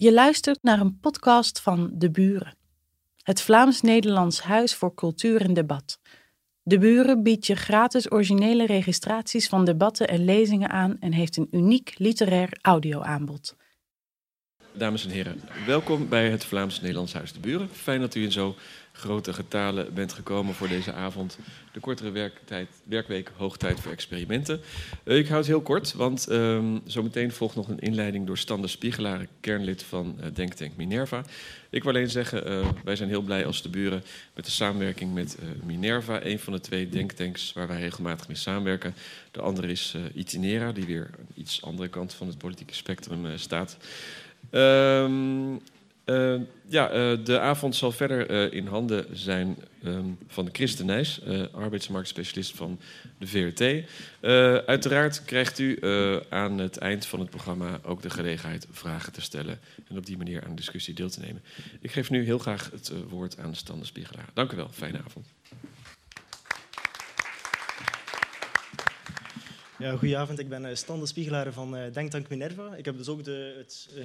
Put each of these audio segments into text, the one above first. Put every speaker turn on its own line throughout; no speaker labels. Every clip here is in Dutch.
Je luistert naar een podcast van De Buren, het Vlaams-Nederlands Huis voor Cultuur en Debat. De Buren biedt je gratis originele registraties van debatten en lezingen aan en heeft een uniek literair audioaanbod.
Dames en heren, welkom bij het Vlaams-Nederlands Huis De Buren. Fijn dat u in zo grote getalen bent gekomen voor deze avond. De kortere werktijd, werkweek, hoogtijd voor experimenten. Uh, ik hou het heel kort, want uh, zometeen volgt nog een inleiding door Stander Spiegelaar, kernlid van uh, Denktank Minerva. Ik wil alleen zeggen, uh, wij zijn heel blij als de buren met de samenwerking met Minerva, een van de twee denktanks waar wij regelmatig mee samenwerken. De andere is Itinera, die weer aan iets andere kant van het politieke spectrum staat. Ehm, uh, ja, uh, de avond zal verder uh, in handen zijn um, van Christen Nijs, arbeidsmarktspecialist van de VRT. uiteraard krijgt u aan het eind van het programma ook de gelegenheid vragen te stellen en op die manier aan de discussie deel te nemen. Ik geef nu heel graag het woord aan Stan de Spiegelaar. Dank u wel, fijne avond.
Ja, goedenavond, ik ben Stan de Spiegelaar van Denktank Minerva. Ik heb dus ook de, het, uh,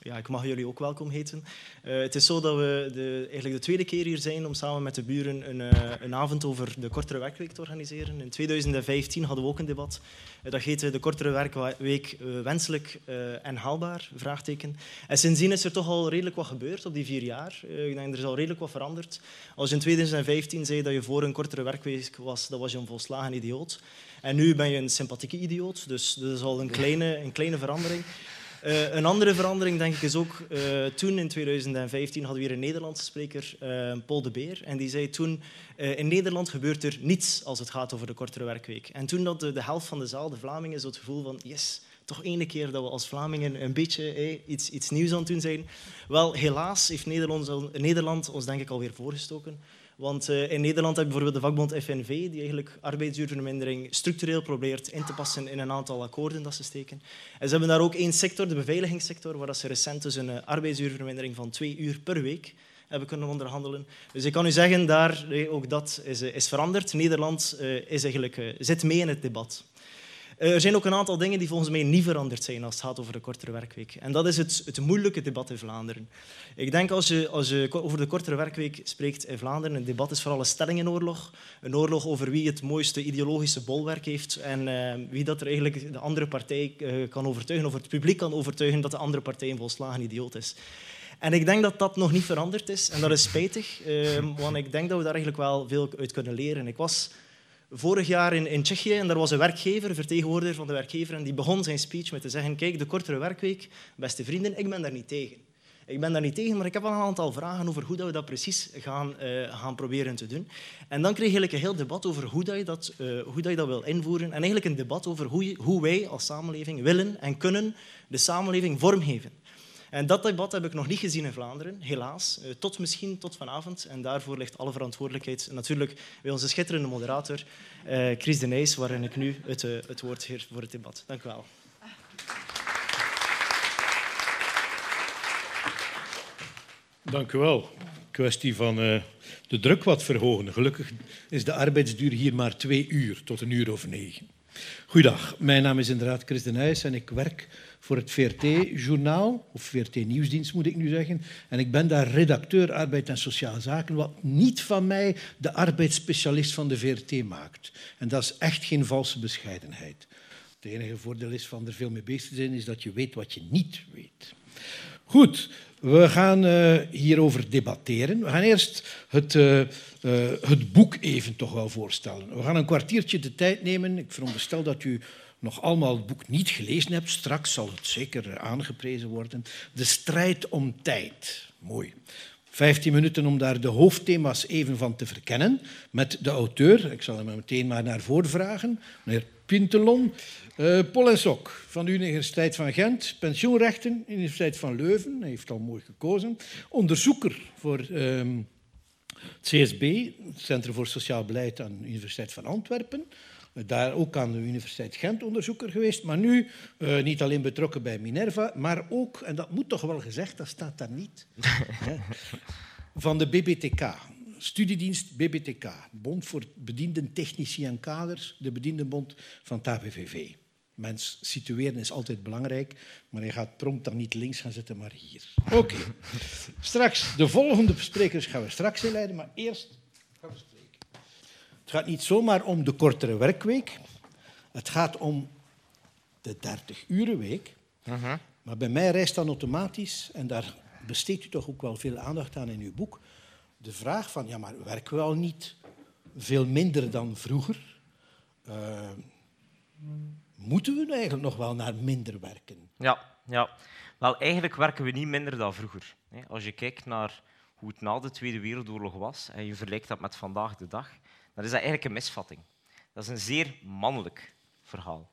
ja, ik mag jullie ook welkom heten. Uh, het is zo dat we de, eigenlijk de tweede keer hier zijn om samen met de buren een, een avond over de kortere werkweek te organiseren. In 2015 hadden we ook een debat. Dat heette de kortere werkweek wenselijk en haalbaar? Vraagteken. En sindsdien is er toch al redelijk wat gebeurd op die vier jaar. ik denk er is al redelijk wat veranderd. Als je in 2015 zei dat je voor een kortere werkweek was, dan was je een volslagen idioot. En nu ben je een sympathieke idioot, dus dat is al een kleine, een kleine verandering. Uh, een andere verandering denk ik is ook, uh, toen in 2015 hadden we hier een Nederlandse spreker, uh, Paul de Beer, en die zei toen, in Nederland gebeurt er niets als het gaat over de kortere werkweek. En toen had de, helft van de zaal, de Vlamingen, zo het gevoel van, yes, toch ene keer dat we als Vlamingen een beetje eh, iets, iets nieuws aan het doen zijn. Wel, helaas heeft Nederland, Nederland ons denk ik alweer voorgestoken. Want uh, in Nederland heb je bijvoorbeeld de vakbond FNV, die eigenlijk arbeidsuurvermindering structureel probeert in te passen in een aantal akkoorden dat ze steken. En ze hebben daar ook één sector, de beveiligingssector, waar ze recent dus een arbeidsuurvermindering van twee uur per week hebben kunnen onderhandelen. Dus ik kan u zeggen, daar, ook dat is, is veranderd. Nederland is eigenlijk, zit mee in het debat. Eh, er zijn ook een aantal dingen die volgens mij niet veranderd zijn als het gaat over de kortere werkweek. En dat is het, het moeilijke debat in Vlaanderen. Ik denk als je, als je over de kortere werkweek spreekt in Vlaanderen, een debat is vooral een stellingenoorlog. Een oorlog over wie het mooiste ideologische bolwerk heeft en uh, wie dat er eigenlijk de andere partij uh, kan overtuigen, of het publiek kan overtuigen dat de andere partij een volslagen idioot is. En ik denk dat dat nog niet veranderd is. En dat is spijtig, want ik denk dat we daar eigenlijk wel veel uit kunnen leren. Ik was vorig jaar in, in Tsjechië en daar was een werkgever, vertegenwoordiger van de werkgever, en die begon zijn speech met te zeggen, kijk, de kortere werkweek, beste vrienden, ik ben daar niet tegen. Ik ben daar niet tegen, maar ik heb wel een aantal vragen over hoe dat we dat precies gaan, uh, gaan proberen te doen. En dan kreeg ik een heel debat over hoe, dat je, dat, uh, hoe dat je dat wil invoeren. En eigenlijk een debat over hoe, hoe wij als samenleving willen en kunnen de samenleving vormgeven. En dat debat heb ik nog niet gezien in Vlaanderen, helaas. Uh, tot misschien tot vanavond. En daarvoor ligt alle verantwoordelijkheid natuurlijk bij onze schitterende moderator, uh, Chris de Nijs, waarin ik nu het, uh, het woord heer voor het debat. Dank u wel.
Dank u wel. Kwestie van de druk wat verhogen. Gelukkig is de arbeidsduur hier maar twee uur, tot een uur of negen. Goedendag, mijn naam is inderdaad Chris de en ik werk voor het VRT-journaal, of VRT-nieuwsdienst moet ik nu zeggen. En ik ben daar redacteur arbeid en sociale zaken, wat niet van mij de arbeidsspecialist van de VRT maakt. En dat is echt geen valse bescheidenheid. Het enige voordeel is van er veel mee bezig te zijn, is dat je weet wat je niet weet. Goed, we gaan uh, hierover debatteren. We gaan eerst het, uh, uh, het boek even toch wel voorstellen. We gaan een kwartiertje de tijd nemen. Ik veronderstel dat u nog allemaal het boek niet gelezen hebt. Straks zal het zeker aangeprezen worden. De strijd om tijd. Mooi. 15 minuten om daar de hoofdthema's even van te verkennen met de auteur. Ik zal hem meteen maar naar voren vragen. Meneer Pintelon. Uh, Paul en Sok van de Universiteit van Gent. Pensioenrechten, Universiteit van Leuven. Hij heeft al mooi gekozen. Onderzoeker voor um, het CSB, het Centrum voor Sociaal Beleid aan de Universiteit van Antwerpen daar ook aan de Universiteit Gent onderzoeker geweest, maar nu uh, niet alleen betrokken bij Minerva, maar ook, en dat moet toch wel gezegd, dat staat daar niet, van de BBTK, studiedienst BBTK, Bond voor Bedienden, Technici en Kaders, de bediendenbond van het ABVV. Mens situeren is altijd belangrijk, maar je gaat prompt dan niet links gaan zitten, maar hier. Oké. Straks, de volgende sprekers gaan we straks inleiden, maar eerst gaan we spreken. Het gaat niet zomaar om de kortere werkweek. Het gaat om de 30-urenweek.
Mhm.
Maar bij mij rijst dan automatisch, en daar besteedt u toch ook wel veel aandacht aan in uw boek, de vraag van, ja, maar werken we al niet veel minder dan vroeger? Uh, moeten we eigenlijk nog wel naar minder werken?
Ja, ja. Wel, eigenlijk werken we niet minder dan vroeger. Als je kijkt naar hoe het na de Tweede Wereldoorlog was en je vergelijkt dat met vandaag de dag, dan is dat eigenlijk een misvatting. Dat is een zeer mannelijk verhaal.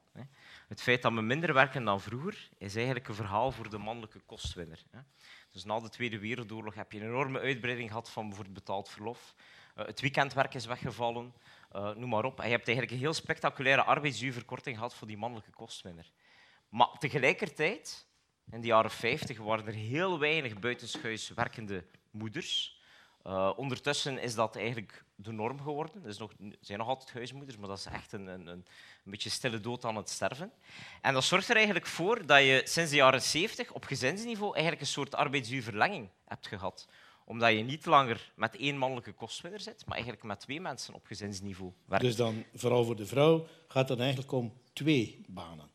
Het feit dat we minder werken dan vroeger is eigenlijk een verhaal voor de mannelijke kostwinner. Dus na de Tweede Wereldoorlog heb je een enorme uitbreiding gehad van bijvoorbeeld betaald verlof. Eh, het weekendwerk is weggevallen, uh, noem maar op. En je hebt eigenlijk een heel spectaculaire arbeidsduurverkorting gehad voor die mannelijke kostwinner. Maar tegelijkertijd, in de jaren 50, waren er heel weinig buitenschuis werkende moeders. Uh, ondertussen is dat eigenlijk de norm geworden. Er, nog, zijn nog altijd huismoeders, maar dat is echt een, een, een, beetje stille dood aan het sterven. En dat zorgt er eigenlijk voor dat je sinds de jaren 70 op gezinsniveau eigenlijk een soort arbeidsduurverlenging hebt gehad omdat je niet langer met één mannelijke kostwinner zit, maar eigenlijk met twee mensen op gezinsniveau werkt.
Dus dan, vooral voor de vrouw, gaat het eigenlijk om twee banen?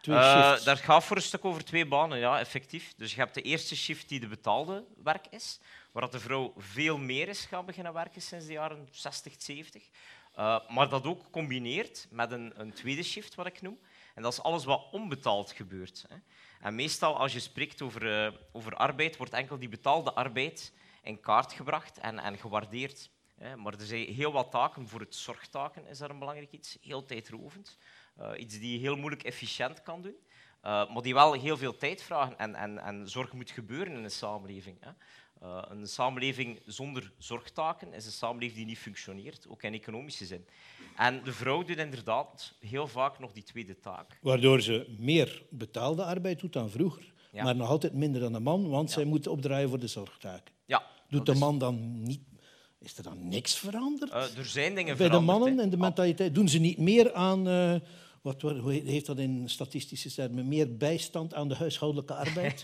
Twee
uh, daar gaat voor een stuk over twee banen, ja, effectief. Dus je hebt de eerste shift die de betaalde werk is, waar de vrouw veel meer is gaan beginnen werken sinds de jaren 60, 70. Uh, maar dat ook combineert met een, een, tweede shift, wat ik noem. En dat is alles wat onbetaald gebeurt. Hè. En meestal als je spreekt over, uh, over arbeid, wordt enkel die betaalde arbeid in kaart gebracht en, en gewaardeerd. Hè. Maar er zijn heel wat taken, voor het zorgtaken is daar een belangrijk iets, heel tijdrovend. Uh, iets die je heel moeilijk efficiënt kan doen, maar die wel heel veel tijd vragen en, en, en zorg moet gebeuren in een samenleving. Hè. Uh, een samenleving zonder zorgtaken is een samenleving die niet functioneert, ook in economische zin. En de vrouw doet inderdaad heel vaak nog die tweede taak.
Waardoor ze meer betaalde arbeid doet dan vroeger,
Ja.
maar nog altijd minder dan de man, want zij moet opdraaien voor de zorgtaken.
Ja,
Doet de man dan niet... Is er dan niks veranderd?
Eh, er zijn dingen
Bij de
veranderd,
mannen en de mentaliteit doen ze niet meer aan... eh, wat, hoe heet dat in statistische termen? Meer bijstand aan de huishoudelijke arbeid?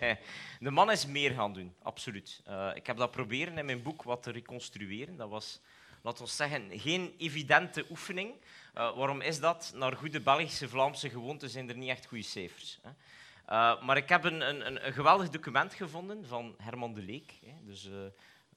De man is meer gaan doen, absoluut. Eh, ik heb dat proberen in mijn boek wat te reconstrueren. Dat was, laten we zeggen, geen evidente oefening. Eh, waarom is dat? Naar goede Belgische, Vlaamse gewoonten zijn er niet echt goede cijfers. Hè. Eh, maar ik heb een, een, een, een geweldig document gevonden van Herman de Leek. Hè. Dus,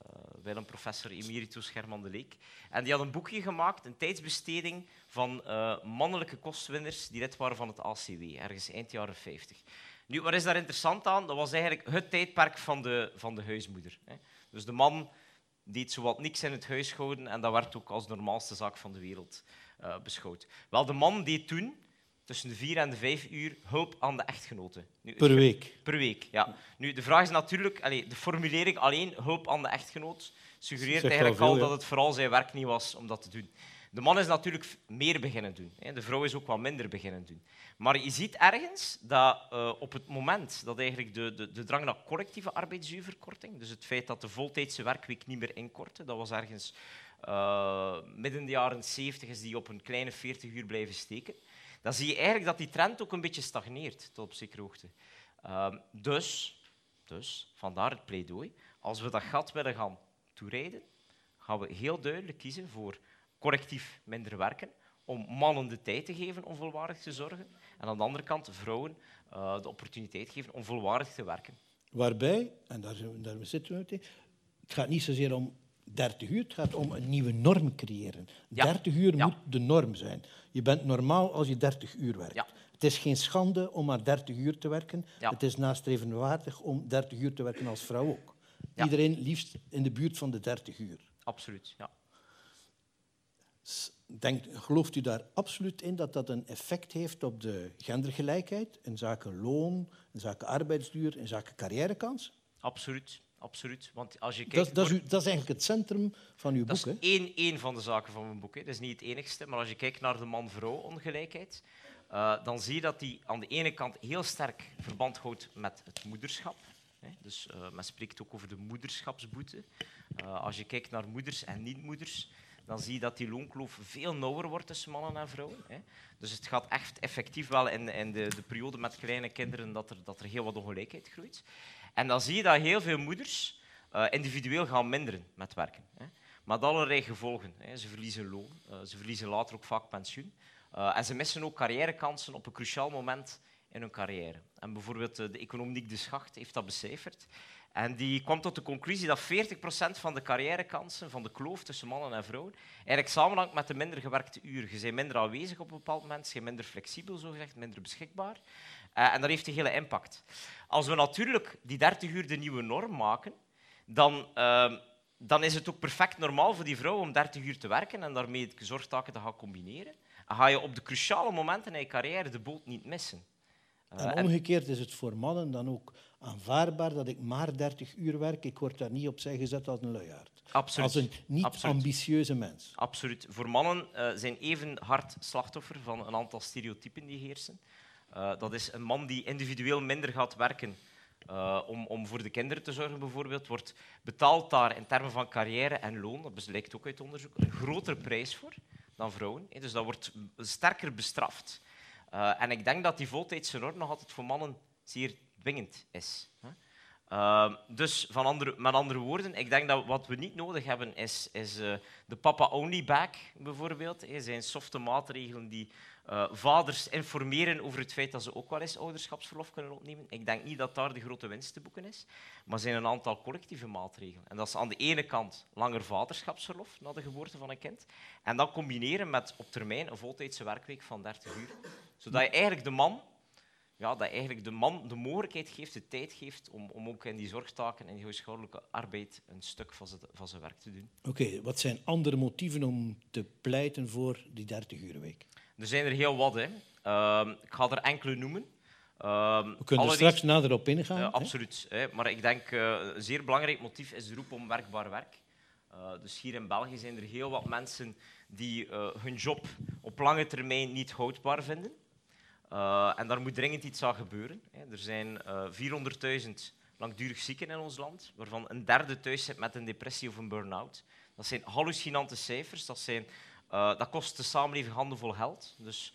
eh eh, Willem professor emeritus Herman de Leek. En die had een boekje gemaakt, een tijdsbesteding van eh, mannelijke kostwinners die lid waren van het ACW, ergens eind jaren 50. Nu, wat is daar interessant aan? Dat was eigenlijk het tijdperk van de, van de huismoeder. Hè. Dus de man deed zowat niks in het huishouden en dat werd ook als normaalste zaak van de wereld eh, beschouwd. Wel, de man deed toen tussen de vier en de vijf uur hulp aan de echtgenote. Nu,
per week.
Per week, ja. Nu, de vraag is natuurlijk, allee, de formulering alleen hulp aan de echtgenoot suggereert eigenlijk
veel,
al dat het vooral zijn werk niet was om dat te doen. De man is natuurlijk meer beginnen doen. Hè. De vrouw is ook wat minder beginnen doen. Maar je ziet ergens dat eh, op het moment dat eigenlijk de, de, de drang naar collectieve arbeidsduurverkorting, dus het feit dat de voltijdse werkweek niet meer inkortte, dat was ergens eh, midden de jaren 70 is die op een kleine 40 uur blijven steken, dan zie je eigenlijk dat die trend ook een beetje stagneert tot op zekere hoogte. Ehm, dus, dus, vandaar het pleidooi. Als we dat gat willen gaan toerijden, gaan we heel duidelijk kiezen voor correctief minder werken, om mannen de tijd te geven om volwaardig te zorgen, en aan de andere kant vrouwen eh, de opportuniteit geven om volwaardig te werken.
Waarbij, en daar, daar zitten we meteen, het gaat niet zozeer om 30 uur, het gaat om een nieuwe norm creëren.
Ja.
30 uur moet de norm zijn. Je bent normaal als je 30 uur werkt. Het is geen schande om maar 30 uur te werken. Het is nastrevenwaardig om 30 uur te werken als vrouw ook. Iedereen liefst in de buurt van de 30 uur.
Absoluut, ja.
Denkt, gelooft u daar absoluut in dat dat een effect heeft op de gendergelijkheid in zaken loon, in zaken arbeidsduur, in zaken carrièrekans?
Absoluut, absoluut. Want als je kijkt...
Dat, dat, is, dat is eigenlijk het centrum van uw
Dat
boek.
is
Hè?
één, één van de zaken van mijn boek. Hè. Dat is niet het enigste. Maar als je kijkt naar de man-vrouw ongelijkheid, eh, dan zie je dat die aan de ene kant heel sterk verband houdt met het moederschap. Hè. Dus eh, men spreekt ook over de moederschapsboete. Eh, als je kijkt naar moeders en niet-moeders, dan zie je dat die loonkloof veel nauwer wordt tussen mannen en vrouwen. Hè. Dus het gaat echt effectief wel in, in de, de, periode met kleine kinderen dat er, dat er heel wat ongelijkheid groeit. En dan zie je dat heel veel moeders uh, individueel gaan minderen met werken. Hè. Met allerlei gevolgen. Hè. Ze verliezen loon, uh, ze verliezen later ook vaak pensioen. Uh, en ze missen ook carrièrekansen op een cruciaal moment in hun carrière. En bijvoorbeeld de economiek De Schacht heeft dat becijferd. En die kwam tot de conclusie dat 40% van de carrièrekansen, van de kloof tussen mannen en vrouwen, eigenlijk samenhangt met de minder gewerkte uren. Je bent minder aanwezig op een bepaald moment, je bent minder flexibel, zogezegd, minder beschikbaar. Uh, en dat heeft een hele impact. Als we natuurlijk die 30 uur de nieuwe norm maken, dan, uh, dan is het ook perfect normaal voor die vrouw om 30 uur te werken en daarmee de zorgtaken te gaan combineren. Dan ga je op de cruciale momenten in je carrière de boot niet missen.
Uh, en omgekeerd is het voor mannen dan ook aanvaardbaar dat ik maar 30 uur werk. Ik word daar niet opzij gezet als een luiaard.
Absoluut.
Als een niet-ambitieuze mens.
Absoluut. Voor mannen uh, zijn even hard slachtoffer van een aantal stereotypen die heersen. Uh, dat is een man die individueel minder gaat werken uh, om, om, voor de kinderen te zorgen, bijvoorbeeld, wordt betaald daar in termen van carrière en loon, dat blijkt ook uit onderzoek, een grotere prijs voor dan vrouwen. Dus dat wordt sterker bestraft. en ik denk dat die voltijdse norm nog altijd voor mannen zeer dwingend is. Uh, dus van andere, met andere woorden, ik denk dat wat we niet nodig hebben is, is de papa-only bag bijvoorbeeld. Er zijn softe maatregelen die uh, vaders informeren over het feit dat ze ook wel eens ouderschapsverlof kunnen opnemen. Ik denk niet dat daar de grote winst te boeken is, maar zijn een aantal collectieve maatregelen. En dat is aan de ene kant langer vaderschapsverlof na de geboorte van een kind, en dat combineren met op termijn een voltijdse werkweek van 30 uur. Zodat je eigenlijk de man ja, dat eigenlijk de man de mogelijkheid geeft, de tijd geeft om, om ook in die zorgtaken en die huishoudelijke arbeid een stuk van zijn, van zijn werk te doen.
Oké, wat zijn andere motieven om te pleiten voor die 30 week?
Er zijn er heel wat. Hè. Uh, ik ga er enkele noemen.
Uh, We kunnen er straks nader op ingaan. Uh,
absoluut. Hè. Maar ik denk uh, een zeer belangrijk motief is de roep om werkbaar werk. Uh, dus hier in België zijn er heel wat mensen die hun job op lange termijn niet houdbaar vinden. En daar moet dringend iets aan gebeuren. Er zijn uh, 400.000 langdurig zieken in ons land, waarvan een derde thuis zit met een depressie of een burn-out. Dat zijn hallucinante cijfers. Dat, zijn, uh, dat kost de samenleving handenvol geld. Dus,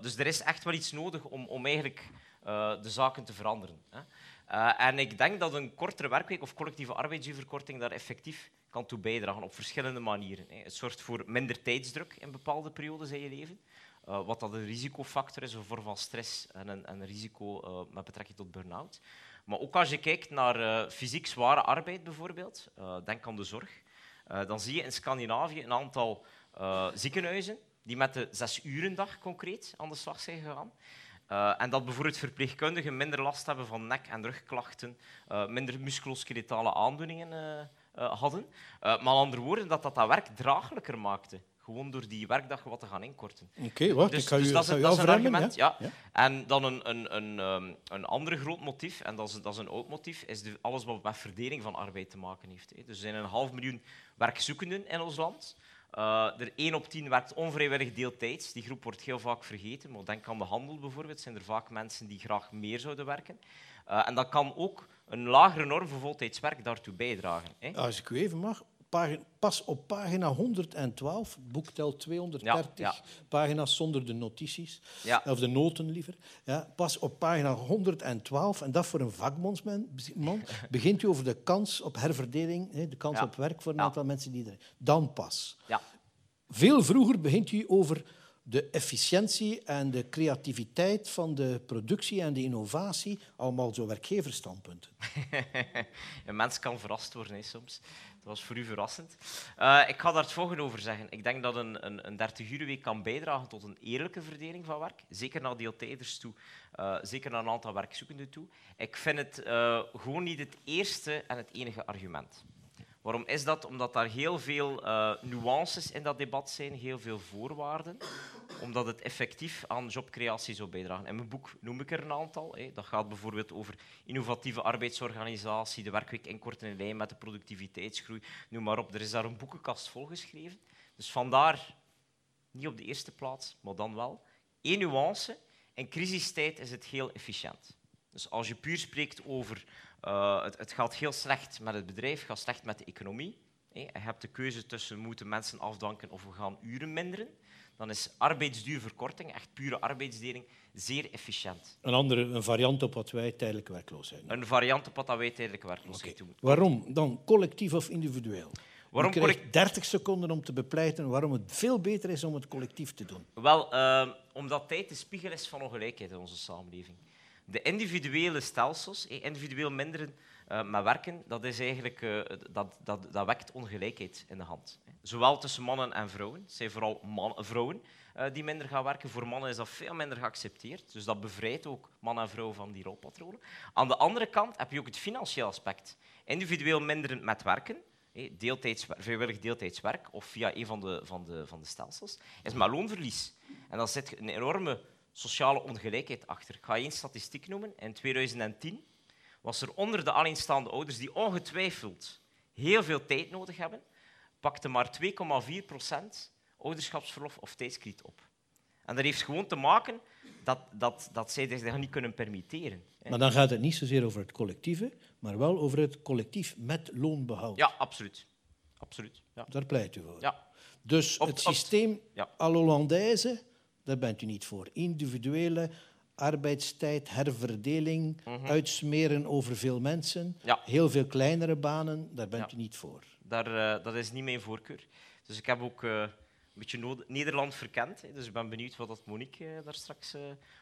dus er is echt wel iets nodig om, om eigenlijk de zaken te veranderen. Hè. en ik denk dat een kortere werkweek of collectieve arbeidsuurverkorting daar effectief kan toe bijdragen op verschillende manieren. Hè. Het zorgt voor minder tijdsdruk in bepaalde periodes in je leven. Wat dat een risicofactor is, een vorm van stress en een, een risico met betrekking tot burn-out. Maar ook als je kijkt naar fysiek zware arbeid bijvoorbeeld, denk aan de zorg, dan zie je in Scandinavië een aantal ziekenhuizen die met de zes uren dag concreet aan de slag zijn gegaan. en dat bijvoorbeeld verpleegkundigen minder last hebben van nek- en rugklachten, minder musculoskeletale aandoeningen hadden. maar andere woorden, dat dat dat werk draaglijker maakte gewoon door die werkdag wat te gaan inkorten.
Oké, okay, wacht,
dus,
ik ga
dus
u,
dat,
is,
dat is
een
argument. Ja? ja? En dan een, een, een, um, een ander groot motief, en dat is, dat is een oud motief, is de, alles wat met verdeling van arbeid te maken heeft. Hè. Dus er zijn een half miljoen werkzoekenden in ons land. Uh, er 1 op 10 werkt onvrijwillig deeltijds. Die groep wordt heel vaak vergeten. Maar denk aan de handel bijvoorbeeld. zijn er vaak mensen die graag meer zouden werken. Uh, en dat kan ook een lagere norm voor voltijdswerk daartoe bijdragen. Hè.
Als ik u even mag, pas op pagina 112, boek telt 230 ja, ja. pagina's zonder de notities, ja. of de noten liever. Ja, pas op pagina 112, en dat voor een vakbondsman, begint u over de kans op herverdeling, de kans op werk voor een aantal mensen die er... Dan pas. Veel vroeger begint u over de efficiëntie en de creativiteit van de productie en de innovatie, allemaal zo werkgeversstandpunten.
een mens kan verrast worden hè, soms. Dat was voor u verrassend. Uh, ik ga daar het volgende over zeggen. Ik denk dat een, een, een 30 kan bijdragen tot een eerlijke verdeling van werk. Zeker naar deeltijders toe. Uh, zeker naar een aantal werkzoekenden toe. Ik vind het uh, gewoon niet het eerste en het enige argument. Waarom is dat? Omdat daar heel veel uh, nuances in dat debat zijn, heel veel voorwaarden, omdat het effectief aan jobcreatie zou bijdragen. In mijn boek noem ik er een aantal. Hè. Dat gaat bijvoorbeeld over innovatieve arbeidsorganisatie, de werkweek inkorten in lijn met de productiviteitsgroei, noem maar op. Er is daar een boekenkast vol geschreven. Dus vandaar, niet op de eerste plaats, maar dan wel. Eén nuance, in crisistijd is het heel efficiënt. Dus als je puur spreekt over uh, het, het, gaat heel slecht met het bedrijf, gaat slecht met de economie. hè, je hebt de keuze tussen moeten mensen afdanken of we gaan uren minderen, dan is arbeidsduurverkorting, echt pure arbeidsdeling, zeer efficiënt.
Een andere een variant op wat wij tijdelijke werkloosheid noemen.
Een variant op wat wij tijdelijke
Oké.
werkloosheid doen.
Waarom dan collectief of individueel?
Waarom
Je krijgt
collect-
30 seconden om te bepleiten waarom het veel beter is om het collectief te doen.
Wel, eh, omdat tijd de spiegel is van ongelijkheid in onze samenleving. De individuele stelsels, eh, individueel minderen eh, met werken, dat, is eigenlijk, eh, dat, dat, dat wekt ongelijkheid in de hand. Zowel tussen mannen en vrouwen. Het zijn vooral man, vrouwen die minder gaan werken. Voor mannen is dat veel minder geaccepteerd. Dus dat bevrijdt ook man en vrouw van die rolpatronen. Aan de andere kant heb je ook het financiële aspect. Individueel minderen met werken, deeltijds, vrijwillig deeltijdswerk of via een van de, van, de, van de stelsels, is met loonverlies. En daar zit een enorme sociale ongelijkheid achter. Ik ga één statistiek noemen. In 2010 was er onder de alleenstaande ouders die ongetwijfeld heel veel tijd nodig hebben, pakte maar 2,4 procent ouderschapsverlof of tijdskrediet op. En dat heeft gewoon te maken dat, dat, dat zij zich dat niet kunnen permitteren.
Maar dan gaat het niet zozeer over het collectieve, maar wel over het collectief met loonbehoud.
Ja, absoluut. Absoluut. Ja.
Daar pleit u voor.
Ja.
Dus
Op-
het
op-
systeem
Ja.
à l'Hollandaise, daar bent u niet voor. Individuele arbeidstijd, herverdeling, uitsmeren over veel mensen,
Mhm. Ja.
heel veel kleinere banen, daar bent
Ja.
u niet voor.
Daar, eh, dat is niet mijn voorkeur. Dus ik heb ook eh, een beetje Nederland verkend. Hè. Dus ik ben benieuwd wat dat Monique eh, daar straks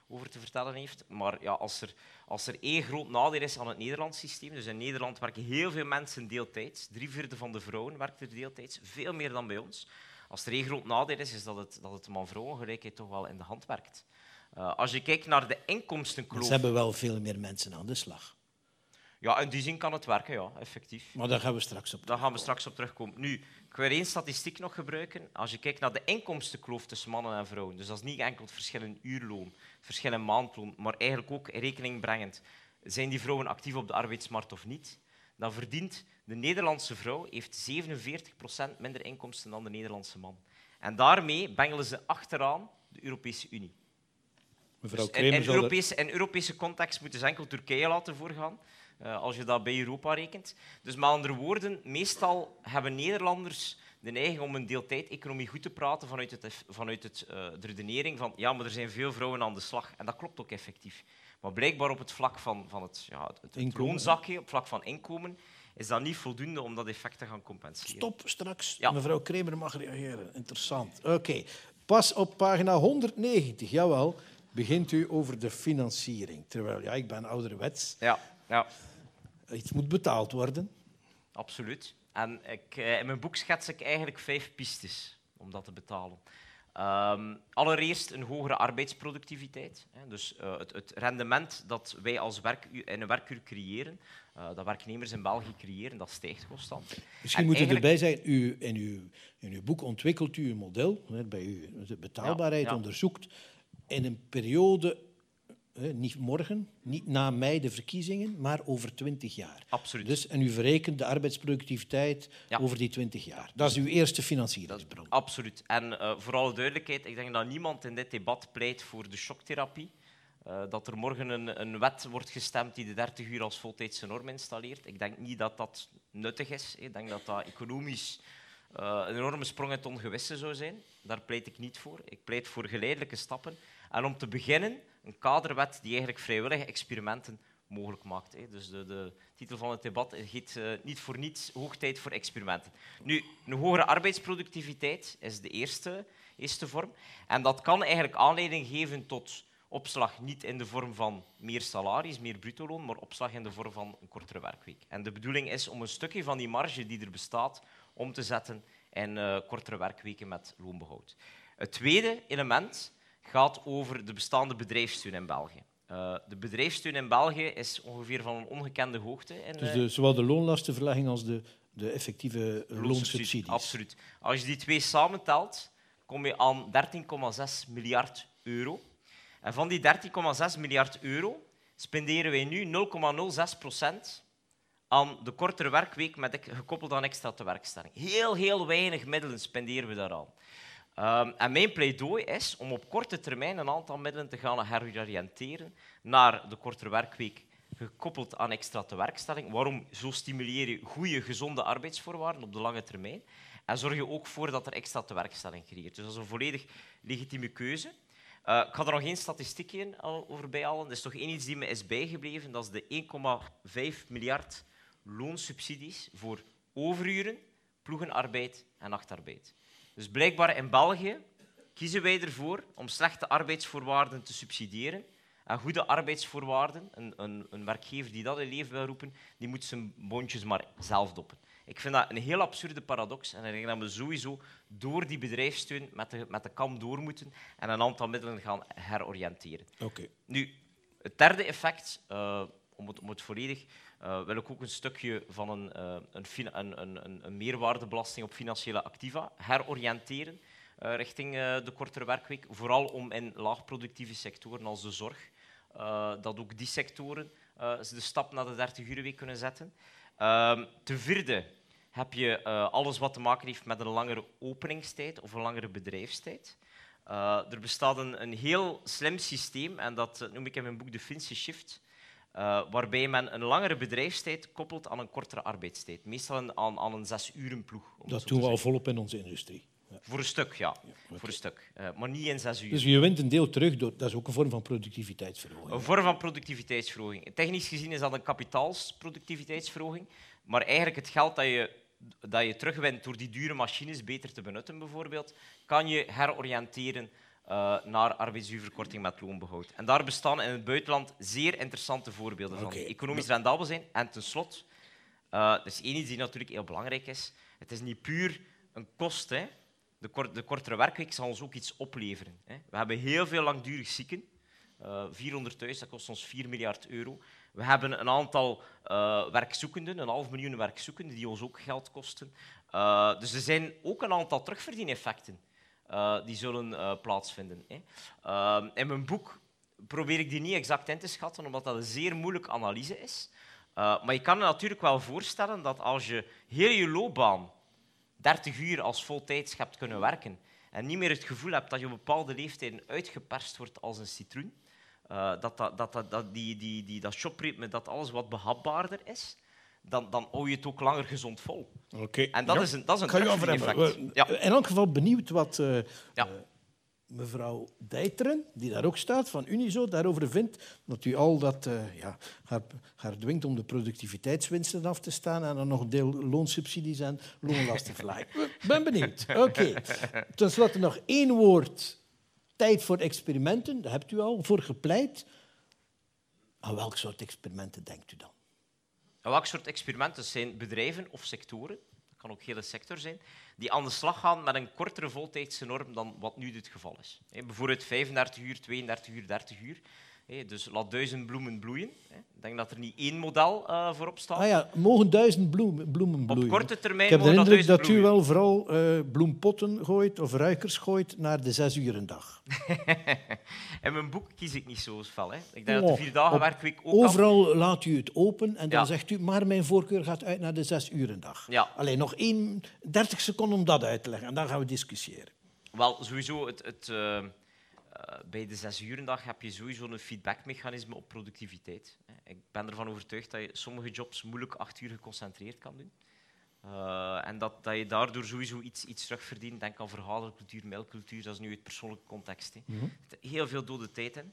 over te vertellen heeft. Maar ja, als, er, als er één groot nadeel is aan het Nederlands systeem, dus in Nederland werken heel veel mensen deeltijds. Drie vierde van de vrouwen werkt er deeltijds, veel meer dan bij ons. Als er één groot nadeel is, is dat het, dat het man-vrouw-ongelijkheid toch wel in de hand werkt. Eh, als je kijkt naar de inkomstenkloof...
ze hebben wel veel meer mensen aan de slag.
Ja, in die zin kan het werken, ja, effectief.
Maar daar gaan we straks op.
Daar gaan we straks op terugkomen. Nu, ik wil één statistiek nog gebruiken. Als je kijkt naar de inkomstenkloof tussen mannen en vrouwen, dus dat is niet enkel het verschil in uurloon, het verschil in maandloon, maar eigenlijk ook rekening brengend, zijn die vrouwen actief op de arbeidsmarkt of niet, dan verdient de Nederlandse vrouw heeft 47% minder inkomsten dan de Nederlandse man. En daarmee bengelen ze achteraan de Europese Unie.
Mevrouw
Dus in, Europese, in Europese context moeten ze enkel Turkije laten voorgaan, eh, als je dat bij Europa rekent. Dus met andere woorden, meestal hebben Nederlanders de neiging om een deeltijdeconomie goed te praten vanuit, het, vanuit het, eh, de redenering van ja, maar er zijn veel vrouwen aan de slag. En dat klopt ook effectief. Maar blijkbaar op het vlak van, van het, ja, het, het loonzakje, op het vlak van inkomen, is dat niet voldoende om dat effect te gaan compenseren.
Stop straks.
Ja.
Mevrouw Kremer mag reageren. Interessant. Oké. Pas op pagina 190, jawel, begint u over de financiering. Terwijl, ja, ik ben ouderwets.
Ja, ja.
Iets moet betaald worden.
Absoluut. En ik, eh, in mijn boek schets ik eigenlijk vijf pistes om dat te betalen. Ehm, allereerst een hogere arbeidsproductiviteit. Hè. Dus eh, het, het rendement dat wij als werk, in een werkuur creëren, eh, dat werknemers in België creëren, dat stijgt constant.
Misschien
En
moet
eigenlijk-
erbij zeggen, u, in, uw, in uw boek ontwikkelt u een model, hè, bij u de betaalbaarheid
Ja, ja.
onderzoekt, in een periode, niet morgen, niet na mei de verkiezingen, maar over twintig jaar.
Absoluut.
Dus, en u verrekent de arbeidsproductiviteit
Ja.
over die twintig jaar. Dat is uw eerste financieringsbron.
Absoluut. En eh, voor alle duidelijkheid, ik denk dat niemand in dit debat pleit voor de shocktherapie. Eh, dat er morgen een, een wet wordt gestemd die de 30 uur als voltijdse norm installeert. Ik denk niet dat dat nuttig is. Ik denk dat dat economisch eh, een enorme sprong in het ongewisse zou zijn. Daar pleit ik niet voor. Ik pleit voor geleidelijke stappen. En om te beginnen, een kaderwet die eigenlijk vrijwillige experimenten mogelijk maakt. Dus de, de titel van het debat heet eh, niet voor niets hoog tijd voor experimenten. Nu, een hogere arbeidsproductiviteit is de eerste, eerste vorm. En dat kan eigenlijk aanleiding geven tot opslag niet in de vorm van meer salaris, meer bruto-loon, maar opslag in de vorm van een kortere werkweek. En de bedoeling is om een stukje van die marge die er bestaat om te zetten in eh, kortere werkweken met loonbehoud. Het tweede element gaat over de bestaande bedrijfssteun in België. Eh, de bedrijfssteun in België is ongeveer van een ongekende hoogte. In,
Dus
eh,
de, zowel de loonlastenverlegging als de, de effectieve
loonsubsidie.
loonsubsidies.
Absoluut. Als je die twee samentelt, kom je aan 13,6 miljard euro. En van die 13,6 miljard euro spenderen wij nu 0,06 procent aan de kortere werkweek met, gekoppeld aan extra tewerkstelling. Heel, heel weinig middelen spenderen we daaraan. Ehm, en mijn pleidooi is om op korte termijn een aantal middelen te gaan heroriënteren naar de kortere werkweek gekoppeld aan extra tewerkstelling. Waarom? Zo stimuleer je goede, gezonde arbeidsvoorwaarden op de lange termijn. En zorg je ook voor dat er extra tewerkstelling creëert. Dus dat is een volledig legitieme keuze. Uh, ik ga er nog geen statistieken over bijhalen. Er is toch één iets die me is bijgebleven. Dat is de 1,5 miljard loonsubsidies voor overuren, ploegenarbeid en nachtarbeid. Dus blijkbaar in België kiezen wij ervoor om slechte arbeidsvoorwaarden te subsidiëren. En goede arbeidsvoorwaarden, een, een, een werkgever die dat in leven wil roepen, die moet zijn bondjes maar zelf doppen. Ik vind dat een heel absurde paradox. En ik denk dat we sowieso door die bedrijfssteun met de, met de kam door moeten en een aantal middelen gaan heroriënteren.
Okay.
Nu, het derde effect, uh, om, het, om het volledig, uh, wil ik ook een stukje van een, uh, een, een, een, een, meerwaardebelasting op financiële activa heroriënteren richting de kortere werkweek. Vooral om in laagproductieve sectoren als de zorg, dat ook die sectoren de stap naar de 30 uur week kunnen zetten. Um, ten vierde heb je alles wat te maken heeft met een langere openingstijd of een langere bedrijfstijd. Er bestaat een, heel slim systeem, en dat eh, noem ik in mijn boek de Finse Shift, uh, waarbij men een langere bedrijfstijd koppelt aan een kortere arbeidstijd. Meestal een, aan, aan, een zes uren ploeg.
Dat doen we al volop in onze industrie.
Voor een stuk, ja. ja Voor een stuk. Uh, maar niet in zes uur.
Dus je wint een deel terug, door, dat is ook een vorm van productiviteitsverhoging.
Een vorm van productiviteitsverhoging. Technisch gezien is dat een kapitaalsproductiviteitsverhoging. Maar eigenlijk het geld dat je, dat je terugwint door die dure machines beter te benutten, bijvoorbeeld, kan je heroriënteren uh, naar arbeidsuurverkorting met loonbehoud. En daar bestaan in het buitenland zeer interessante voorbeelden van, die economisch rendabel zijn. En tenslotte, uh, dat is één iets die natuurlijk heel belangrijk is, het is niet puur een kost, hè, de, de kortere werkweek zal ons ook iets opleveren. Hè. We hebben heel veel langdurig zieken. Uh, 400.000, dat kost ons 4 miljard euro. We hebben een aantal uh, werkzoekenden, een half miljoen werkzoekenden, die ons ook geld kosten. Uh, dus er zijn ook een aantal terugverdieneffecten die zullen plaatsvinden. Hè. in mijn boek probeer ik die niet exact in te schatten, omdat dat een zeer moeilijke analyse is. maar je kan je natuurlijk wel voorstellen dat als je heel je loopbaan 30 uur als voltijds hebt kunnen werken en niet meer het gevoel hebt dat je op bepaalde leeftijden uitgeperst wordt als een citroen, dat, dat, dat, dat, die, die, die, dat shopritme, dat alles wat behapbaarder is, dan, dan hou je het ook langer gezond vol.
Oké.
En dat
ja.
is een, dat is een
effect. Ja. In elk geval benieuwd wat uh, ja. uh, mevrouw Dijteren, die daar ook staat, van Unizo, daarover vindt. Dat u al dat uh, ja, haar, haar dwingt om de productiviteitswinsten af te staan en dan nog een deel loonsubsidies en loonlasten verlagen. Ik ben benieuwd. Oké. Okay. Ten slotte nog één woord. Tijd voor experimenten, daar hebt u al voor gepleit. Aan welk soort experimenten denkt u dan?
Aan welk soort experimenten zijn bedrijven of sectoren kan ook hele sector zijn, die aan de slag gaan met een kortere voltijdse norm dan wat nu het geval is. Bijvoorbeeld 35 uur, 32 uur, 30 uur. Dus laat duizend bloemen bloeien. Ik denk dat er niet één model uh, voorop staat.
Ah ja, mogen duizend bloemen, bloemen bloeien.
Op korte termijn
Ik heb de indruk dat,
u
wel vooral uh, bloempotten gooit of ruikers gooit naar de zes uur een dag.
In mijn boek kies ik niet zo fel. Hè. Ik denk oh, dat de vier dagen werkweek ook
Overal al... laat u het open en dan ja. zegt u, maar mijn voorkeur gaat uit naar de zes uur een dag.
Ja.
Alleen nog één, 30 seconden om dat uit te leggen en dan gaan we discussiëren.
Wel, sowieso het... het uh... Uh, bij de zes urendag heb je sowieso een feedbackmechanisme op productiviteit. Ik ben ervan overtuigd dat je sommige jobs moeilijk acht uur geconcentreerd kan doen. Uh, en dat, dat je daardoor sowieso iets, iets terugverdient. Denk aan verhalencultuur, mailcultuur, dat is nu het persoonlijke context. Mm -hmm. Heel veel dode tijd in.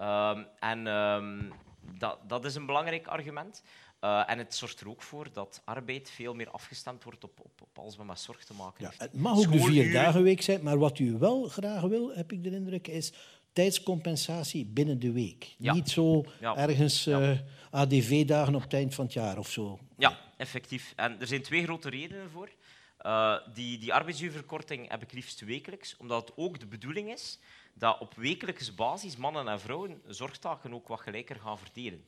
Uh, en um, dat, dat is een belangrijk argument. Uh, en het zorgt er ook voor dat arbeid veel meer afgestemd wordt op, op, op alles wat met zorg te maken heeft.
Ja, het mag ook de vier dagen week zijn, maar wat u wel graag wil, heb ik de indruk, is tijdscompensatie binnen de week.
Ja.
Niet zo
ja.
ergens uh, ADV-dagen op het eind van het jaar of zo.
Ja, effectief. En er zijn twee grote redenen voor. Uh, die, die arbeidsuurverkorting heb ik liefst wekelijks, omdat het ook de bedoeling is dat op wekelijkse basis mannen en vrouwen zorgtaken ook wat gelijker gaan verdelen.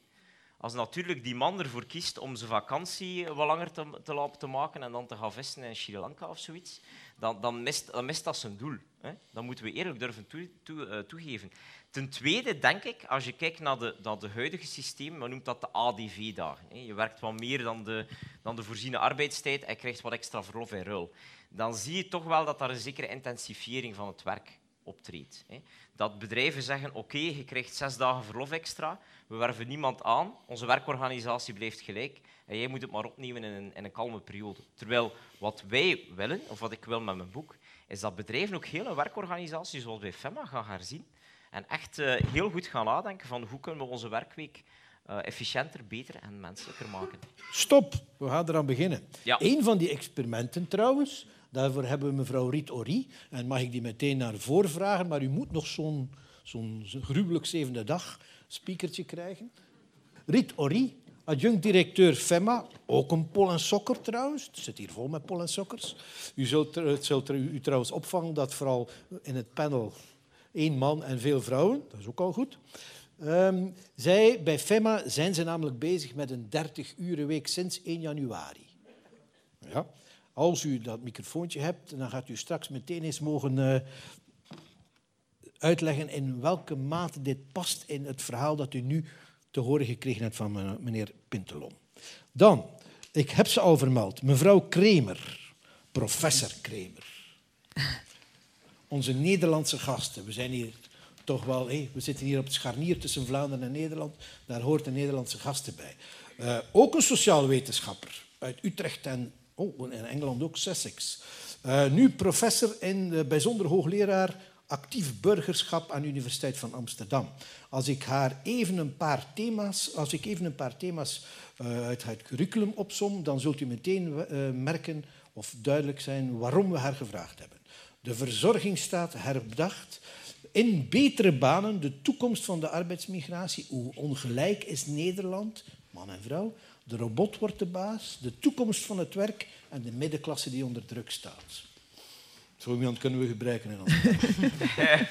Als natuurlijk die man ervoor kiest om zijn vakantie wat langer te, te, te maken en dan te gaan vissen in Sri Lanka of zoiets, dan, dan, mist, dan mist dat zijn doel. Hè. Dat moeten we eerlijk durven toe, uh, toegeven. Ten tweede denk ik, als je kijkt naar de, de huidige systeem, men noemt dat de ADV-dagen. Je werkt wat meer dan de, dan de voorziene arbeidstijd en krijgt wat extra verlof in ruil. Dan zie je toch wel dat daar een zekere intensifiering van het werk optreedt. Dat bedrijven zeggen, oké, je krijgt zes dagen verlof extra, we werven niemand aan, onze werkorganisatie blijft gelijk en jij moet het maar opnemen in een, in een kalme periode. Terwijl wat wij willen, of wat ik wil met mijn boek, is dat bedrijven ook heel een werkorganisatie zoals bij FEMA gaan herzien en echt uh, heel goed gaan nadenken van hoe kunnen we onze werkweek uh, efficiënter, beter en menselijker maken.
Stop, we gaan eraan beginnen.
Ja.
Eén van die experimenten trouwens, daarvoor hebben we mevrouw Riet Ori, en mag ik die meteen naar voren vragen, maar u moet nog zo'n zo'n gruwelijk zevende dag speakertje krijgen. Riet Ori, adjunct-directeur FEMA, ook een pol en sokker trouwens. Het zit hier vol met pol en sokkers. U zult, het zult u trouwens opvangen dat vooral in het panel één man en veel vrouwen, dat is ook al goed. Um, zij, bij FEMA zijn ze namelijk bezig met een 30-uren week sinds 1 januari. Ja. Als u dat microfoontje hebt, dan gaat u straks meteen eens mogen uh, uitleggen in welke mate dit past in het verhaal dat u nu te horen gekregen hebt van meneer Pintelon. Dan, ik heb ze al vermeld, mevrouw Kremer, professor Kremer. Onze Nederlandse gasten. We zijn hier toch wel, hé, we zitten hier op het scharnier tussen Vlaanderen en Nederland. Daar hoort de Nederlandse gasten bij. Uh, ook een sociaal wetenschapper uit Utrecht en oh, in Engeland ook Sussex. Uh, nu professor en uh, bijzonder hoogleraar actief burgerschap aan de Universiteit van Amsterdam. Als ik haar even een paar thema's, als ik even een paar thema's uit het curriculum opsom, dan zult u meteen merken of duidelijk zijn waarom we haar gevraagd hebben. De verzorgingsstaat herbedacht, in betere banen de toekomst van de arbeidsmigratie. Hoe ongelijk is Nederland, man en vrouw? De robot wordt de baas, de toekomst van het werk en de middenklasse die onder druk staat. Zo iemand kunnen we gebruiken in ons.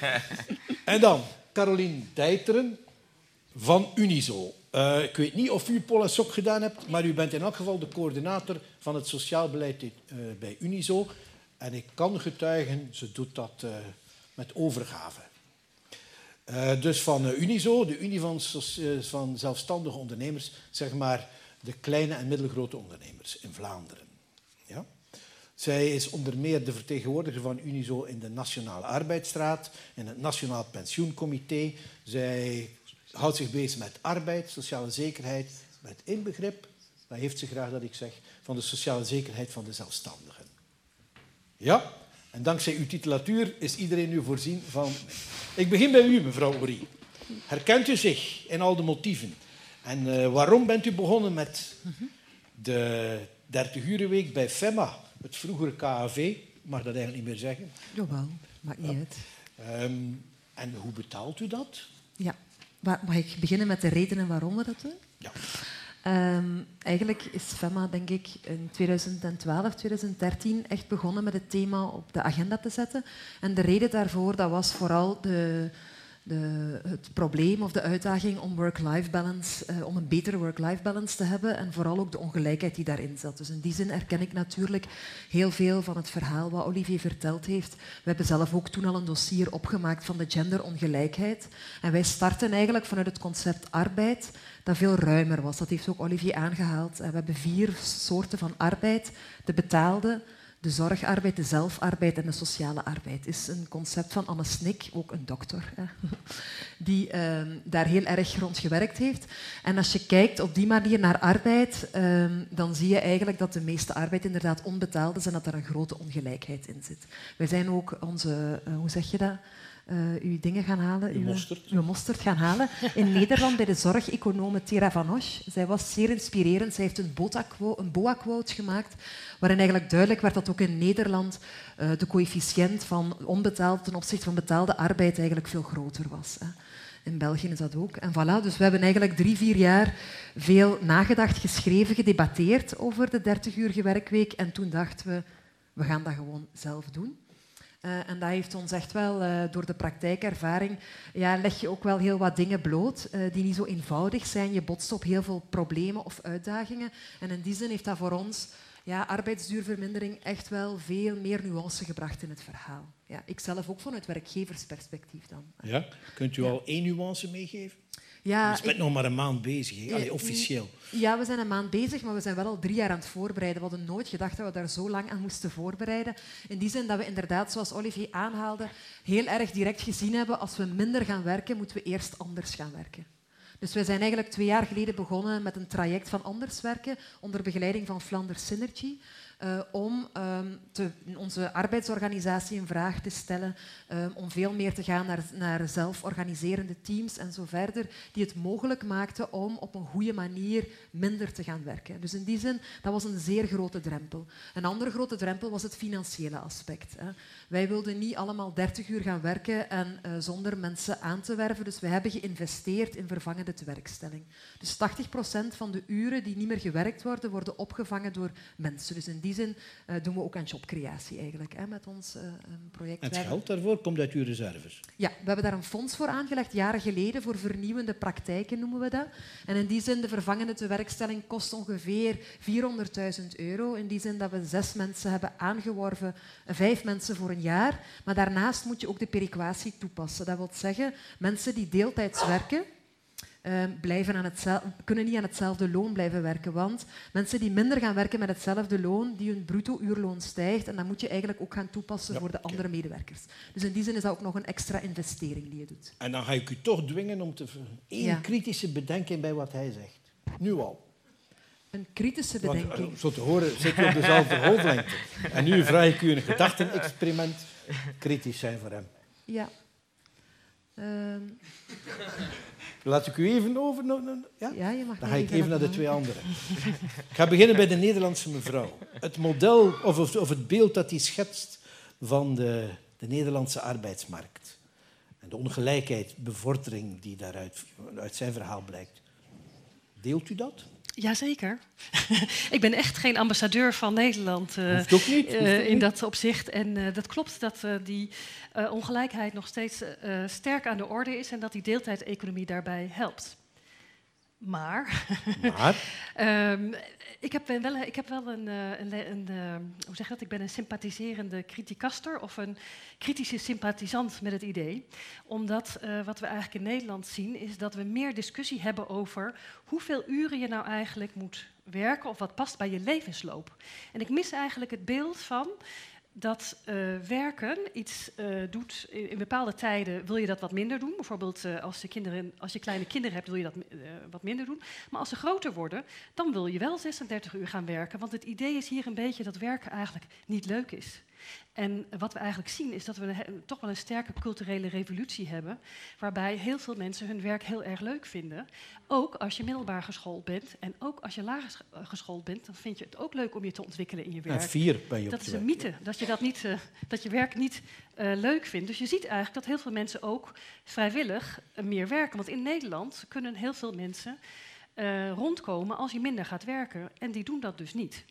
en dan Caroline Dijteren van Unizo. Uh, ik weet niet of u Pol Sok gedaan hebt, maar u bent in elk geval de coördinator van het sociaal beleid uh, bij Unizo. En ik kan getuigen, ze doet dat uh, met overgave. Uh, dus van Unizo, de Unie van, van, zelfstandige ondernemers, zeg maar de kleine en middelgrote ondernemers in Vlaanderen. Ja? Zij is onder meer de vertegenwoordiger van Unizo in de Nationale Arbeidsraad, in het Nationaal Pensioencomité. Zij houdt zich bezig met arbeid, sociale zekerheid, met inbegrip, dat heeft ze graag dat ik zeg, van de sociale zekerheid van de zelfstandigen. Ja? En dankzij uw titulatuur is iedereen nu voorzien van... Ik begin bij u, mevrouw Ori. Herkent u zich in al de motieven? En uh, waarom bent u begonnen met de 30-urenweek bij FEMA, het vroegere KAV? Mag dat eigenlijk niet meer zeggen?
Jawel, maakt niet uit.
Um, en hoe betaalt u dat?
Ja, mag ik beginnen met de redenen waarom we dat doen?
Ja.
Um, eigenlijk is FEMA, denk ik, in 2012, 2013 echt begonnen met het thema op de agenda te zetten. En de reden daarvoor dat was vooral de, de, het probleem of de uitdaging om work-life balance, uh, om een betere work-life balance te hebben en vooral ook de ongelijkheid die daarin zat. Dus in die zin herken ik natuurlijk heel veel van het verhaal wat Olivier verteld heeft. We hebben zelf ook toen al een dossier opgemaakt van de genderongelijkheid. En wij starten eigenlijk vanuit het concept arbeid dat veel ruimer was. Dat heeft ook Olivier aangehaald. En we hebben vier soorten van arbeid. De betaalde, de zorgarbeid, de zelfarbeid en de sociale arbeid. Is een concept van Anne Snik, ook een dokter, hè, die uh, daar heel erg rond gewerkt heeft. En als je kijkt op die manier naar arbeid, uh, dan zie je eigenlijk dat de meeste arbeid inderdaad onbetaald is en dat er een grote ongelijkheid in zit. Wij zijn ook onze, uh, hoe zeg je dat? Uh, uw dingen gaan halen.
Uw mosterd.
Uw mosterd gaan halen. In Nederland bij de zorgeconome Tera van Osch. Zij was zeer inspirerend. Zij heeft een, een BOA-quote gemaakt waarin eigenlijk duidelijk werd dat ook in Nederland uh, de coëfficiënt van onbetaald ten opzichte van betaalde arbeid eigenlijk veel groter was. Hè. In België is dat ook. En voilà, dus we hebben eigenlijk drie, vier jaar veel nagedacht, geschreven, gedebatteerd over de 30-uurige werkweek. En toen dachten we, we gaan dat gewoon zelf doen. Uh, en dat heeft ons echt wel, uh, door de praktijkervaring, ja, leg je ook wel heel wat dingen bloot uh, die niet zo eenvoudig zijn. Je botst op heel veel problemen of uitdagingen. En in die zin heeft dat voor ons, ja, arbeidsduurvermindering, echt wel veel meer nuance gebracht in het verhaal. Ja, ik zelf ook vanuit werkgeversperspectief dan.
Ja, kunt u al één nuance meegeven?
Ja,
je bent
ik-
nog maar een maand bezig? Allee, officieel.
Ja, we zijn een maand bezig, maar we zijn wel al drie jaar aan het voorbereiden. We hadden nooit gedacht dat we daar zo lang aan moesten voorbereiden. In die zin dat we inderdaad, zoals Olivier aanhaalde, heel erg direct gezien hebben, als we minder gaan werken, moeten we eerst anders gaan werken. Dus wij zijn eigenlijk twee jaar geleden begonnen met een traject van anders werken onder begeleiding van Flanders Synergy. Eh, om ehm, te- onze arbeidsorganisatie in vraag te stellen, ehm, om veel meer te gaan naar, naar zelforganiserende teams en zo verder, die het mogelijk maakten om op een goede manier minder te gaan werken. Dus in die zin, dat was een zeer grote drempel. Een andere grote drempel was het financiële aspect. Hè. Wij wilden niet allemaal 30 uur gaan werken en eh, zonder mensen aan te werven, dus wij hebben geïnvesteerd in vervangende tewerkstelling. Dus 80% van de uren die niet meer gewerkt worden, worden opgevangen door mensen. Dus in die zin eh, doen we ook aan jobcreatie eigenlijk hè, met ons een project.
En het geld daarvoor komt uit uw reserves.
ja, we hebben daar een fonds voor aangelegd, jaren geleden, voor vernieuwende praktijken noemen we dat. En in die zin, de vervangende tewerkstelling kost ongeveer 400.000 euro. In die zin dat we zes mensen hebben aangeworven, vijf mensen voor een jaar. Maar daarnaast moet je ook de perequatie toepassen. Dat wil zeggen, mensen die deeltijds werken, eh, blijven aan hetzel- kunnen niet aan hetzelfde loon blijven werken. Want mensen die minder gaan werken met hetzelfde loon, die hun bruto-uurloon stijgt. En dat moet je eigenlijk ook gaan toepassen
Ja,
voor de andere medewerkers. Dus in die zin is dat ook nog een extra investering die je doet.
En dan ga ik u toch dwingen om te... één
Ja.
kritische bedenking bij wat hij zegt. Nu al.
Een kritische
Want,
bedenking.
eh, zo te horen zit u op dezelfde golflengte. En nu vraag ik u een gedachtenexperiment. Kritisch zijn voor hem.
Ja. Ehm,
Laat ik u even over... Ja?
ja, je mag
Dan ga ik even naar de twee anderen. Ik ga beginnen bij de Nederlandse mevrouw. Het model of, of, of het beeld dat hij schetst van de, de Nederlandse arbeidsmarkt. En de ongelijkheid, bevordering die daaruit uit zijn verhaal blijkt. Deelt u dat?
Jazeker. ik ben echt geen ambassadeur van Nederland eh,
Hoeft ook niet.
eh,
hoeft ook
in dat opzicht. En eh, dat klopt dat die ongelijkheid nog steeds sterk aan de orde is en dat die deeltijdeconomie daarbij helpt. Maar
Maar,
Ehm, ik, heb wel, ik heb wel een, eh, een, een, eh, hoe zeg dat? Ik ben een sympathiserende criticaster of een kritische sympathisant met het idee. Omdat eh, wat we eigenlijk in Nederland zien is dat we meer discussie hebben over hoeveel uren je nou eigenlijk moet werken of wat past bij je levensloop. En ik mis eigenlijk het beeld van dat eh, werken iets eh, doet in, bepaalde tijden wil je dat wat minder doen. Bijvoorbeeld eh, als, je kinderen, als je kleine kinderen hebt wil je dat wat minder doen. Maar als ze groter worden, dan wil je wel 36 uur gaan werken. Want het idee is hier een beetje dat werken eigenlijk niet leuk is. En wat we eigenlijk zien is dat we een toch wel een sterke culturele revolutie hebben, waarbij heel veel mensen hun werk heel erg leuk vinden. Ook als je middelbaar geschoold bent en ook als je lager eh, geschoold bent, dan vind je het ook leuk om je te ontwikkelen in je werk.
vier ben je op
Dat is een mythe, dat je, dat niet, eh, dat je werk niet eh, leuk vindt. Dus je ziet eigenlijk dat heel veel mensen ook vrijwillig meer werken. Want in Nederland kunnen heel veel mensen rondkomen als je minder gaat werken. En die doen dat dus niet.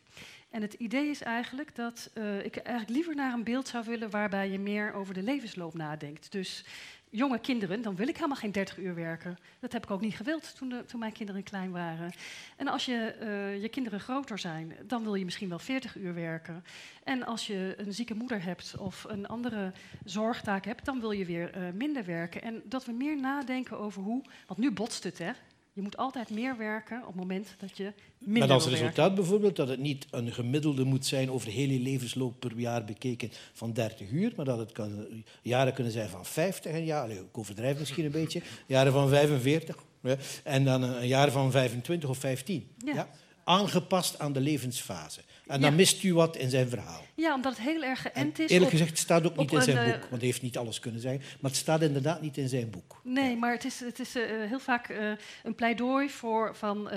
En het idee is eigenlijk dat eh, ik eigenlijk liever naar een beeld zou willen waarbij je meer over de levensloop nadenkt. Dus jonge kinderen, dan wil ik helemaal geen 30 uur werken. Dat heb ik ook niet gewild toen, toen mijn kinderen klein waren. En als je, eh, je kinderen groter zijn, dan wil je misschien wel 40 uur werken. En als je een zieke moeder hebt of een andere zorgtaak hebt, dan wil je weer eh, minder werken. En dat we meer nadenken over hoe, want nu botst het hè. Je moet altijd meer werken op het moment dat je minder
Met als
wil werken.
resultaat bijvoorbeeld dat het niet een gemiddelde moet zijn over heel je levensloop per jaar bekeken van 30 uur, maar dat het kan, jaren kunnen zijn van 50 en ja, ik overdrijf misschien een beetje, jaren van 45 ja, en dan een, een jaar van 25 of 15.
Ja.
Ja. Aangepast aan de levensfase. En dan
Ja.
mist u wat in zijn verhaal.
Ja, omdat het heel erg geënt is
eerlijk
op
gezegd, het staat ook niet in zijn
een, eh,
boek, want hij heeft niet alles kunnen zeggen, maar het staat inderdaad niet in zijn boek.
Nee, maar het is, het is eh, heel vaak eh, een pleidooi voor, van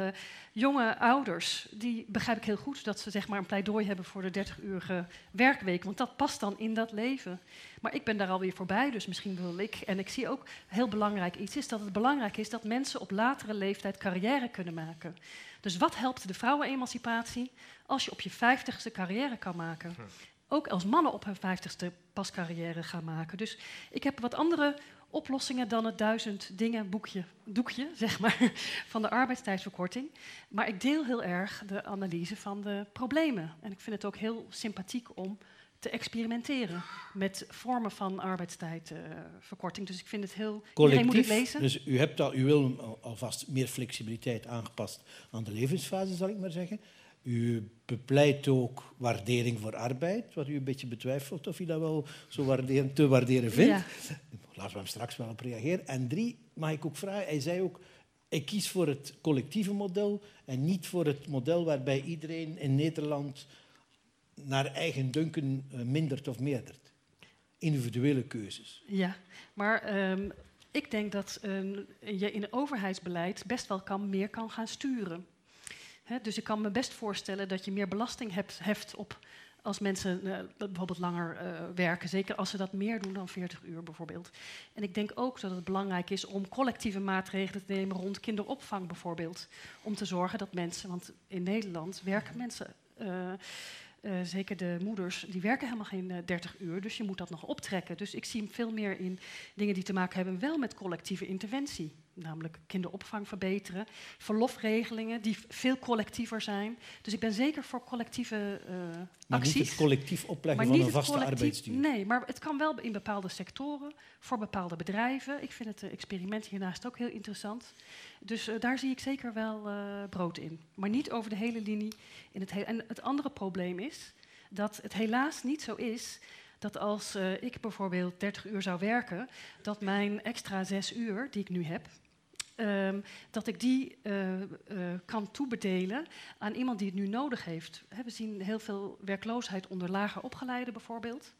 jonge ouders. Die begrijp ik heel goed dat ze zeg maar, een pleidooi hebben voor de 30-urige werkweek. Want dat past dan in dat leven. Maar ik ben daar alweer voorbij, dus misschien wil ik. En ik zie ook heel belangrijk iets is dat het belangrijk is dat mensen op latere leeftijd carrière kunnen maken. Dus wat helpt de vrouwenemancipatie als je op je vijftigste carrière kan maken? Ook als mannen op hun vijftigste pas carrière gaan maken. Dus ik heb wat andere oplossingen dan het duizend dingen boekje, doekje zeg maar, van de arbeidstijdsverkorting. Maar ik deel heel erg de analyse van de problemen. En ik vind het ook heel sympathiek om te experimenteren met vormen van arbeidstijdverkorting. dus ik vind het heel... Iedereen moet het lezen.
Dus u, hebt al, u wil alvast meer flexibiliteit aangepast aan de levensfase, zal ik maar zeggen. U bepleit ook waardering voor arbeid, wat u een beetje betwijfelt of u dat wel zo waarderen, te waarderen vindt. Ja. Laten we hem straks wel op reageren. En drie, mag ik ook vragen, hij zei ook, ik kies voor het collectieve model en niet voor het model waarbij iedereen in Nederland naar eigen dunken eh, mindert of meerdert. Individuele keuzes.
Ja, maar um, ik denk dat um, je in het overheidsbeleid best wel kan, meer kan gaan sturen. Dus ik kan me best voorstellen dat je meer belasting hebt, heft op als mensen uh, bijvoorbeeld langer uh, werken. Zeker als ze dat meer doen dan 40 uur bijvoorbeeld. En ik denk ook dat het belangrijk is om collectieve maatregelen te nemen rond kinderopvang bijvoorbeeld. Om te zorgen dat mensen, want in Nederland werken mensen. Uh, zeker de moeders, die werken helemaal geen uh, eh, 30 uur, dus je moet dat nog optrekken. Dus ik zie hem veel meer in dingen die te maken hebben wel met collectieve interventie. Namelijk kinderopvang verbeteren, verlofregelingen die veel collectiever zijn. Dus ik ben zeker voor collectieve uh,
maar
acties.
niet het collectief opleggen van een vaste arbeidsduur.
Nee, maar het kan wel in bepaalde sectoren, voor bepaalde bedrijven. Ik vind het experiment hiernaast ook heel interessant. Dus uh, daar zie ik zeker wel brood in. Maar niet over de hele linie. In het en het andere probleem is dat het helaas niet zo is dat als uh, ik bijvoorbeeld 30 uur zou werken, dat mijn extra 6 uur die ik nu heb, um, dat ik die kan toebedelen aan iemand die het nu nodig heeft. we zien heel veel werkloosheid onder lager opgeleiden bijvoorbeeld.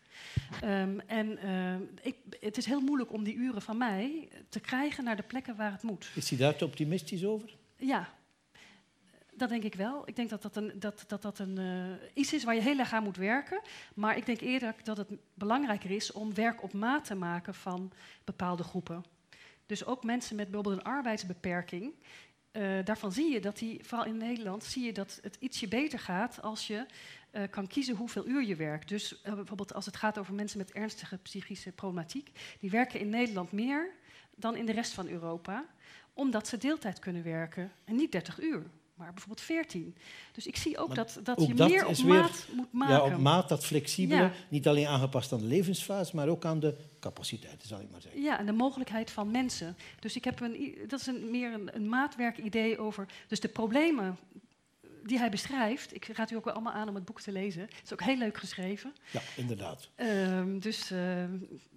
Um, en uh, ik, het is heel moeilijk om die uren van mij te krijgen naar de plekken waar het moet.
Is hij daar te optimistisch over?
Ja, dat denk ik wel. Ik denk dat dat, een, dat, dat, dat een, uh, iets is waar je heel erg aan moet werken. Maar ik denk eerder dat het belangrijker is om werk op maat te maken van bepaalde groepen. Dus ook mensen met bijvoorbeeld een arbeidsbeperking. Uh, daarvan zie je dat die, vooral in Nederland, zie je dat het ietsje beter gaat als je uh, kan kiezen hoeveel uur je werkt. Dus uh, bijvoorbeeld als het gaat over mensen met ernstige psychische problematiek, die werken in Nederland meer dan in de rest van Europa, omdat ze deeltijd kunnen werken en niet 30 uur. Maar bijvoorbeeld 14. Dus ik zie ook maar dat, dat je meer op maat moet maken.
Ja, op maat, dat flexibele. Ja. Niet alleen aangepast aan de levensfase, maar ook aan de capaciteiten, zal ik maar zeggen.
Ja, en de mogelijkheid van mensen. Dus ik heb een, dat is een, meer een, een maatwerkidee over. Dus de problemen die hij beschrijft. Ik raad u ook wel allemaal aan om het boek te lezen. Het is ook heel leuk geschreven.
Ja, inderdaad.
Uh, dus uh,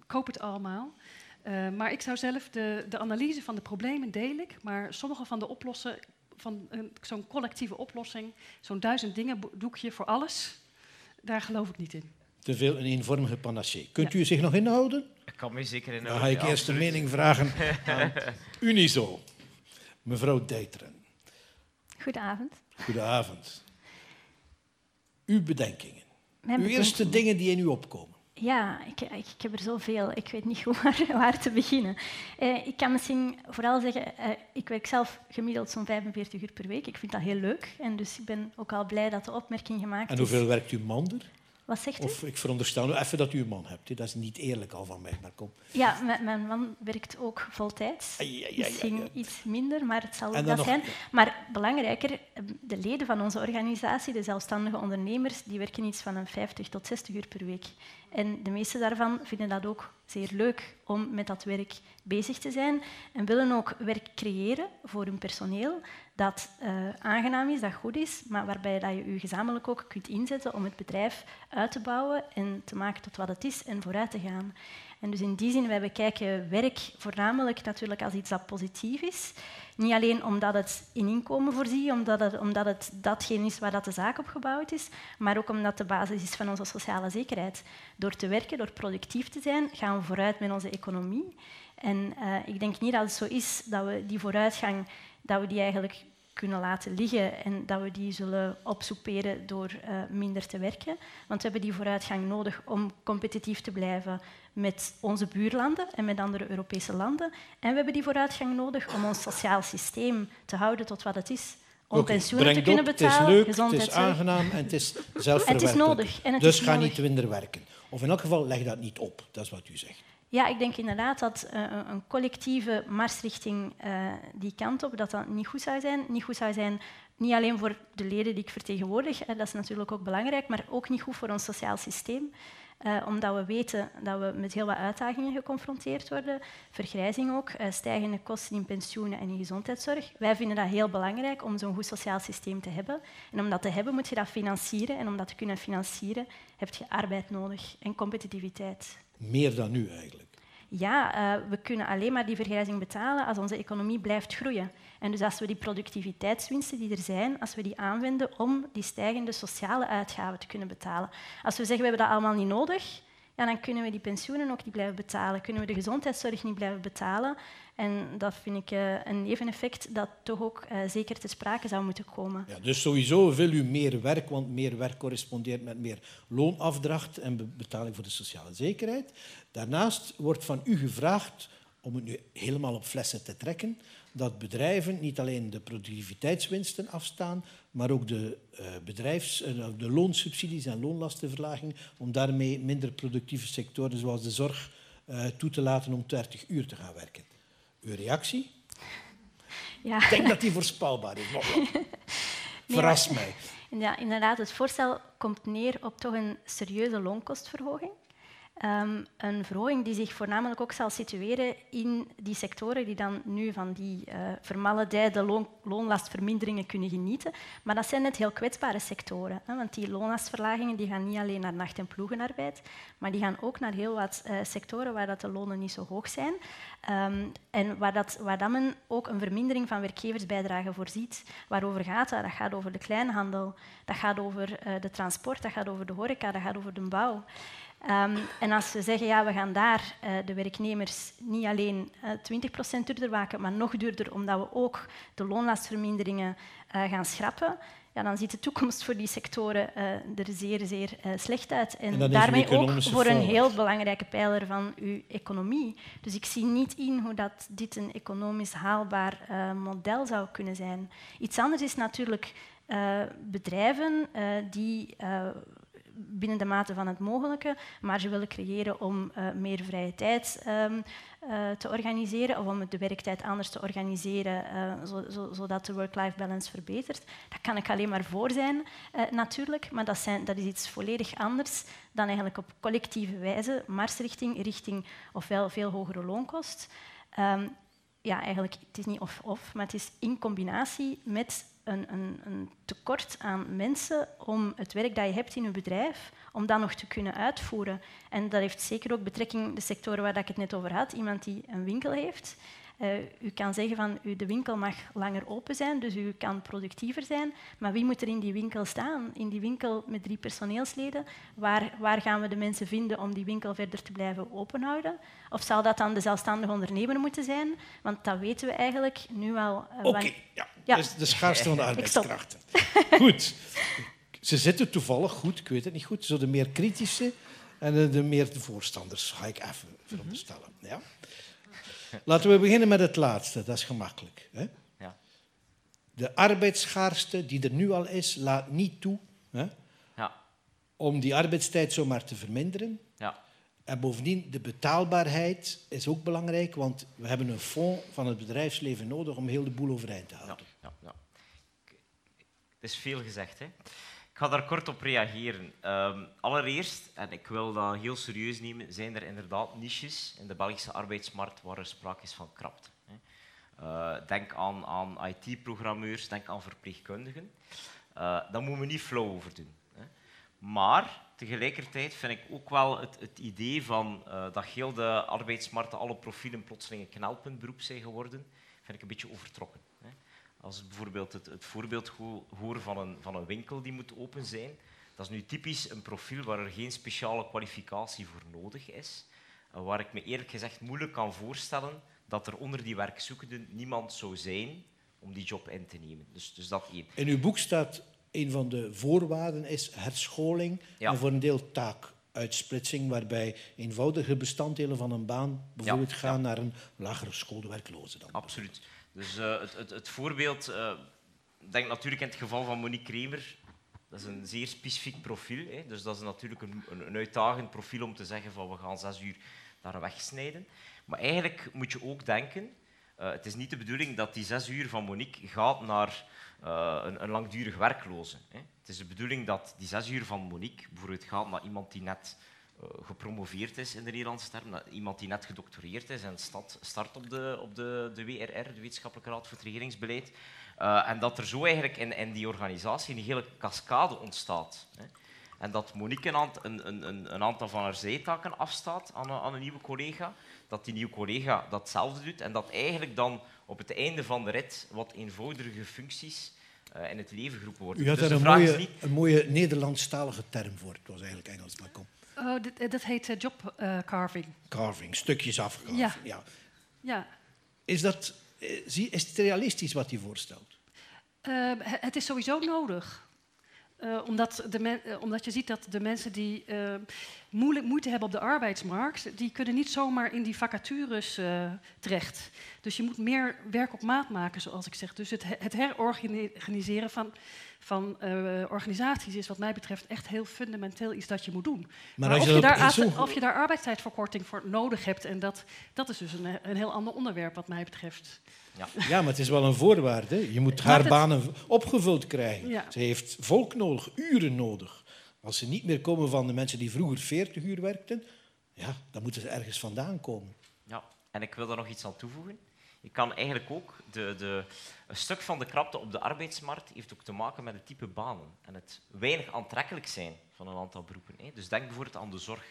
koop het allemaal. Uh, maar ik zou zelf de, de analyse van de problemen deel ik, maar sommige van de oplossen, van zo'n collectieve oplossing, zo'n duizend dingen doekje voor alles, daar geloof ik niet in.
Te veel een eenvormige panacee. Kunt ja. u zich nog inhouden?
Ik kan me zeker inhouden.
Dan ga ik
ja,
eerst de mening vragen aan Unizo. Mevrouw Deiteren.
Goedenavond.
Goedenavond. Uw bedenkingen. Mijn Uw eerste dingen die in u opkomen.
Ja, ik, ik, ik, heb er zoveel. Ik weet niet hoe, waar, waar te beginnen. Eh, ik kan misschien vooral zeggen, eh, ik werk zelf gemiddeld zo'n 45 uur per week. Ik vind dat heel leuk. En dus ik ben ook al blij dat de opmerking gemaakt
is. En hoeveel werkt uw man er?
Wat zegt u?
Of ik veronderstel even dat u een man hebt. Dat is niet eerlijk al van mij, maar kom.
Ja, mijn man werkt ook voltijds. Ja, ja, ja, Misschien iets minder, maar het zal ook dat nog... zijn. Maar belangrijker, de leden van onze organisatie, de zelfstandige ondernemers, die werken iets van een 50 tot 60 uur per week. En de meeste daarvan vinden dat ook zeer leuk om met dat werk bezig te zijn en willen ook werk creëren voor hun personeel dat uh, aangenaam is, dat goed is, maar waarbij dat je je gezamenlijk ook kunt inzetten om het bedrijf uit te bouwen en te maken tot wat het is en vooruit te gaan. En dus in die zin, wij bekijken werk voornamelijk natuurlijk als iets dat positief is. Niet alleen omdat het in inkomen voorziet, omdat het, omdat het datgene is waar dat de zaak op gebouwd is, maar ook omdat de basis is van onze sociale zekerheid. Door te werken, door productief te zijn, gaan we vooruit met onze economie. En uh, ik denk niet dat het zo is dat we die vooruitgang dat we die eigenlijk kunnen laten liggen en dat we die zullen opsoeperen door uh, minder te werken. Want we hebben die vooruitgang nodig om competitief te blijven met onze buurlanden en met andere Europese landen. En we hebben die vooruitgang nodig om ons sociaal systeem te houden tot wat het is. Om okay, pensioenen te kunnen betalen,
het is leuk, het is aangenaam en het is zelfverwerkelijk.
het is nodig. En het
dus
is
ga
nodig.
niet minder werken. Of in elk geval, leg dat niet op. Dat is wat u zegt.
Ja, ik denk inderdaad dat uh, een collectieve mars richting uh, die kant op, dat dat niet goed zou zijn. Niet goed zou zijn Niet alleen voor de leden die ik vertegenwoordig, dat is natuurlijk ook belangrijk, maar ook niet goed voor ons sociaal systeem. Uh, omdat we weten dat we met heel wat uitdagingen geconfronteerd worden. Vergrijzing ook, stijgende kosten in pensioenen en in gezondheidszorg. Wij vinden dat heel belangrijk om zo'n goed sociaal systeem te hebben. En om dat te hebben moet je dat financieren. En om dat te kunnen financieren heb je arbeid nodig en competitiviteit.
Meer dan nu eigenlijk
ja, uh, we kunnen alleen maar die vergrijzing betalen als onze economie blijft groeien. En dus als we die productiviteitswinsten die er zijn, als we die aanwenden om die stijgende sociale uitgaven te kunnen betalen. Als we zeggen we hebben dat allemaal niet nodig, ja, dan kunnen we die pensioenen ook niet blijven betalen, kunnen we de gezondheidszorg niet blijven betalen. En dat vind ik uh, een neveneffect dat toch ook uh, zeker te sprake zou moeten komen.
Ja, dus sowieso wil u meer werk, want meer werk correspondeert met meer loonafdracht en betaling voor de sociale zekerheid. Daarnaast wordt van u gevraagd om het nu helemaal op flessen te trekken, dat bedrijven niet alleen de productiviteitswinsten afstaan, maar ook de, uh, bedrijfs, uh, de loonsubsidies en loonlastenverlaging, om daarmee minder productieve sectoren zoals de zorg uh, toe te laten om 30 uur te gaan werken. Uw reactie? Ja. Ik denk dat die voorspelbaar is. Nog Verras mij.
Ja, inderdaad, het voorstel komt neer op toch een serieuze loonkostverhoging. Um, een verhoging die zich voornamelijk ook zal situeren in die sectoren die dan nu van die uh, vermaledijde loon, loonlastverminderingen kunnen genieten. Maar dat zijn net heel kwetsbare sectoren. Hè, want die loonlastverlagingen die gaan niet alleen naar nacht- en ploegenarbeid, maar die gaan ook naar heel wat uh, sectoren waar dat de lonen niet zo hoog zijn. Um, en waar, dat, waar dat men ook een vermindering van werkgeversbijdragen voorziet. Waarover gaat dat? Dat gaat over de kleinhandel, dat gaat over uh, de transport, dat gaat over de horeca, dat gaat over de bouw. Um, en als we zeggen, ja, we gaan daar uh, de werknemers niet alleen uh, eh, 20% duurder maken, maar nog duurder, omdat we ook de loonlastverminderingen uh, gaan schrappen, ja, dan ziet de toekomst voor die sectoren er zeer, zeer slecht uit. En, en daarmee ook voor een heel belangrijke pijler van uw economie. Dus ik zie niet in hoe dat dit een economisch haalbaar model zou kunnen zijn. Iets anders is natuurlijk bedrijven die binnen de mate van het mogelijke, maar ze willen creëren om uh, meer vrije tijd um, uh, te organiseren of om de werktijd anders te organiseren, uh, zo, zo, zodat de work-life balance verbetert. Daar kan ik alleen maar voor zijn, natuurlijk, maar dat, zijn, dat, is iets volledig anders dan eigenlijk op collectieve wijze marsrichting, richting ofwel veel hogere loonkost. Um, ja, eigenlijk, het is niet of-of, maar het is in combinatie met een, een, een, tekort aan mensen om het werk dat je hebt in je bedrijf, om dat nog te kunnen uitvoeren. En dat heeft zeker ook betrekking de sectoren waar ik het net over had. Iemand die een winkel heeft, uh, u kan zeggen van de winkel mag langer open zijn, dus u kan productiever zijn. Maar wie moet er in die winkel staan? In die winkel met drie personeelsleden, waar, waar gaan we de mensen vinden om die winkel verder te blijven openhouden? Of zal dat dan de zelfstandige ondernemer moeten zijn? Want dat weten we eigenlijk nu al.
Uh, Oké, okay, ja. ja. Dus de schaarste van de arbeidskrachten. Goed. Ze zitten toevallig goed, ik weet het niet goed, zo de meer kritische en de, meer de voorstanders, ga ik even veronderstellen. Ja? Laten we beginnen met het laatste, dat is gemakkelijk. Hè? Ja. De arbeidsschaarste die er nu al is, laat niet toe hè, ja. om die arbeidstijd zomaar te verminderen. Ja. En bovendien, de betaalbaarheid is ook belangrijk, want we hebben een fonds van het bedrijfsleven nodig om heel de boel overeind te houden. Ja, ja,
Het is veel gezegd. Hè? Ga daar kort op reageren. Um, allereerst, en ik wil dat heel serieus nemen, zijn er inderdaad niches in de Belgische arbeidsmarkt waar er sprake is van krapte. Uh, denk aan, aan IT-programmeurs, denk aan verpleegkundigen. Uh, daar moeten we niet flauw over doen. Hè. Maar tegelijkertijd vind ik ook wel het, het idee van uh, dat heel de arbeidsmarkten, alle profielen plotseling een knelpuntberoep zijn geworden, vind ik een beetje overtrokken. Als ik bijvoorbeeld het, het voorbeeld hoor van een, van een winkel die moet open zijn, dat is nu typisch een profiel waar er geen speciale kwalificatie voor nodig is. Waar ik me eerlijk gezegd moeilijk kan voorstellen dat er onder die werkzoekenden niemand zou zijn om die job in te nemen. Dus, dus dat één.
In uw boek staat een van de voorwaarden is herscholing en voor een deel taakuitsplitsing, waarbij eenvoudige bestanddelen van een baan bijvoorbeeld gaan naar een lagere school werkloze. Dan.
Absoluut. Dus uh, het, het, het, voorbeeld, uh, denk natuurlijk in het geval van Monique Kremer, dat is een zeer specifiek profiel. Hè. Dus dat is natuurlijk een, een, uitdagend profiel om te zeggen van we gaan zes uur daar wegsnijden. Maar eigenlijk moet je ook denken, uh, het is niet de bedoeling dat die zes uur van Monique gaat naar een, een, langdurig werkloze. Hè. Het is de bedoeling dat die zes uur van Monique bijvoorbeeld gaat naar iemand die net gepromoveerd is in de Nederlandse term, iemand die net gedoctoreerd is en start op de, op de, de WRR, de Wetenschappelijke Raad voor het Regeringsbeleid. Uh, en dat er zo eigenlijk in, in, die organisatie een hele cascade ontstaat. Hè. En dat Monique een, een, een, een, aantal van haar zijtaken afstaat aan een, aan een, nieuwe collega, dat die nieuwe collega datzelfde doet en dat eigenlijk dan op het einde van de rit wat eenvoudige functies uh, in het leven geroepen worden.
U had
dus
daar een mooie, niet... een mooie Nederlandstalige term voor. Het was eigenlijk Engels, maar kom.
Oh, dat, dat heet uh, job uh, carving.
Carving, stukjes afgecarven.
Ja.
ja.
ja.
Is, dat, is het realistisch wat u voorstelt?
het is sowieso nodig. Omdat, de omdat, je ziet dat de mensen die uh, moeilijk, moeite hebben op de arbeidsmarkt, die kunnen niet zomaar in die vacatures terecht. Dus je moet meer werk op maat maken, zoals ik zeg. Dus het, het herorganiseren van, van organisaties is wat mij betreft echt heel fundamenteel iets dat je moet doen. Maar, maar of, je, je daar, of je daar arbeidstijdverkorting voor nodig hebt, en dat, dat is dus een, een heel ander onderwerp wat mij betreft.
Ja. ja, maar het is wel een voorwaarde. Je moet haar banen opgevuld krijgen. Ze heeft volk nodig, uren nodig. Als ze niet meer komen van de mensen die vroeger 40 uur werkten, ja, dan moeten ze ergens vandaan komen.
Ja, en ik wil daar nog iets aan toevoegen. Je kan eigenlijk ook de, de, een stuk van de krapte op de arbeidsmarkt heeft ook te maken met het type banen en het weinig aantrekkelijk zijn van een aantal beroepen. Dus denk bijvoorbeeld aan de zorg.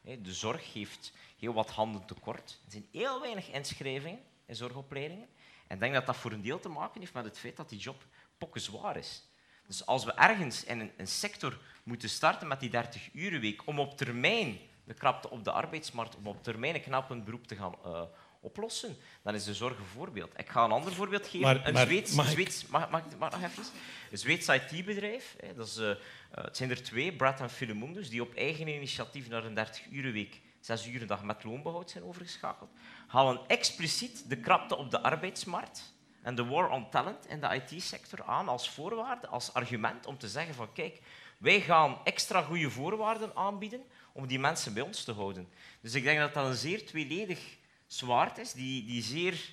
De zorg heeft heel wat handen tekort. Er zijn heel weinig inschrijvingen in zorgopleidingen. En ik denk dat dat voor een deel te maken heeft met het feit dat die job pokken zwaar is. Dus als we ergens in een, een sector moeten starten met die 30-urenweek om op termijn de krapte op de arbeidsmarkt, om op termijn een knappend beroep te gaan uh, oplossen, dan is de zorg een voorbeeld. Ik ga een ander voorbeeld geven.
Maar,
een
maar,
Zweeds,
mag,
Zweeds, mag, mag, mag, nog even? Een Zweeds IT-bedrijf, dat is, uh, het zijn er twee, Brad en Philemundus, die op eigen initiatief naar een 30-urenweek zes uur een dag met loonbehoud zijn overgeschakeld, halen expliciet de krapte op de arbeidsmarkt en de war on talent in de IT-sector aan als voorwaarde, als argument om te zeggen van kijk, wij gaan extra goede voorwaarden aanbieden om die mensen bij ons te houden. Dus ik denk dat dat een zeer tweeledig zwaard is, die, die zeer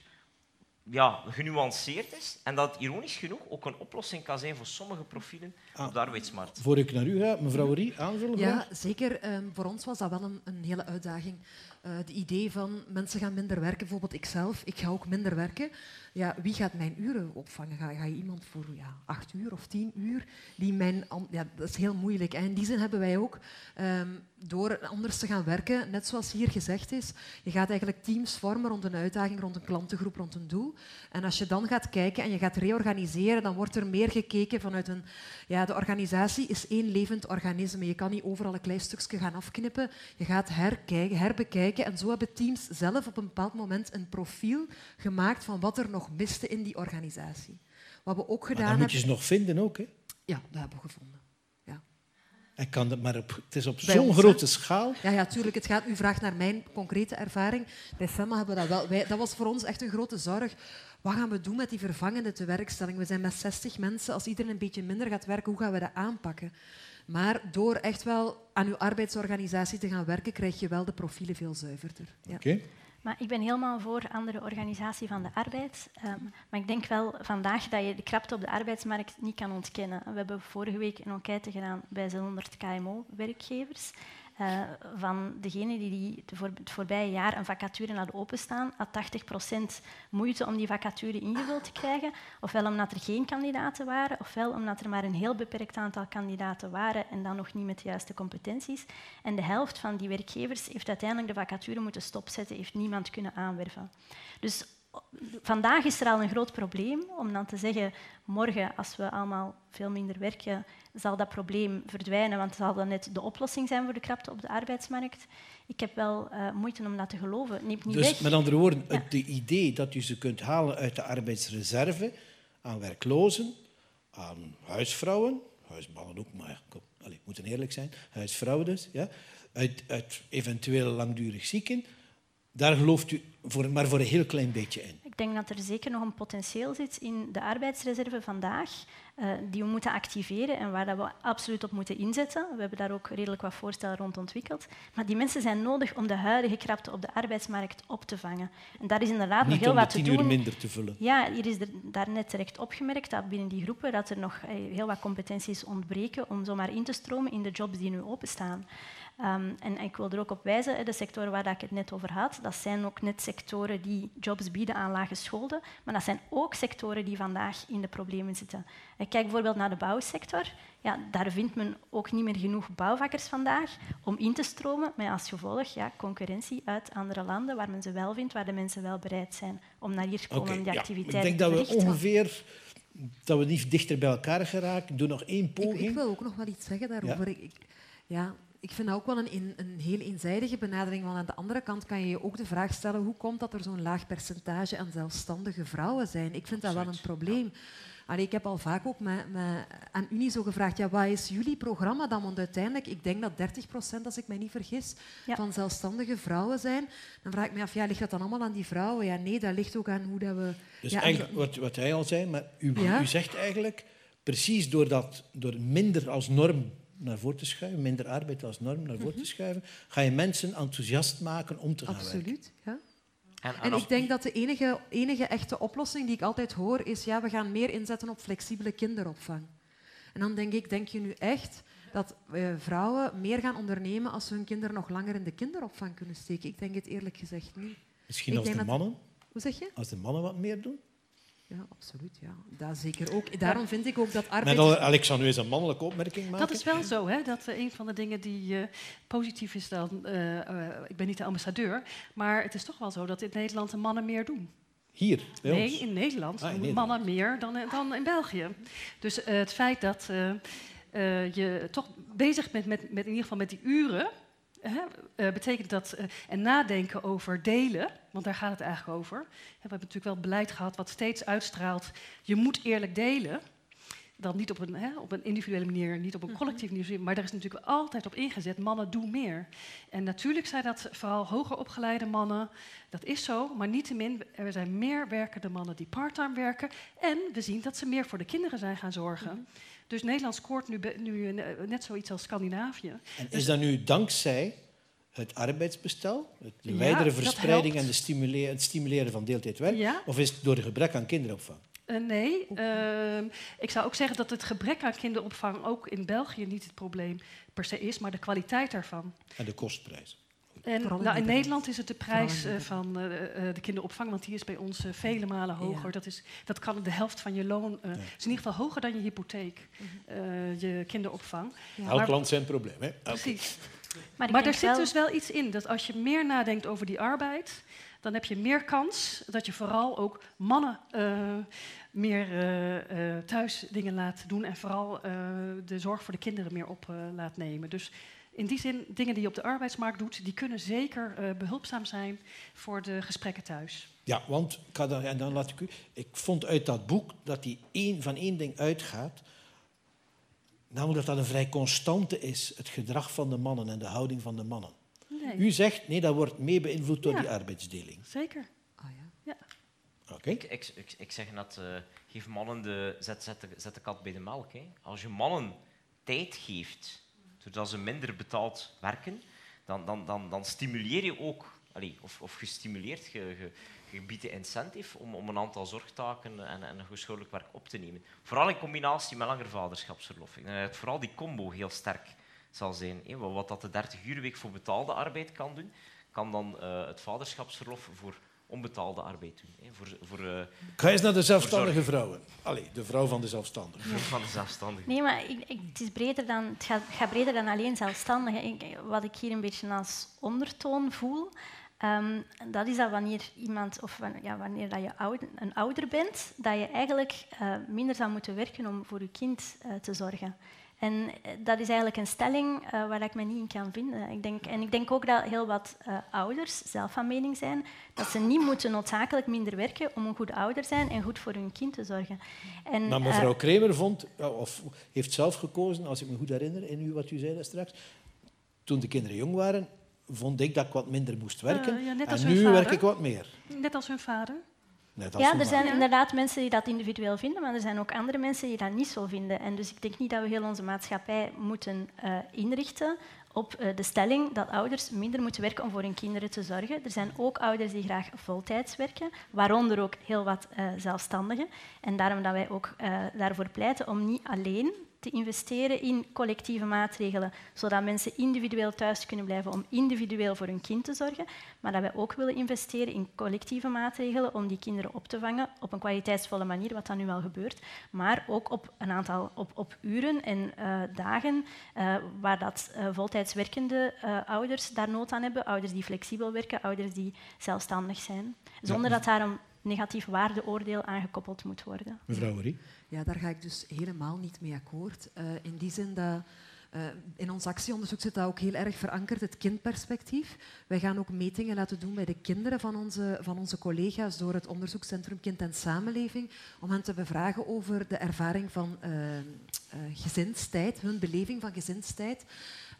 ja, genuanceerd is en dat ironisch genoeg ook een oplossing kan zijn voor sommige profielen ah, op de arbeidsmarkt.
Voor ik naar u ga, mevrouw Rie, aanvullen?
Ja, zeker. Um, voor ons was dat wel een, een hele uitdaging. Uh, idee van mensen gaan minder werken, bijvoorbeeld ikzelf, ik ga ook minder werken. Ja, wie gaat mijn uren opvangen? Ga, ga je iemand voor ja, acht uur of tien uur? Die mijn, ja, dat is heel moeilijk. En in die zin hebben wij ook, um, door anders te gaan werken, net zoals hier gezegd is, je gaat eigenlijk teams vormen rond een uitdaging, rond een klantengroep, rond een doel. En als je dan gaat kijken en je gaat reorganiseren, dan wordt er meer gekeken vanuit een... Ja, de organisatie is één levend organisme. Je kan niet overal een klein stukje gaan afknippen. Je gaat herkijken, herbekijken. En zo hebben teams zelf op een bepaald moment een profiel gemaakt van wat er nog miste in die organisatie. Wat we ook gedaan
maar
dan
moet je ze nog vinden ook, hè?
Ja, dat hebben we gevonden. Ja.
En kan dat, maar op, het is op zo'n grote schaal.
Ja, ja, tuurlijk. Het gaat, u vraagt naar mijn concrete ervaring. Bij FEMA hebben we dat wel. Wij, dat was voor ons echt een grote zorg. Wat gaan we doen met die vervangende tewerkstelling? We zijn met 60 mensen. Als iedereen een beetje minder gaat werken, hoe gaan we dat aanpakken? Maar door echt wel aan uw arbeidsorganisatie te gaan werken, krijg je wel de profielen veel zuiverder. Ja.
Oké.
Maar ik ben helemaal voor andere organisatie van de arbeid. Um, maar ik denk wel vandaag dat je de krapte op de arbeidsmarkt niet kan ontkennen. We hebben vorige week een enquête gedaan bij 600 KMO-werkgevers. Uh, van degenen die, voor het voorbije jaar een vacature hadden openstaan, had 80% moeite om die vacature ingevuld te krijgen. Ofwel omdat er geen kandidaten waren, ofwel omdat er maar een heel beperkt aantal kandidaten waren en dan nog niet met de juiste competenties. En de helft van die werkgevers heeft uiteindelijk de vacature moeten stopzetten, heeft niemand kunnen aanwerven. Dus vandaag is er al een groot probleem om dan te zeggen, morgen als we allemaal veel minder werken, zal dat probleem verdwijnen, want zal dat net de oplossing zijn voor de krapte op de arbeidsmarkt. Ik heb wel uh, moeite om dat te geloven. Neemt niet
dus
weg.
met andere woorden, ja. het idee dat je ze kunt halen uit de arbeidsreserve aan werklozen, aan huisvrouwen, huismannen ook, maar ja, kom, allez, moeten eerlijk zijn, huisvrouwen dus, ja, uit, uit eventueel langdurig zieken, daar gelooft u voor, maar voor een heel klein beetje in.
Ik denk dat er zeker nog een potentieel zit in de arbeidsreserve vandaag. uh, die we moeten activeren en waar dat we absoluut op moeten inzetten. We hebben daar ook redelijk wat voorstellen rond ontwikkeld. Maar die mensen zijn nodig om de huidige krapte op de arbeidsmarkt op te vangen. En daar is inderdaad nog heel wat te doen.
Niet om minder te vullen.
Ja, hier is er daarnet terecht opgemerkt dat binnen die groepen dat er nog eh, heel wat competenties ontbreken om zomaar in te stromen in de jobs die nu openstaan. Um, en ik wil er ook op wijzen, de sectoren waar ik het net over had, dat zijn ook net sectoren die jobs bieden aan lage scholen, maar dat zijn ook sectoren die vandaag in de problemen zitten. Ik kijk bijvoorbeeld naar de bouwsector. Ja, daar vindt men ook niet meer genoeg bouwvakkers vandaag om in te stromen, met als gevolg ja, concurrentie uit andere landen waar men ze wel vindt, waar de mensen wel bereid zijn om naar hier te komen om die activiteiten
te verrichten. Ik denk dat we ongeveer dat we niet dichter bij elkaar geraken. Doe nog één poging.
Ik, ik wil ook nog wel iets zeggen daarover. Ja. Ik, ja, ik vind dat ook wel een, een heel eenzijdige benadering. Want aan de andere kant kan je je ook de vraag stellen hoe komt dat er zo'n laag percentage aan zelfstandige vrouwen zijn. Ik vind dat wel een probleem. Allee, ik heb al vaak ook met, met, aan Unie zo gevraagd, ja, wat is jullie programma dan? Want uiteindelijk, ik denk dat 30 procent, als ik mij niet vergis, van zelfstandige vrouwen zijn. Dan vraag ik me af, ja, ligt dat dan allemaal aan die vrouwen? Ja, nee, dat ligt ook aan hoe dat we...
Dus eigenlijk, wat, wat hij al zei, maar u, u zegt eigenlijk, precies door, dat, door minder als norm naar voren te schuiven, minder arbeid als norm naar voren te mhm. schuiven, ga je mensen enthousiast maken om te gaan
Absoluut,
werken.
ja. En, en, ik denk dat de enige, enige echte oplossing die ik altijd hoor is ja, we gaan meer inzetten op flexibele kinderopvang. En dan denk ik, denk je nu echt dat uh, vrouwen meer gaan ondernemen als ze hun kinderen nog langer in de kinderopvang kunnen steken? Ik denk het eerlijk gezegd niet.
Misschien als de mannen?
Hoe zeg je?
Als de mannen wat meer doen?
Ja, absoluut. Ja. Dat zeker ook. Daarom vind ik ook dat arbeid...
Met Alexander eens een mannelijke opmerking maken.
Dat is wel zo. Hè? Dat uh, een van de dingen die uh, positief is dan... Uh, ik ben niet de ambassadeur, maar het is toch wel zo dat in Nederland de mannen meer doen.
Hier?
nee, in Nederland. Ah, in mannen meer dan, dan in België. Dus het feit dat je toch bezig bent met, met in ieder geval met die uren... Uh, betekent dat, uh, en nadenken over delen, want daar gaat het eigenlijk over. We hebben natuurlijk wel beleid gehad wat steeds uitstraalt, je moet eerlijk delen. Dan niet op een, hè, op een individuele manier, niet op een mhm. collectieve manier, maar daar is natuurlijk altijd op ingezet, mannen doen meer. En natuurlijk zijn dat vooral hoger opgeleide mannen, dat is zo, maar niettemin, er zijn meer werkende mannen die parttime werken. En we zien dat ze meer voor de kinderen zijn gaan zorgen. Mhm. Dus Nederland scoort nu, nu eh, net zoiets als Scandinavië.
En is dat nu dankzij het arbeidsbestel, de wijdere verspreiding en de stimuleren, het stimuleren van deeltijdwerk? Of is het door het gebrek aan kinderopvang?
Uh, nee, uh, ik zou ook zeggen dat het gebrek aan kinderopvang ook in België niet het probleem per se is, maar de kwaliteit daarvan.
En de kostprijs.
En, nou, in Nederland is het de prijs uh, van uh, de kinderopvang, want die is bij ons uh, vele malen hoger. Ja. Dat, is, dat kan de helft van je loon. Het ja. is in ieder geval hoger dan je hypotheek, -hmm. je kinderopvang.
Ja. Elk land zijn probleem, hè?
Precies. Maar, maar er zit dus wel iets in dat als je meer nadenkt over die arbeid, dan heb je meer kans dat je vooral ook mannen meer thuis dingen laat doen en vooral de zorg voor de kinderen meer op laat nemen. Dus in die zin, dingen die je op de arbeidsmarkt doet, die kunnen zeker uh, behulpzaam zijn voor de gesprekken thuis.
Ja, want, en dan laat ik u... Ik vond uit dat boek dat hij één, van één ding uitgaat. Namelijk dat dat een vrij constante is, het gedrag van de mannen en de houding van de mannen. Nee. U zegt, nee, dat wordt mee beïnvloed door die arbeidsdeling.
Zeker.
Ah,
ja. ja.
Oké. Ik, ik, ik, ik, zeg net, uh, geef mannen de... Zet, zet, de, zet de kat bij de melk. Hè. Als je mannen tijd geeft doordat ze minder betaald werken, dan, dan, dan, dan stimuleer je ook, of, of gestimuleerd, je, je, biedt de incentive om, om een aantal zorgtaken en, en huishoudelijk werk op te nemen. Vooral in combinatie met langer vaderschapsverlof. Ik denk dat vooral die combo heel sterk zal zijn. Wat dat de 30 uurweek voor betaalde arbeid kan doen, kan dan uh, het vaderschapsverlof voor onbetaalde arbeid doen. Hè, voor, voor, uh,
Ga eens naar de zelfstandige vrouwen. Allee, de vrouw van de zelfstandige.
Ja. Van de zelfstandige.
Nee, maar ik, ik, het, is breder dan, het gaat, gaat breder dan alleen zelfstandigen. Wat ik hier een beetje als ondertoon voel, um, dat is dat wanneer iemand, of ja, wanneer dat je ouder, een ouder bent, dat je eigenlijk uh, minder zou moeten werken om voor je kind uh, te zorgen. En eh, dat is eigenlijk een stelling uh, waar ik me niet in kan vinden. Ik denk, en ik denk ook dat heel wat uh, ouders zelf van mening zijn dat ze niet moeten noodzakelijk minder werken om een goed ouder te zijn en goed voor hun kind te zorgen.
En, maar mevrouw Kremer vond, of heeft zelf gekozen, als ik me goed herinner, in u, wat u zei straks, toen de kinderen jong waren, vond ik dat ik wat minder moest werken. Ja, en nu werk ik wat meer.
Net als hun vader?
Ja, er zijn inderdaad mensen die dat individueel vinden, maar er zijn ook andere mensen die dat niet zo vinden. En dus ik denk niet dat we heel onze maatschappij moeten uh, inrichten op uh, de stelling dat ouders minder moeten werken om voor hun kinderen te zorgen. Er zijn ook ouders die graag voltijds werken, waaronder ook heel wat uh, zelfstandigen. En daarom dat wij ook daarvoor pleiten om niet alleen te investeren in collectieve maatregelen, zodat mensen individueel thuis kunnen blijven om individueel voor hun kind te zorgen, maar dat wij ook willen investeren in collectieve maatregelen om die kinderen op te vangen op een kwaliteitsvolle manier, wat dan nu al gebeurt, maar ook op een aantal op, op uren en uh, dagen uh, waar dat uh, voltijds werkende ouders daar nood aan hebben, ouders die flexibel werken, ouders die zelfstandig zijn, zonder dat daarom negatief waardeoordeel aangekoppeld moet worden.
Mevrouw Marie?
Ja, daar ga ik dus helemaal niet mee akkoord. Uh, in die zin dat uh, in ons actieonderzoek zit dat ook heel erg verankerd, het kindperspectief. Wij gaan ook metingen laten doen bij de kinderen van onze, van onze collega's door het onderzoekscentrum Kind en Samenleving, om hen te bevragen over de ervaring van uh, uh, gezinstijd, hun beleving van gezinstijd.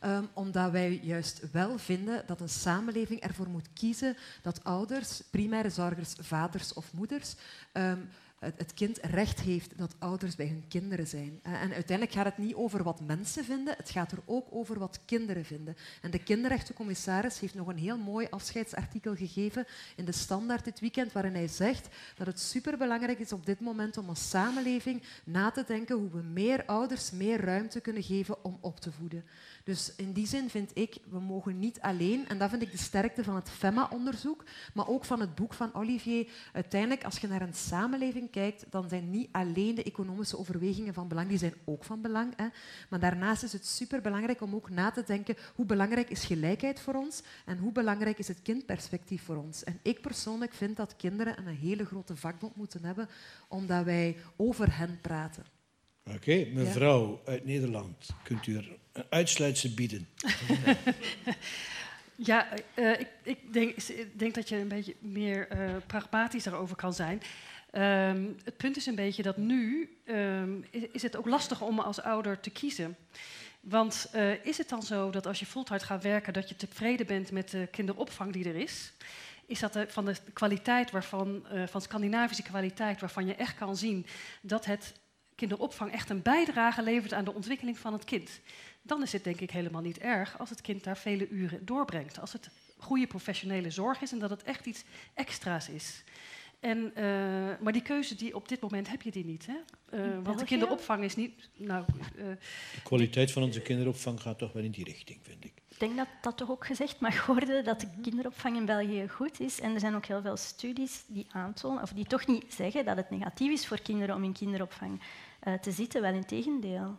Um, omdat wij juist wel vinden dat een samenleving ervoor moet kiezen dat ouders, primaire zorgers, vaders of moeders, um, het kind recht heeft dat ouders bij hun kinderen zijn. En uiteindelijk gaat het niet over wat mensen vinden, het gaat er ook over wat kinderen vinden. En de kinderrechtencommissaris heeft nog een heel mooi afscheidsartikel gegeven in de Standaard dit weekend, waarin hij zegt dat het superbelangrijk is op dit moment om als samenleving na te denken hoe we meer ouders meer ruimte kunnen geven om op te voeden. Dus in die zin vind ik, we mogen niet alleen, en dat vind ik de sterkte van het FEMA-onderzoek, maar ook van het boek van Olivier, uiteindelijk als je naar een samenleving kijkt, dan zijn niet alleen de economische overwegingen van belang, die zijn ook van belang. Hè. Maar daarnaast is het superbelangrijk om ook na te denken hoe belangrijk is gelijkheid voor ons en hoe belangrijk is het kindperspectief voor ons. En ik persoonlijk vind dat kinderen een hele grote vakbond moeten hebben, omdat wij over hen praten.
Oké, mevrouw uit Nederland, kunt u er een uitsluitsel bieden?
ja, uh, ik, ik, denk, ik, denk, dat je een beetje meer uh, pragmatisch daarover kan zijn. Um, het punt is een beetje dat nu um, is, is, het ook lastig om als ouder te kiezen. Want uh, is het dan zo dat als je fulltime gaat werken, dat je tevreden bent met de kinderopvang die er is? Is dat de, van de kwaliteit waarvan, van Scandinavische kwaliteit, waarvan je echt kan zien dat het kinderopvang echt een bijdrage levert aan de ontwikkeling van het kind, dan is het denk ik helemaal niet erg als het kind daar vele uren doorbrengt. Als het goede professionele zorg is en dat het echt iets extra's is. En, uh, maar die keuze die op dit moment heb je die niet. Hè? Uh, want de kinderopvang is niet. Nou,
uh, de kwaliteit van onze kinderopvang gaat toch wel in die richting, vind ik.
Ik denk dat dat toch ook gezegd mag worden dat de kinderopvang in België goed is. En er zijn ook heel veel studies die aantonen, of die toch niet zeggen dat het negatief is voor kinderen om in kinderopvang uh, te zitten, wel in tegendeel.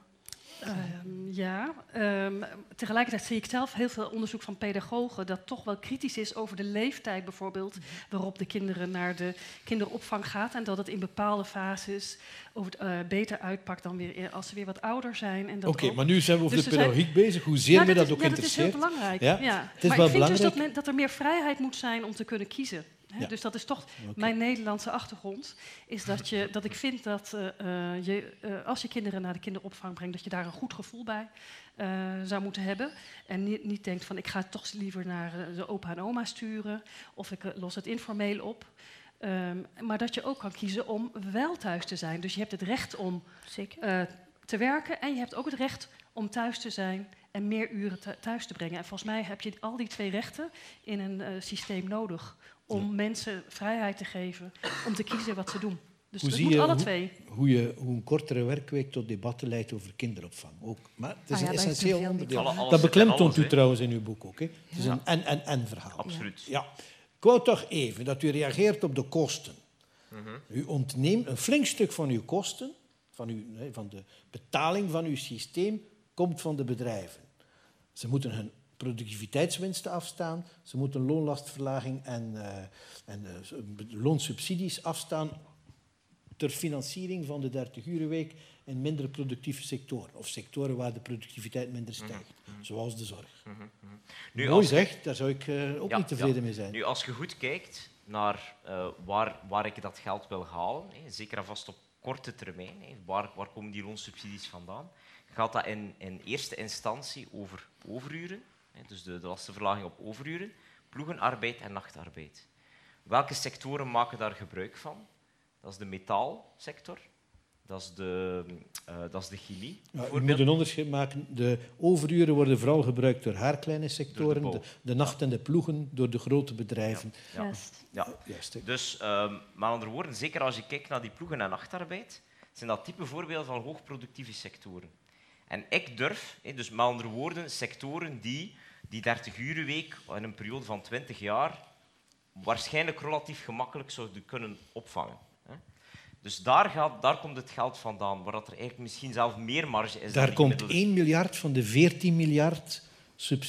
Um, ja, um, tegelijkertijd zie ik zelf heel veel onderzoek van pedagogen dat toch wel kritisch is over de leeftijd bijvoorbeeld waarop de kinderen naar de kinderopvang gaan en dat het in bepaalde fases over uh, beter uitpakt dan weer als ze weer wat ouder zijn.
Oké, maar nu zijn we over dus de pedagogiek zijn... bezig, hoezeer ja, me dat, dat ook
ja,
interesseert.
Dat is heel belangrijk. Ja? ja. Het is maar wel ik vind belangrijk. dus dat, men, dat er meer vrijheid moet zijn om te kunnen kiezen. Ja. Dus dat is toch mijn Nederlandse achtergrond. Is dat, je, dat ik vind dat uh, je, uh, als je kinderen naar de kinderopvang brengt, dat je daar een goed gevoel bij zou moeten hebben. En niet, niet denkt van ik ga het toch liever naar de opa en oma sturen. Of ik los het informeel op. Um, maar dat je ook kan kiezen om wel thuis te zijn. Dus je hebt het recht om te werken en je hebt ook het recht om thuis te zijn en meer uren thuis te brengen. En volgens mij heb je al die twee rechten in een uh, systeem nodig om mensen vrijheid te geven om te kiezen wat ze doen. Dus hoe dat moet alle twee.
Hoe, je, hoe een kortere werkweek tot debatten leidt over kinderopvang. Ook. Maar het is ah, ja, een essentieel onderdeel. dat beklemtoont u trouwens in uw boek ook. Hè? Het is een en-en verhaal.
Absoluut.
Ja. Ik wou toch even dat u reageert op de kosten. Mm -hmm. U ontneemt een flink stuk van uw kosten, van, uw, van de betaling van uw systeem, komt van de bedrijven. Ze moeten hun productiviteitswinsten afstaan. Ze moeten loonlastverlaging en, uh, en uh, loonsubsidies afstaan ter financiering van de 30-urenweek in minder productieve sectoren. Of sectoren waar de productiviteit minder mhm, stijgt, mhm. zoals de zorg. Mm -hmm. nu, Mooi zeg, daar zou ik uh, ook ja, niet tevreden ja. mee zijn.
Nu, als je goed kijkt naar waar, waar ik dat geld wil halen, hè, zeker en vast op korte termijn, hè, waar, waar komen die loonsubsidies vandaan, gaat dat in, in eerste instantie over overuren dus de, de lastenverlaging op overuren, ploegenarbeid en nachtarbeid. Welke sectoren maken daar gebruik van? Dat is de metaalsector, dat is de, uh, dat is de chemie.
Ja, u moet een onderscheid maken. De overuren worden vooral gebruikt door haar kleine sectoren, de, de, nacht en de ploegen door de grote bedrijven.
Ja. Juist. Ja. Juist. Dus, um, met andere woorden, zeker als je kijkt naar die ploegen- en nachtarbeid, zijn dat type voorbeelden van hoogproductieve sectoren. En ik durf, dus met andere woorden, sectoren die die 30-urenweek in een periode van 20 jaar waarschijnlijk relatief gemakkelijk zouden kunnen opvangen. Dus daar, gaat, daar komt het geld vandaan, waar dat er eigenlijk misschien zelf meer marge is.
Daar komt 1 miljard van de 14 miljard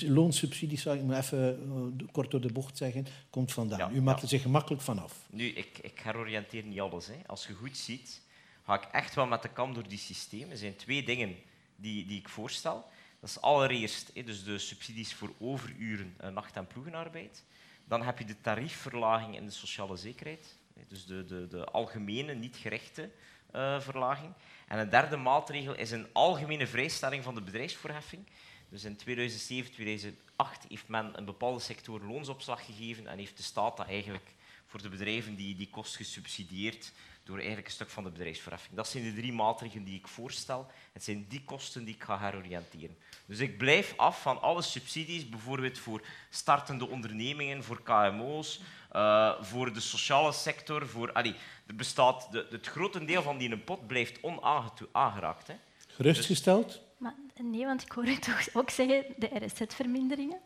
loonsubsidies, zou ik maar even uh, kort door de bocht zeggen, komt vandaan. U maakt er zich gemakkelijk vanaf.
Nu, ik, ik heroriënteer niet alles. Hè. Als je goed ziet, ga ik echt wel met de kam door die systemen. Er zijn twee dingen die, die ik voorstel. Dat is allereerst dus de subsidies voor overuren, uh, nacht- en ploegenarbeid. Dan heb je de tariefverlaging in de sociale zekerheid. Dus de, de, de algemene, niet gerechte uh, verlaging. En een derde maatregel is een algemene vrijstelling van de bedrijfsvoorheffing. Dus in 2007, 2008 heeft men een bepaalde sector loonsopslag gegeven en heeft de staat dat eigenlijk voor de bedrijven die die kost gesubsidieerd door eigenlijk een stuk van de bedrijfsverheffing. Dat zijn de drie maatregelen die ik voorstel. Het zijn die kosten die ik ga heroriënteren. Dus ik blijf af van alle subsidies, bijvoorbeeld voor startende ondernemingen, voor KMO's, uh, eh, voor de sociale sector. Voor, allee, er bestaat de, het grote deel van die pot blijft onaangeraakt. Hè.
Gerustgesteld? Dus,
maar, nee, want ik hoor u toch ook zeggen de RSZ-verminderingen.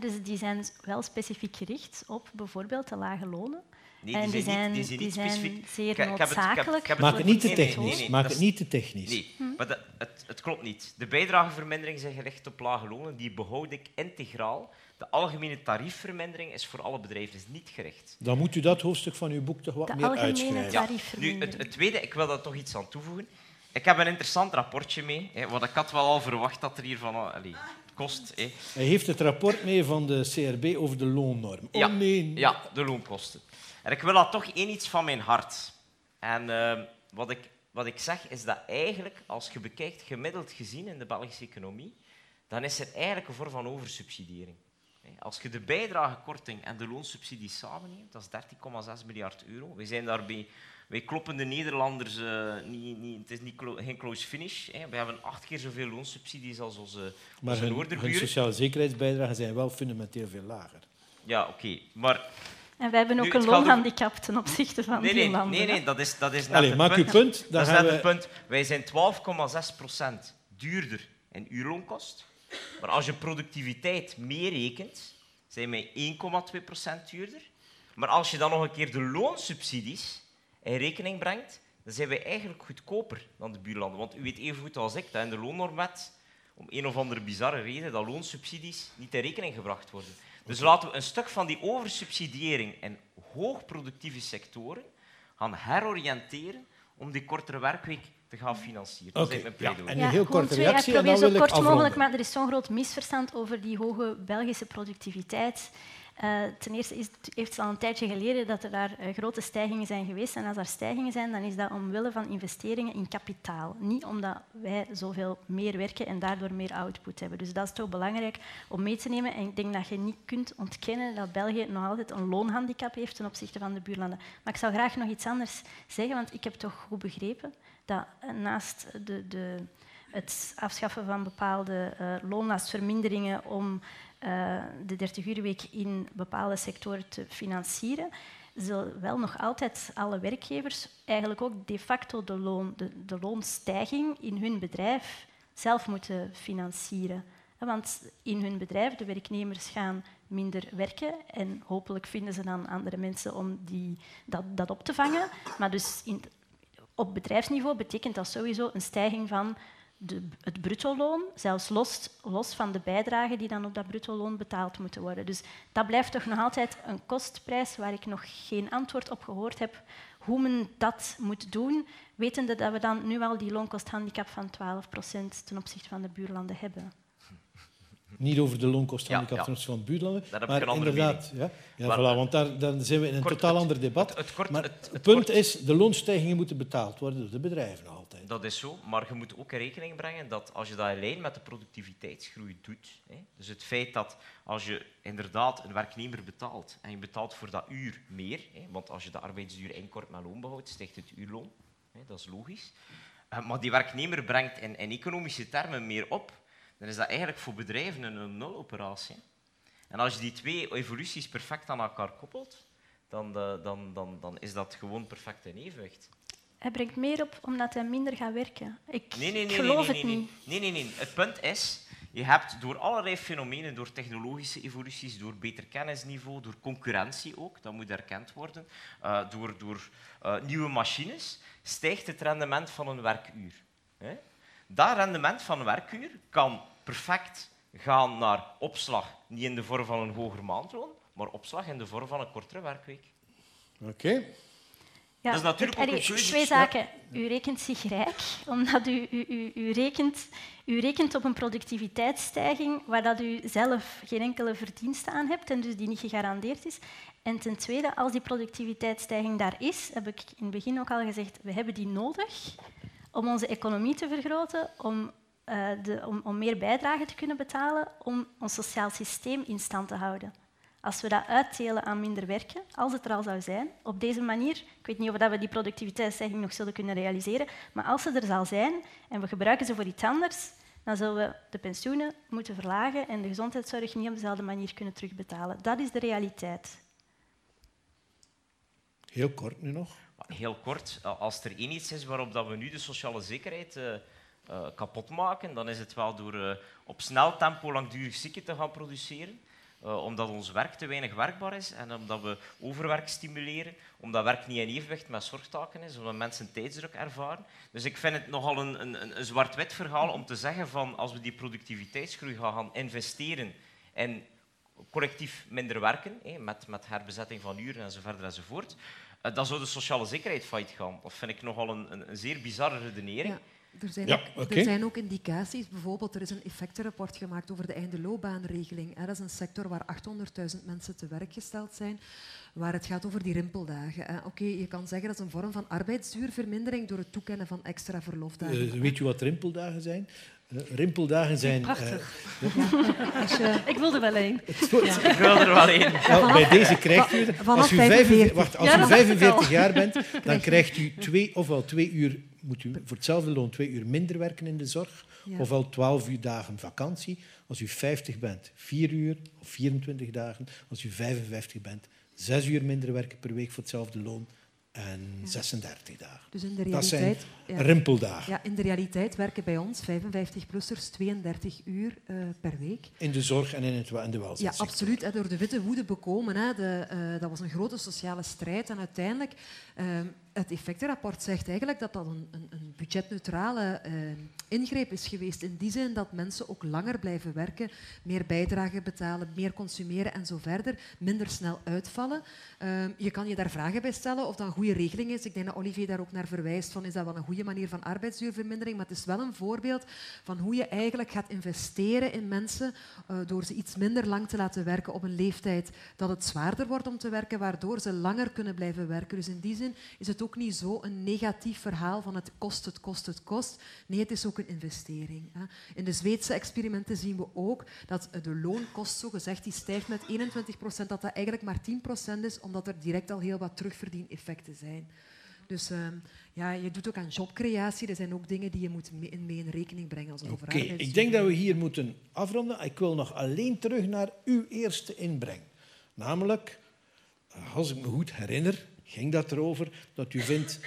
Dus die zijn wel specifiek gericht op bijvoorbeeld de lage lonen.
Nee, die, en die zijn,
die
zijn,
die
zijn
zeer noodzakelijk.
Maak het niet te technisch. Maak het niet te technisch.
Nee, hm. maar dat, het, het, klopt niet. De bijdrageverminderingen zijn gericht op lage lonen. Die behoud ik integraal. De algemene tariefvermindering is voor alle bedrijven is niet gericht.
Dan moet u dat hoofdstuk van uw boek toch wat
de
meer uitschrijven.
Ja, nu, het, het, tweede, ik wil daar toch iets aan toevoegen. Ik heb een interessant rapportje mee, hè, wat ik had wel al verwacht dat er hier van... Uh, kost. Hè.
Hij heeft het rapport mee van de CRB over de loonnorm. Oh, nee.
ja, de loonkosten. En ik wil dat toch één iets van mijn hart. En uh, wat, ik, wat ik zeg is dat eigenlijk, als je bekijkt gemiddeld gezien in de Belgische economie, dan is er eigenlijk een vorm van oversubsidiëring. Als je de bijdragekorting en de loonsubsidie samenneemt, dat is 13,6 miljard euro. We zijn daarbij, wij kloppen de Nederlanders, uh, niet, niet, het is niet geen close finish. Hè. We hebben acht keer zoveel loonsubsidies als onze,
maar onze. Maar hun sociale zekerheidsbijdragen zijn wel fundamenteel veel lager.
Ja, oké. Maar
en wij hebben ook een loonhandicap ten opzichte van
nee,
die
nee,
landen.
Nee, nee, dat is, dat is
Allee, maak
punt.
uw punt.
Dat is net we... het punt. Wij zijn 12,6 procent duurder in uurloonkost. Maar als je productiviteit meerekent, zijn wij 1,2 procent duurder. Maar als je dan nog een keer de loonsubsidies in rekening brengt, dan zijn wij eigenlijk goedkoper dan de buurlanden. Want u weet even goed als ik dat in de loonnormwet om een of andere bizarre reden dat loonsubsidies niet in rekening gebracht worden. Dus laten we een stuk van die oversubsidiëring in hoogproductieve sectoren gaan heroriënteren om die kortere werkweek te gaan financieren. Dat
okay.
is mijn pleidooi.
Ja, en een heel korte
twee,
reactie.
Ik probeer
zo
kort
afronden.
mogelijk, maar er is zo'n groot misverstand over die hoge Belgische productiviteit. Uh, ten eerste is, heeft het al een tijdje geleden dat er daar uh, grote stijgingen zijn geweest. En als er stijgingen zijn, dan is dat omwille van investeringen in kapitaal. Niet omdat wij zoveel meer werken en daardoor meer output hebben. Dus dat is toch belangrijk om mee te nemen. En ik denk dat je niet kunt ontkennen dat België nog altijd een loonhandicap heeft ten opzichte van de buurlanden. Maar ik zou graag nog iets anders zeggen, want ik heb toch goed begrepen dat uh, naast de, de, het afschaffen van bepaalde loonlastverminderingen om uh, de 30-uurweek in bepaalde sectoren te financieren, zullen wel nog altijd alle werkgevers eigenlijk ook de facto de, loon, de, de loonstijging in hun bedrijf zelf moeten financieren. Want in hun bedrijf, de werknemers gaan minder werken en hopelijk vinden ze dan andere mensen om die, dat, dat op te vangen. Maar dus in, op bedrijfsniveau betekent dat sowieso een stijging van de, het bruttoloon, zelfs los, los van de bijdragen die dan op dat bruttoloon betaald moeten worden. Dus dat blijft toch nog altijd een kostprijs waar ik nog geen antwoord op gehoord heb hoe men dat moet doen, wetende dat we dan nu al die loonkosthandicap van 12% ten opzichte van de buurlanden hebben.
Niet over de loonkostenhandicap ja, ja. van buurlanden. maar inderdaad, ja, ja voilà, want daar, dan zijn we in een totaal ander debat. Het, het, maar het, punt is, de loonstijgingen moeten betaald worden door de bedrijven altijd.
Dat is zo, maar je moet ook in rekening brengen dat als je dat alleen met de productiviteitsgroei doet, hè, dus het feit dat als je inderdaad een werknemer betaalt en je betaalt voor dat uur meer, hè, want als je de arbeidsduur inkort met loonbehoud, stijgt het uurloon. Hè, dat is logisch. Eh, maar die werknemer brengt in, in economische termen meer op dan is dat eigenlijk voor bedrijven een nuloperatie. En als je die twee evoluties perfect aan elkaar koppelt, dan, dan, dan, dan is dat gewoon perfect in evenwicht.
Hij brengt meer op omdat hij minder gaat werken. Ik
nee, nee,
nee, geloof
het
niet.
Nee, nee, nee. Het punt is, je hebt door allerlei fenomenen, door technologische evoluties, door beter kennisniveau, door concurrentie ook, dat moet erkend worden, uh, door, door uh, nieuwe machines, stijgt het rendement van een werkuur. Dat rendement van een werkuur kan perfect gaan naar opslag, niet in de vorm van een hoger maandloon, maar opslag in de vorm van een kortere werkweek.
Oké.
Ja, dat is natuurlijk ook een Twee zaken. U rekent zich rijk, omdat u, u, u, u, rekent, u rekent op een productiviteitsstijging waar dat u zelf geen enkele verdienste aan hebt en dus die niet gegarandeerd is. En ten tweede, als die productiviteitsstijging daar is, heb ik in het begin ook al gezegd, we hebben die nodig om onze economie te vergroten, om, uh, de, om, om meer bijdrage te kunnen betalen, om ons sociaal systeem in stand te houden. Als we dat uitdelen aan minder werken, als het er al zou zijn, op deze manier, ik weet niet of we die productiviteitsstijging nog zullen kunnen realiseren, maar als ze er zal zijn en we gebruiken ze voor iets anders, dan zullen we de pensioenen moeten verlagen en de gezondheidszorg niet op dezelfde manier kunnen terugbetalen. Dat is de realiteit.
Heel kort nu nog.
Heel kort, als er één iets is waarop dat we nu de sociale zekerheid uh, uh, kapot maken, dan is het wel door uh, op snel tempo langdurig zieken te gaan produceren. omdat ons werk te weinig werkbaar is en omdat we overwerk stimuleren, omdat werk niet in evenwicht met zorgtaken is, omdat mensen tijdsdruk ervaren. Dus ik vind het nogal een, een, een zwart-wit verhaal om te zeggen van als we die productiviteitsgroei gaan investeren in collectief minder werken, met, met herbezetting van uren enzovoort enzovoort, eh, dan zou de sociale zekerheid failliet gaan. Dat vind ik nogal een, een, een zeer bizarre redenering. Ja.
Er zijn, ook, er zijn, ook, indicaties. Bijvoorbeeld, er is een effectenrapport gemaakt over de einde loopbaanregeling. Dat is een sector waar 800.000 mensen te werk gesteld zijn, waar het gaat over die rimpeldagen. Oké, je kan zeggen dat is een vorm van arbeidsduurvermindering door het toekennen van extra verlofdagen.
Uh, weet je wat rimpeldagen zijn? Uh, rimpeldagen zijn...
Prachtig. Ik wil er wel één.
Ja. Ik wil er wel één.
Nou, bij deze krijgt u... Als u 45, wacht, als u 45 jaar bent, dan krijgt u twee, ofwel twee uur... Moet u voor hetzelfde loon twee uur minder werken in de zorg, ofwel 12 uur dagen vakantie. Als u 50 bent, vier uur of 24 dagen. Als u 55 bent, zes uur minder werken per week voor hetzelfde loon en 36 dagen.
Dus in de realiteit,
dat zijn rimpeldagen.
Ja, in de realiteit werken bij ons 55-plussers 32 uur uh, per week.
In de zorg en in, het, in de welzijn.
Ja, absoluut. Hè, door de witte woede bekomen. Hè, de, uh, dat was een grote sociale strijd. En uiteindelijk, uh, het effectenrapport zegt eigenlijk dat dat een, een, een budgetneutrale ingreep is geweest. In die zin dat mensen ook langer blijven werken, meer bijdragen betalen, meer consumeren en zo verder, minder snel uitvallen. je kan je daar vragen bij stellen of dat een goede regeling is. Ik denk dat Olivier daar ook naar verwijst van is dat wel een goede manier van arbeidsduurvermindering, maar het is wel een voorbeeld van hoe je eigenlijk gaat investeren in mensen uh, door ze iets minder lang te laten werken op een leeftijd dat het zwaarder wordt om te werken, waardoor ze langer kunnen blijven werken. Dus in die zin is het ook niet zo een negatief verhaal van het kost, het kost, het kost. Nee, het is ook een investering. Hè. In de Zweedse experimenten zien we ook dat de loonkost, zo gezegd, die stijgt met 21 procent, dat dat eigenlijk maar 10 procent is, omdat er direct al heel wat terugverdieneffecten zijn. Dus uh, ja, je doet ook aan jobcreatie. Er zijn ook dingen die je moet mee, mee in rekening brengen als het
Oké, ik denk dat we hier moeten afronden. Ik wil nog alleen terug naar uw eerste inbreng. Namelijk, als ik me goed herinner, ging dat erover dat u vindt...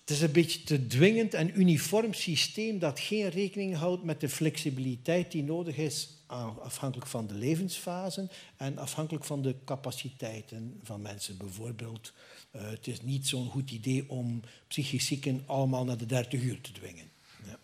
Het is een beetje te dwingend en uniform systeem dat geen rekening houdt met de flexibiliteit die nodig is afhankelijk van de levensfase en afhankelijk van de capaciteiten van mensen. Bijvoorbeeld uh, het is niet zo'n goed idee om psychisch zieken allemaal naar de 30 uur te dwingen. Ja.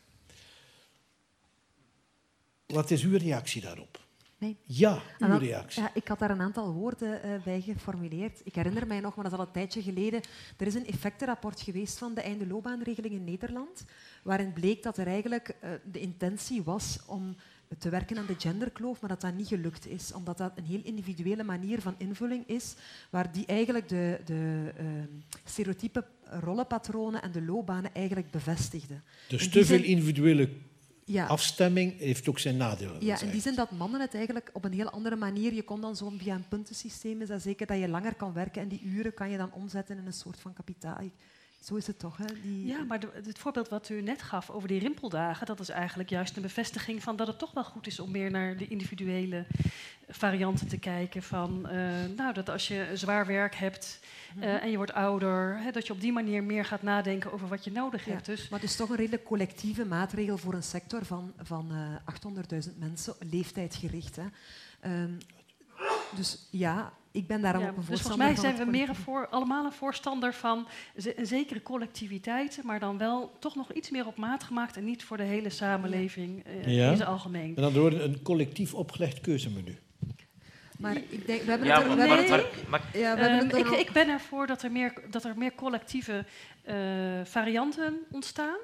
Wat is uw reactie daarop?
Nee.
Ja, uw
dan,
reactie.
Ja, ik had daar een aantal woorden uh, bij geformuleerd. Ik herinner mij nog, maar dat is al een tijdje geleden, er is een effectenrapport geweest van de einde loopbaanregeling in Nederland, waarin bleek dat er eigenlijk uh, de intentie was om te werken aan de genderkloof, maar dat dat niet gelukt is, omdat dat een heel individuele manier van invulling is, waar die eigenlijk de, de uh, stereotype rollenpatronen en de loopbanen eigenlijk bevestigde.
Dus te veel individuele ja. afstemming heeft ook zijn nadelen.
Ja, in die zin dat mannen het eigenlijk op een heel andere manier... Je kon dan zo via een puntensysteem, is dat zeker dat je langer kan werken en die uren kan je dan omzetten in een soort van kapitaal. Zo is het toch, hè? Die...
Ja, maar het voorbeeld wat u net gaf over die rimpeldagen, dat is eigenlijk juist een bevestiging van dat het toch wel goed is om meer naar de individuele varianten te kijken. Van, uh, nou, dat als je zwaar werk hebt uh, en je wordt ouder, hè, dat je op die manier meer gaat nadenken over wat je nodig hebt. Dus...
Maar het is toch een redelijk collectieve maatregel voor een sector van, van uh, 800.000 mensen, leeftijdsgericht. Hè. Um, dus ja, ik ben daar ook een voorstander
dus volgens mij zijn we meer voor, allemaal een voorstander van een zekere collectiviteit, maar dan wel toch nog iets meer op maat gemaakt en niet voor de hele samenleving uh, ja. in zijn algemeen.
En dan door een collectief opgelegd keuzemenu.
Maar ik denk, we hebben ja, het er, nee,
ja, we hebben um, ik, ik, ben ervoor dat er meer, dat er meer collectieve uh, varianten ontstaan.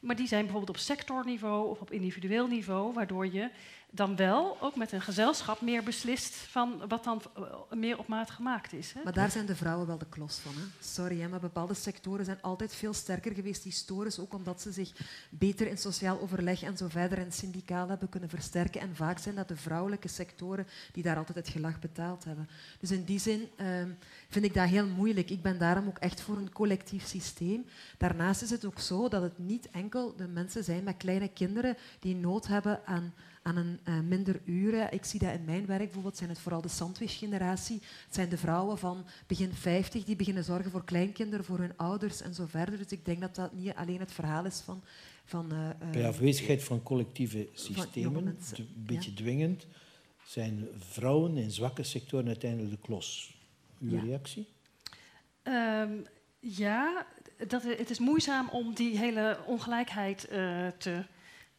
Maar die zijn bijvoorbeeld op sectorniveau of op individueel niveau, waardoor je dan wel ook met een gezelschap meer beslist van wat dan eh, meer op maat gemaakt is. Hè?
Maar daar zijn de vrouwen wel de klos van. Hè? Sorry, hè, maar bepaalde sectoren zijn altijd veel sterker geweest historisch, ook omdat ze zich beter in sociaal overleg en zo verder en syndicaal hebben kunnen versterken. En vaak zijn dat de vrouwelijke sectoren die daar altijd het gelag betaald hebben. Dus in die zin ehm, vind ik dat heel moeilijk. Ik ben daarom ook echt voor een collectief systeem. Daarnaast is het ook zo dat het niet enkel de mensen zijn met kleine kinderen die nood hebben aan aan een uh, minder uren. Ik zie dat in mijn werk bijvoorbeeld, zijn het vooral de sandwich-generatie. Het zijn de vrouwen van begin 50 die beginnen zorgen voor kleinkinderen, voor hun ouders en zo verder. Dus ik denk dat dat niet alleen het verhaal is van... van uh,
Bij afwezigheid van collectieve systemen, een beetje dwingend, zijn vrouwen in zwakke sectoren uiteindelijk de klos. Uw reactie?
Um, ja, dat, het is moeizaam om die hele ongelijkheid uh, te,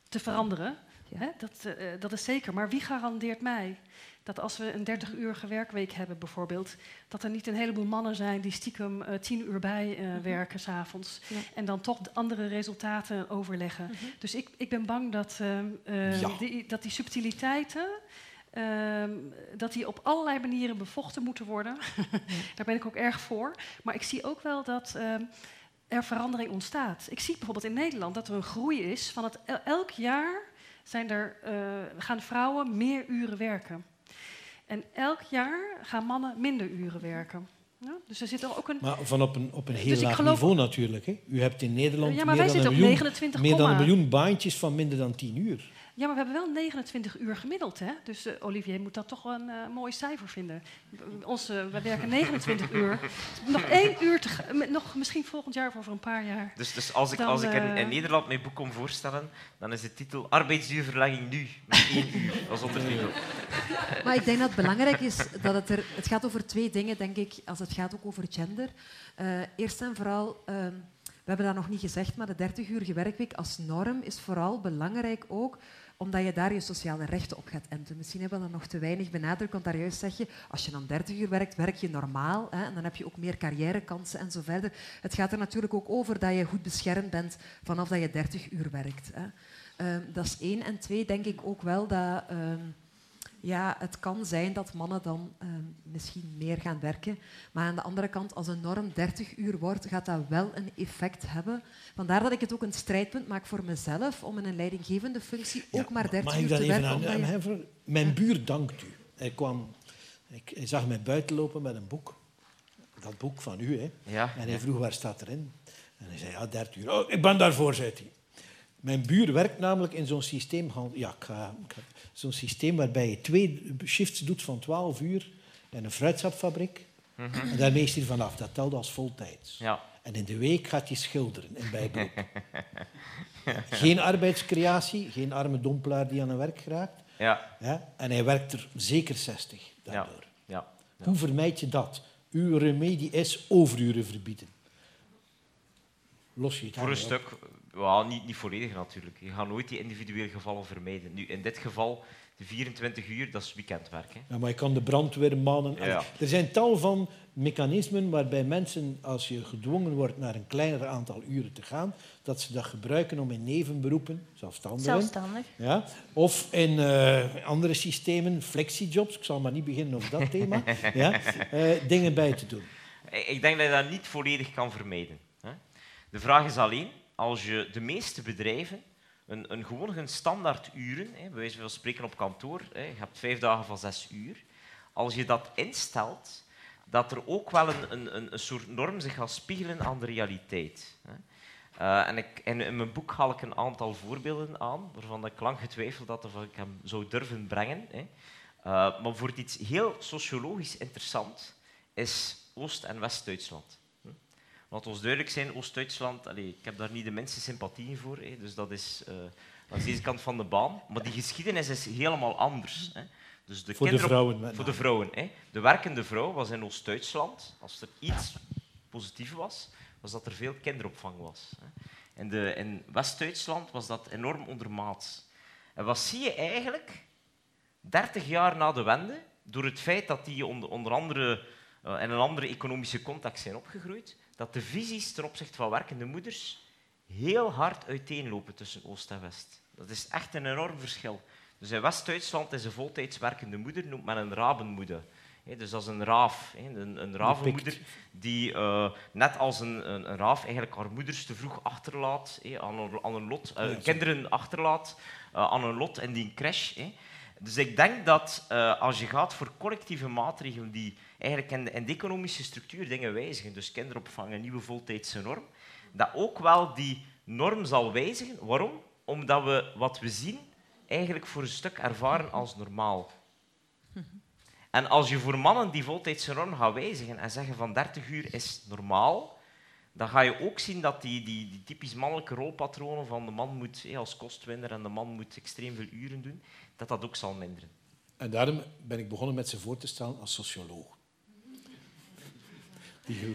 te veranderen. Hè? Dat, uh, dat is zeker. Maar wie garandeert mij dat als we een 30-uurige werkweek hebben bijvoorbeeld, dat er niet een heleboel mannen zijn die stiekem uh, tien uur bij uh, werken s'avonds ja. en dan toch andere resultaten overleggen. -hmm. Dus ik, ik ben bang dat, ja. die, dat die subtiliteiten, uh, dat die op allerlei manieren bevochten moeten worden. Daar ben ik ook erg voor. Maar ik zie ook wel dat ehm, er verandering ontstaat. Ik zie bijvoorbeeld in Nederland dat er een groei is van het elk jaar zijn er, uh, gaan vrouwen meer uren werken. En elk jaar gaan mannen minder uren werken. Ja, dus er zit ook een...
Maar van op een, op een heel dus laag geloof... niveau natuurlijk. Hè? U hebt in Nederland
ja, maar
meer,
wij
dan
miljoen, 29,
meer dan een miljoen baantjes van minder dan 10 uur.
Ja, maar we hebben wel 29 uur gemiddeld. Hè? Dus uh, Olivier moet dat toch wel een uh, mooi cijfer vinden. Onze, we werken 29 uur. Nog één uur, te nog misschien volgend jaar of over een paar jaar.
Dus, dus als ik, dan, als ik in, in, Nederland mijn boek kom voorstellen, dan is de titel Arbeidsduurverlenging nu, met één uur als ondertitel.
Maar ik denk dat het belangrijk is dat het er... Het gaat over twee dingen, denk ik, als het gaat ook over gender. Uh, eerst en vooral... Uh, we hebben dat nog niet gezegd, maar de 30-uurige werkweek als norm is vooral belangrijk ook omdat je daar je sociale rechten op gaat enten. Misschien hebben we dat nog te weinig benadrukt, want daar juist zeg je, als je dan 30 uur werkt, werk je normaal hè, en dan heb je ook meer carrièrekansen en zo verder. Het gaat er natuurlijk ook over dat je goed beschermd bent vanaf dat je 30 uur werkt. Hè. Um, dat is één. En twee, denk ik ook wel dat... Um, ja, het kan zijn dat mannen dan uh, misschien meer gaan werken. Maar aan de andere kant, als een norm 30 uur wordt, gaat dat wel een effect hebben. Vandaar dat ik het ook een strijdpunt maak voor mezelf om in een leidinggevende functie ook maar 30 uur te werken.
Mag ik dat even Mijn buur dankt u. Hij, kwam, ik, hij zag mij buiten lopen met een boek. Dat boek van u. Hè.
Ja,
en hij vroeg, waar staat erin? En hij zei, ja, 30 uur. Oh, ik ben daarvoor, zei hij. Mijn buur werkt namelijk in zo'n systeem. Ja, ik ga, ik ga zo'n systeem waarbij je twee shifts doet van 12 uur in een fruitsapfabriek. Mm -hmm. En daarmee is hij vanaf. Dat telt als voltijds.
Ja.
En in de week gaat hij schilderen in bijberoep. geen arbeidscreatie, geen arme dompelaar die aan het werk geraakt.
Ja.
ja. En hij werkt er zeker 60 daardoor.
Ja.
Hoe vermijd je dat? Uw remedie is overuren verbieden. Los je het
Voor een stuk Well, niet, niet volledig natuurlijk. Je gaat nooit die individuele gevallen vermijden. Nu, in dit geval, de 24 uur, dat is weekendwerk. Hè.
Ja, maar je kan de brandweer manen.
Ja.
Er zijn tal van mechanismen waarbij mensen, als je gedwongen wordt naar een kleiner aantal uren te gaan, dat ze dat gebruiken om in nevenberoepen, zelfstandigen,
Zelfstandig.
ja, of in eh, andere systemen, flexijobs, ik zal maar niet beginnen over dat thema, ja, eh, dingen bij te doen.
Ik denk dat je dat niet volledig kan vermijden. Hè. De vraag is alleen, als je de meeste bedrijven een, een gewoon een standaard uren, hè, bij wijze van spreken op kantoor, hè, je hebt vijf dagen van zes uur, als je dat instelt, dat er ook wel een, een, een soort norm zich gaat spiegelen aan de realiteit. Hè. Uh, en ik, in, mijn boek haal ik een aantal voorbeelden aan, waarvan ik lang getwijfeld had of ik hem zou durven brengen. Hè. Uh, maar voor iets heel sociologisch interessant is Oost- en West-Duitsland. Laat ons duidelijk zijn, Oost-Duitsland, ik heb daar niet de minste sympathie voor, hè, dus dat is uh, aan deze kant van de baan. Maar die geschiedenis is helemaal anders. Hè. Dus de
voor, de vrouwen,
voor de vrouwen. Hè. De werkende vrouw was in Oost-Duitsland, als er iets positief was, was dat er veel kinderopvang was. Hè. In, de, in West-Duitsland was dat enorm ondermaats. En wat zie je eigenlijk 30 jaar na de wende, door het feit dat die onder, onder andere uh, in een andere economische context zijn opgegroeid, dat de visies ten opzichte van werkende moeders heel hard uiteenlopen tussen Oost en West. Dat is echt een enorm verschil. Dus in West-Duitsland is een voltijds werkende moeder noemt men een rabenmoeder. Dus dat is een raaf, een, een ravenmoeder die uh, net als een, een, een, raaf eigenlijk haar moeders te vroeg achterlaat aan, een, aan een lot, uh, ja, kinderen achterlaat uh, aan een lot in die crash. Dus ik denk dat als je gaat voor collectieve maatregelen die eigenlijk in de, economische structuur dingen wijzigen, dus kinderopvang, een nieuwe voltijdse norm, dat ook wel die norm zal wijzigen. Waarom? Omdat we wat we zien eigenlijk voor een stuk ervaren als normaal. En als je voor mannen die voltijdse norm gaat wijzigen en zeggen van 30 uur is normaal, dan ga je ook zien dat die, die, die typisch mannelijke rolpatronen van de man moet als kostwinner en de man moet extreem veel uren doen, dat dat ook zal minderen.
En daarom ben ik begonnen met ze voor te stellen als socioloog.
Die, gelo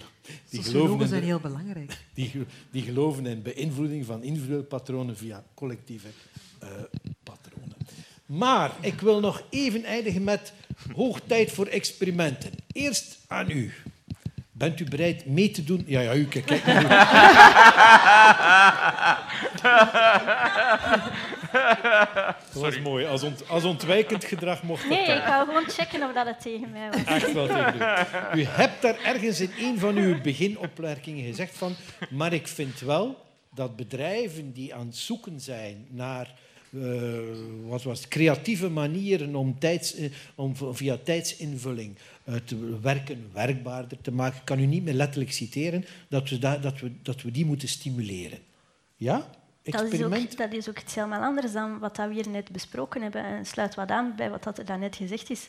die geloven zijn heel belangrijk.
Die, die, geloven in beïnvloeding van individuele patronen via collectieve uh, patronen. Maar ik wil nog even eindigen met hoog tijd voor experimenten. Eerst aan u. Bent u bereid mee te doen? Ja, ja, u, kijk, kijk naar u. Dat was mooi. Als, ont, als ontwijkend gedrag mocht dat
Nee, ik wou gewoon checken of dat het tegen mij was.
Echt wel tegen u. U hebt daar ergens in een van uw beginopmerkingen gezegd van... Maar ik vind wel dat bedrijven die aan het zoeken zijn naar... Uh, wat was het, creatieve manieren om, tijds, om via tijdsinvulling uh, te werken werkbaarder te maken. Ik kan u niet meer letterlijk citeren dat we, da, dat we, dat we die moeten stimuleren. Ja?
Dat is, ook, dat is ook iets helemaal anders dan wat we hier net besproken hebben. En sluit wat aan bij wat er daarnet gezegd is.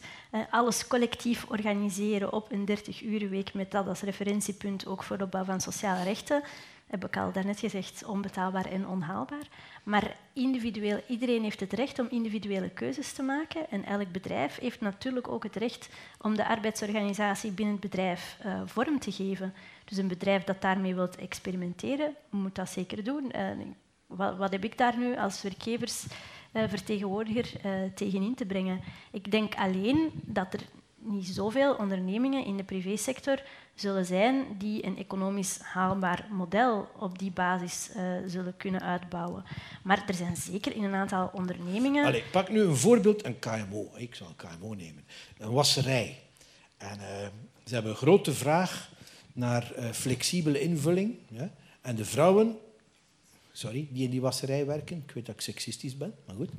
Alles collectief organiseren op een 30-urenweek met dat als referentiepunt ook voor de opbouw van sociale rechten heb ik al daarnet gezegd, onbetaalbaar en onhaalbaar. Maar individueel, iedereen heeft het recht om individuele keuzes te maken. En elk bedrijf heeft natuurlijk ook het recht om de arbeidsorganisatie binnen het bedrijf uh, vorm te geven. Dus een bedrijf dat daarmee wilt experimenteren, moet dat zeker doen. Uh, wat, wat, heb ik daar nu als werkgeversvertegenwoordiger uh, tegen in te brengen? Ik denk alleen dat er niet zoveel ondernemingen in de privésector zullen zijn die een economisch haalbaar model op die basis uh, zullen kunnen uitbouwen. Maar er zijn zeker in een aantal ondernemingen...
Allee, pak nu een voorbeeld, een KMO. Ik zal een KMO nemen. Een wasserij. En ze hebben een grote vraag naar flexibele invulling. Ja? En de vrouwen sorry, die in die wasserij werken, ik weet dat ik seksistisch ben, maar goed,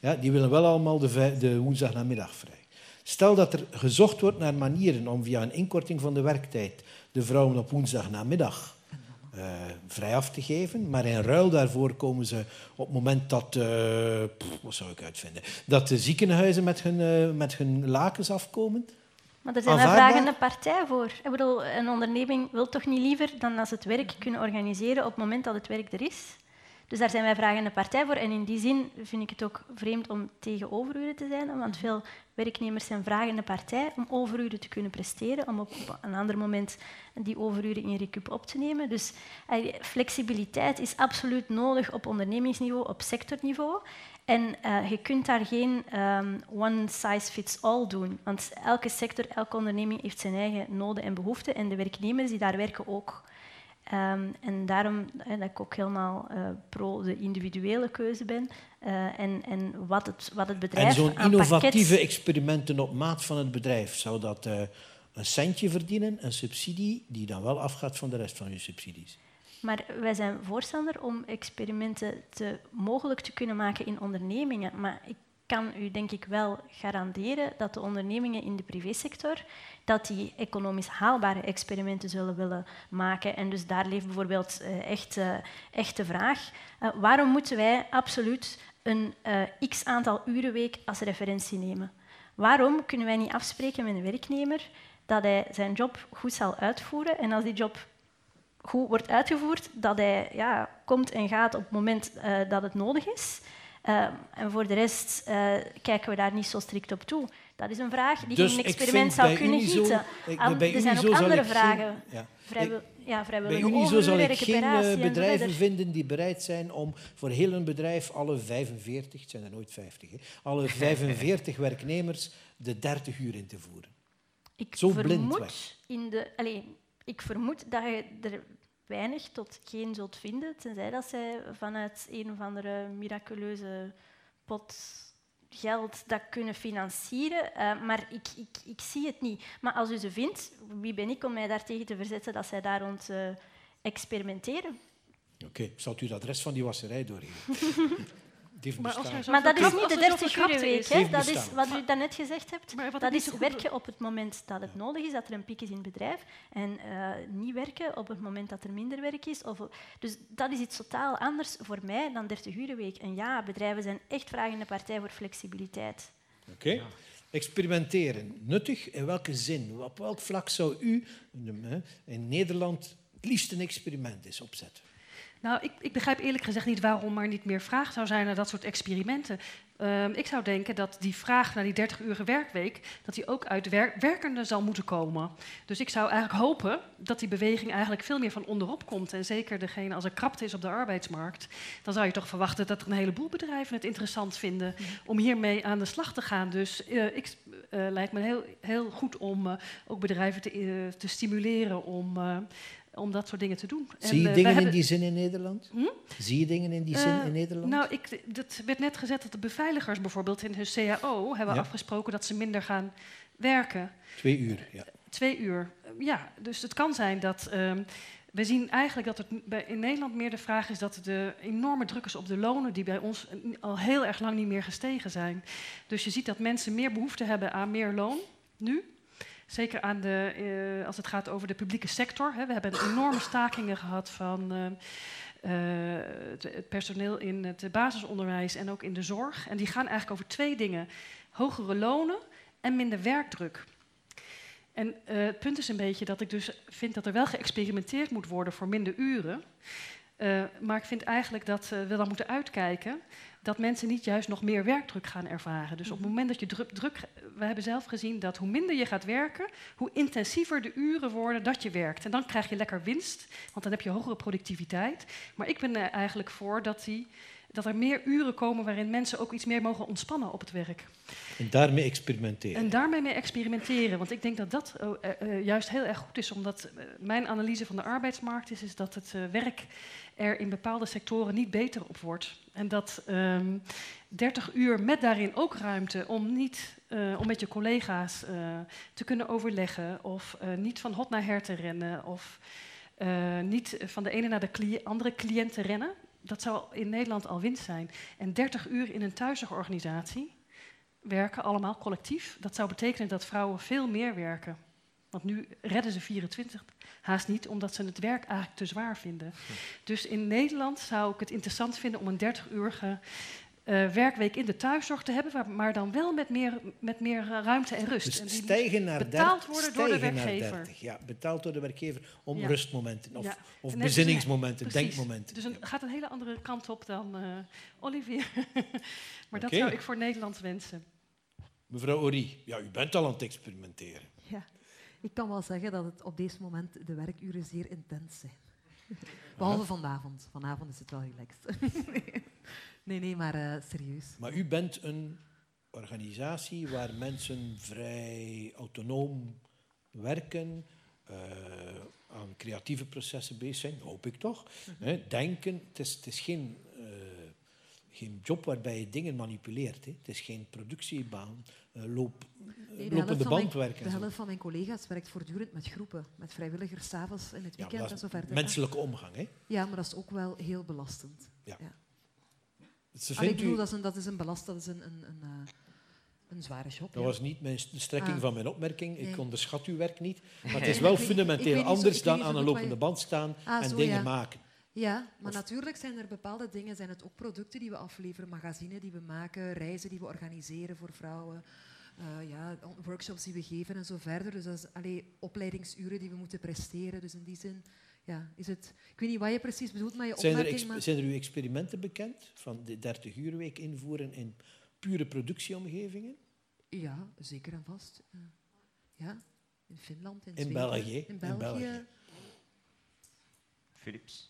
ja, die willen wel allemaal de, de woensdagnamiddag vrij. Stel dat er gezocht wordt naar manieren om via een inkorting van de werktijd de vrouwen op woensdagnamiddag uh, vrij af te geven, maar in ruil daarvoor komen ze op het moment dat, uh, wat zou ik uitvinden, dat de ziekenhuizen met hun, uh, met hun lakens afkomen.
Maar er zijn daar vragende partij voor. Ik bedoel, een onderneming wil toch niet liever dan als het werk kunnen organiseren op het moment dat het werk er is? Dus daar zijn wij vragende partij voor. En in die zin vind ik het ook vreemd om tegen overuren te zijn, want veel werknemers zijn vragende partij om overuren te kunnen presteren, om op een ander moment die overuren in recup op te nemen. Dus flexibiliteit is absoluut nodig op ondernemingsniveau, op sectorniveau. En uh, je kunt daar geen um, one size fits all doen, want elke sector, elke onderneming heeft zijn eigen noden en behoeften en de werknemers die daar werken ook. Um, en daarom hè, dat ik ook helemaal uh, pro de individuele keuze ben. Uh, en, en wat, het, wat het bedrijf. En
zo'n innovatieve experimenten op maat van het bedrijf, zou dat een centje verdienen, een subsidie, die dan wel afgaat van de rest van je subsidies?
Maar wij zijn voorstander om experimenten te, mogelijk te kunnen maken in ondernemingen. Maar ik kan u denk ik wel garanderen dat de ondernemingen in de privésector dat die economisch haalbare experimenten zullen willen maken. En dus daar leeft bijvoorbeeld uh, echt, uh, echt de vraag, uh, waarom moeten wij absoluut een x aantal urenweek als referentie nemen? Waarom kunnen wij niet afspreken met een werknemer dat hij zijn job goed zal uitvoeren en als die job goed wordt uitgevoerd, dat hij ja, komt en gaat op het moment dat het nodig is? Uh, en voor de rest uh, kijken we daar niet zo strikt op toe. Dat is een vraag die dus een experiment zou kunnen gieten. er zijn ook andere vragen. Geen, ja. Vrijwil, ja,
bij Unizo zal ik geen uh, bedrijven vinden die bereid zijn om voor heel een bedrijf alle 45, het zijn er nooit 50, hè, alle 45 werknemers de 30 uur in te voeren.
Ik Zo blind In de, allez, ik vermoed dat je er weinig tot geen zult vinden, tenzij dat zij vanuit een of andere miraculeuze pot geld dat kunnen financieren. Uh, maar ik, ik, ik zie het niet. Maar als u ze vindt, wie ben ik om mij daartegen te verzetten dat zij daar rond uh, experimenteren?
Oké, okay. zal u het adres van die wasserij doorgeven?
maar, maar dat is niet de 30 uur week. Hè? Dat is wat u daarnet gezegd hebt. Dat is werken op het moment dat het nodig is, dat er een piek is in het bedrijf. En uh, niet werken op het moment dat er minder werk is. Of, dus dat is iets totaal anders voor mij dan 30 uur week. En ja, bedrijven zijn echt vragende partij voor flexibiliteit.
Oké. Okay. Experimenteren, nuttig? In welke zin? Op welk vlak zou u in Nederland het liefst een experiment eens opzetten?
Nou, ik, ik, begrijp eerlijk gezegd niet waarom er niet meer vraag zou zijn naar dat soort experimenten. Um, ik zou denken dat die vraag naar die 30 uur werkweek, dat die ook uit wer werkenden zal moeten komen. Dus ik zou eigenlijk hopen dat die beweging eigenlijk veel meer van onderop komt. En zeker degene, als er krapte is op de arbeidsmarkt, dan zou je toch verwachten dat er een heleboel bedrijven het interessant vinden om hiermee aan de slag te gaan. Dus uh, ik, uh, lijkt me heel, heel goed om uh, ook bedrijven te, te stimuleren om om dat soort dingen te doen.
Zie je en, uh, dingen in die zin in Nederland? Hm? Zie je dingen in die zin uh, in Nederland?
Nou, ik, dat werd net gezegd dat de beveiligers bijvoorbeeld in hun CAO hebben ja. afgesproken dat ze minder gaan werken.
Twee uur, ja.
Twee uur, ja. Dus het kan zijn dat... Um, we zien eigenlijk dat het in Nederland meer de vraag is dat de enorme druk is op de lonen, die bij ons al heel erg lang niet meer gestegen zijn. Dus je ziet dat mensen meer behoefte hebben aan meer loon nu. Zeker aan de, uh, als het gaat over de publieke sector. Hè. We hebben enorme stakingen gehad van uh, uh, het, het, personeel in het basisonderwijs en ook in de zorg. En die gaan eigenlijk over twee dingen: hogere lonen en minder werkdruk. En het punt is een beetje dat ik dus vind dat er wel geëxperimenteerd moet worden voor minder uren. maar ik vind eigenlijk dat we dan moeten uitkijken dat mensen niet juist nog meer werkdruk gaan ervaren. Dus op het mhm. moment dat je druk, druk, we hebben zelf gezien dat hoe minder je gaat werken, hoe intensiever de uren worden dat je werkt. En dan krijg je lekker winst, want dan heb je hogere productiviteit. Maar ik ben er eigenlijk voor dat, die, dat er meer uren komen waarin mensen ook iets meer mogen ontspannen op het werk.
En daarmee experimenteren.
En daarmee mee experimenteren. Want ik denk dat dat uh, uh, juist heel erg goed is, omdat mijn analyse van de arbeidsmarkt is, is dat het werk er in bepaalde sectoren niet beter op wordt. En dat um, ehm, 30 uur met daarin ook ruimte om, niet, uh, om met je collega's uh, te kunnen overleggen of uh, niet van hot naar her te rennen of niet van de ene naar de andere cliënt te rennen. Dat zou in Nederland al winst zijn. En 30 uur in een thuisorganisatie werken allemaal collectief. Dat zou betekenen dat vrouwen veel meer werken. Want nu redden ze 24 haast niet, omdat ze het werk eigenlijk te zwaar vinden. Dus in Nederland zou ik het interessant vinden om een 30-uurige uh, werkweek in de thuiszorg te hebben, maar dan wel met meer, met meer ruimte en rust.
Dus
en
die stijgen naar
betaald worden door de werkgever.
30, ja, betaald door de werkgever om rustmomenten of, of bezinningsmomenten, denkmomenten.
Dus het gaat een hele andere kant op dan uh, Olivier. maar dat zou ik voor Nederland wensen.
Mevrouw Ori, ja, u bent al aan het experimenteren.
Ik kan wel zeggen dat het op deze moment de werkuren zeer intens zijn. Behalve vanavond. Vanavond is het wel relaxed. nee, nee, maar uh, serieus.
Maar u bent een organisatie waar mensen vrij autonoom werken, uh, aan creatieve processen bezig zijn, hoop ik toch. Mm denken, het is, het is geen, geen job waarbij je dingen manipuleert. Hè. Het is geen productiebaan, loop,
nee, lopende bandwerken. De helft van mijn collega's werkt voortdurend met groepen, met vrijwilligers, s'avonds in het weekend ja, en zo verder.
Menselijke omgang, hè?
Ja, maar dat is ook wel heel belastend.
Ja. ja.
Dus ik bedoel, dat is een, dat is een belast, dat is een, een, een, uh, een zware job.
Dat was niet mijn, de strekking ah. van mijn opmerking. Ik onderschat uw werk niet. Maar het is wel fundamenteel anders dan aan een lopende band staan ah, en zo, dingen maken.
Ja, maar natuurlijk zijn er bepaalde dingen. Zijn het ook producten die we afleveren, magazines die we maken, reizen die we organiseren voor vrouwen. Uh, ja, workshops die we geven en zo verder. Dus dat is allee, opleidingsuren die we moeten presteren. Dus in die zin ja, is het... Ik weet niet wat je precies bedoelt met je
zijn
opmerking.
Er maar... Zijn er uw experimenten bekend van de 30 week invoeren in pure productieomgevingen?
Ja, zeker en vast. Ja, in Finland, in,
in België. In België. In België.
Philips.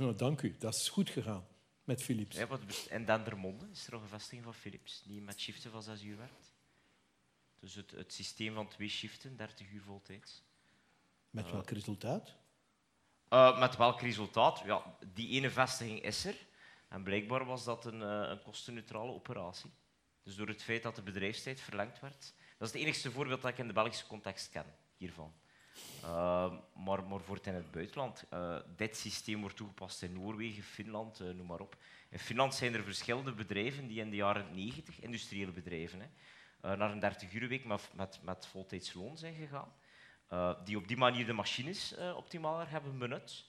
Nou, dank u, dat is goed gegaan met Philips.
Ja, wat, en Dendermonde is er nog een vestiging van Philips die met shiften van 6 uur werkt. Dus het, het systeem van twee shiften, 30 uur voltijds.
Met uh, welk resultaat?
Uh, met welk resultaat? Ja, die ene vestiging is er. En blijkbaar was dat een, uh, een kostenneutrale operatie. Dus door het feit dat de bedrijfstijd verlengd werd. Dat is het enigste voorbeeld dat ik in de Belgische context ken hiervan. Uh, maar, maar voor het in het buitenland. Uh, dit systeem wordt toegepast in Noorwegen, Finland, uh, noem maar op. In Finland zijn er verschillende bedrijven die in de jaren 90, industriële bedrijven, hè, naar een 30-uur-week met, met, met voltijds loon zijn gegaan. die op die manier de machines optimaler hebben benut.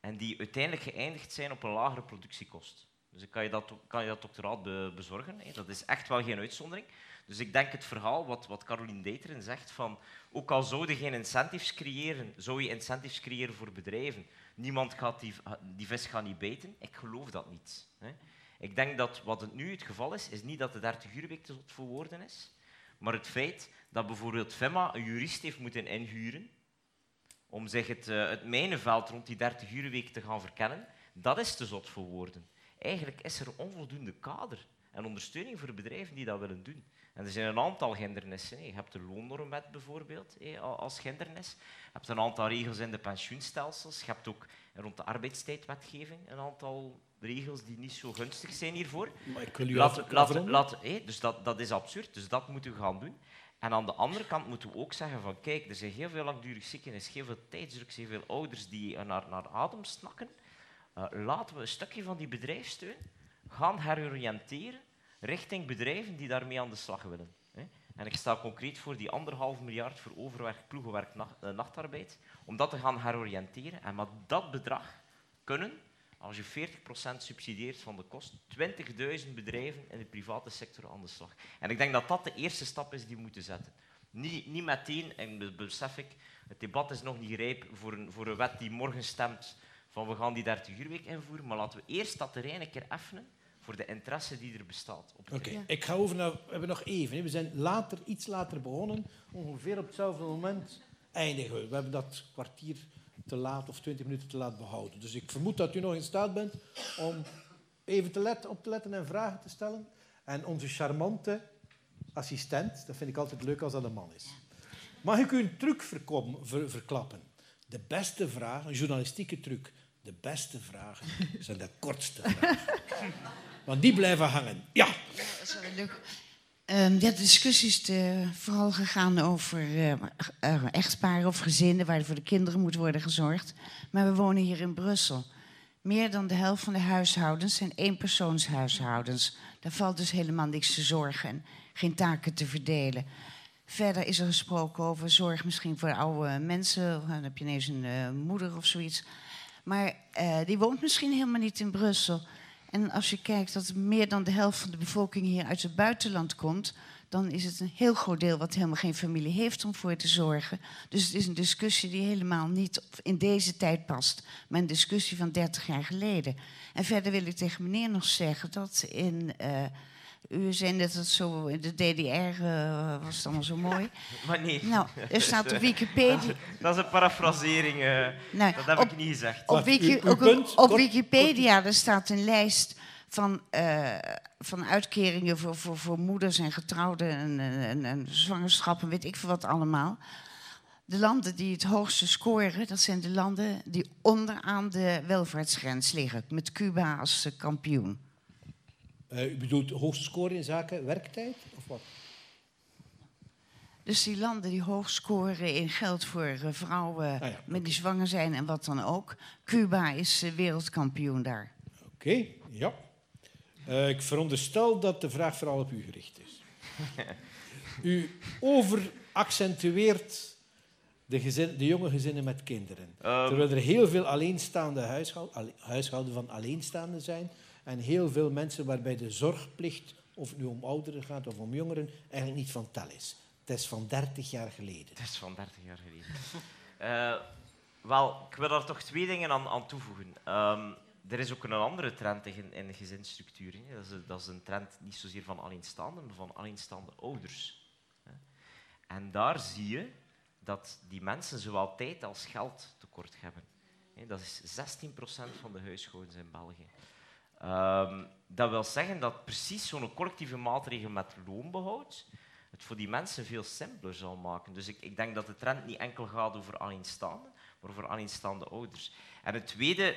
En die uiteindelijk geëindigd zijn op een lagere productiekost. Dus kan je dat, kan je dat doctoraat be, bezorgen. Hè. Dat is echt wel geen uitzondering. Dus ik denk het verhaal wat, wat Caroline Deiteren zegt, van ook al zouden geen incentives creëren, zou je incentives creëren voor bedrijven. Niemand gaat die, die vis gaat niet bijten. Ik geloof dat niet. Hè. Ik denk dat wat het nu het geval is, is niet dat de 30 uurweek te verwoorden is, maar het feit dat bijvoorbeeld FEMA een jurist heeft moeten inhuren om zich het, uh, het mijnenveld rond die 30 uurweek te gaan verkennen, dat is te zot voor woorden. Eigenlijk is er onvoldoende kader en ondersteuning voor bedrijven die dat willen doen. En er zijn een aantal hindernissen. Je hebt de loonnormwet bijvoorbeeld als hindernis. Je hebt een aantal regels in de pensioenstelsels. Je hebt ook rond de arbeidstijdwetgeving een aantal regels die niet zo gunstig zijn hiervoor.
Maar ik wil u
laat, laat, laat, Dus dat, dat is absurd. Dus dat moeten we gaan doen. En aan de andere kant moeten we ook zeggen van kijk, er zijn heel veel langdurig zieken, er is heel veel tijdsdruk, heel veel ouders die naar, naar adem snakken. Uh, laten we een stukje van die bedrijfssteun gaan heroriënteren richting bedrijven die daarmee aan de slag willen. En ik sta concreet voor die anderhalf miljard voor overwerk, ploegenwerk, eh, nachtarbeid, om dat te gaan heroriënteren. En met dat bedrag kunnen, als je 40% subsidieert van de kosten, 20.000 bedrijven in de private sector aan de slag. En ik denk dat dat de eerste stap is die we moeten zetten. Niet, niet meteen, en dat besef ik, het debat is nog niet rijp voor een, voor een wet die morgen stemt van we gaan die 30 uur week invoeren, maar laten we eerst dat terrein een keer effenen voor de interesse die er bestaat.
Oké, ik ga over naar... We hebben nog even. We zijn later, iets later begonnen. Ongeveer op hetzelfde moment eindigen we. We hebben dat kwartier te laat of twintig minuten te laat behouden. Dus ik vermoed dat u nog in staat bent om even te letten, op te letten en vragen te stellen. En onze charmante assistent, dat vind ik altijd leuk als dat een man is. Mag ik u een truc verklappen? De beste vraag, een journalistieke truc. De beste vragen zijn de kortste vragen. Want die blijven hangen. Ja.
Um, de discussie is uh, vooral gegaan over uh, uh, echtparen of gezinnen waar voor de kinderen moet worden gezorgd. Maar we wonen hier in Brussel. Meer dan de helft van de huishoudens zijn eenpersoonshuishoudens. Daar valt dus helemaal niks te zorgen en geen taken te verdelen. Verder is er gesproken over zorg misschien voor oude mensen. Dan heb je ineens een moeder of zoiets. Maar die woont misschien helemaal niet in Brussel. En als je kijkt dat meer dan de helft van de bevolking hier uit het buitenland komt, dan is het een heel groot deel wat helemaal geen familie heeft om voor te zorgen. Dus het is een discussie die helemaal niet in deze tijd past, maar een discussie van 30 jaar geleden. En verder wil ik tegen meneer nog zeggen dat in. Uh, u zei net dat zo in de DDR uh, was het allemaal zo mooi.
Maar nee.
Nou, er staat op Wikipedia.
Dat is een parafrasering. Uh, nou, dat heb ik niet gezegd.
Op, Wiki, op, op Wikipedia er staat een lijst van, uh, van uitkeringen voor, voor, voor moeders en getrouwden en, en, en zwangerschappen, weet ik veel wat allemaal. De landen die het hoogste scoren, dat zijn de landen die onderaan de welvaartsgrens liggen, met Cuba als kampioen.
Uh, u bedoelt scoren in zaken werktijd of wat?
Dus die landen die hoog scoren in geld voor vrouwen ah, ja, met die zwanger zijn en wat dan ook. Cuba is wereldkampioen daar.
Oké, ja. Uh, ik veronderstel dat de vraag vooral op u gericht is. u overaccentueert de, gezin, de jonge gezinnen met kinderen. Um. Terwijl er heel veel alleenstaande huishouden, huishouden van alleenstaanden zijn. En heel veel mensen waarbij de zorgplicht, of het nu om ouderen gaat of om jongeren, eigenlijk niet van tel is. Het is van 30 jaar geleden.
Het is van 30 jaar geleden. uh, wel, ik wil daar toch twee dingen aan, aan toevoegen. Um, er is ook een andere trend in, in gezinsstructuur. Dat is, dat is, een trend niet zozeer van alleenstaanden, maar van alleenstaande ouders. En daar zie je dat die mensen zowel tijd als geld tekort hebben. Dat is 16% van de huishoudens in België. Ehm, dat wil zeggen dat precies zo'n collectieve maatregel met loonbehoud het voor die mensen veel simpeler zal maken. Dus ik, ik denk dat de trend niet enkel gaat over alleenstaanden, maar over alleenstaande ouders. En het tweede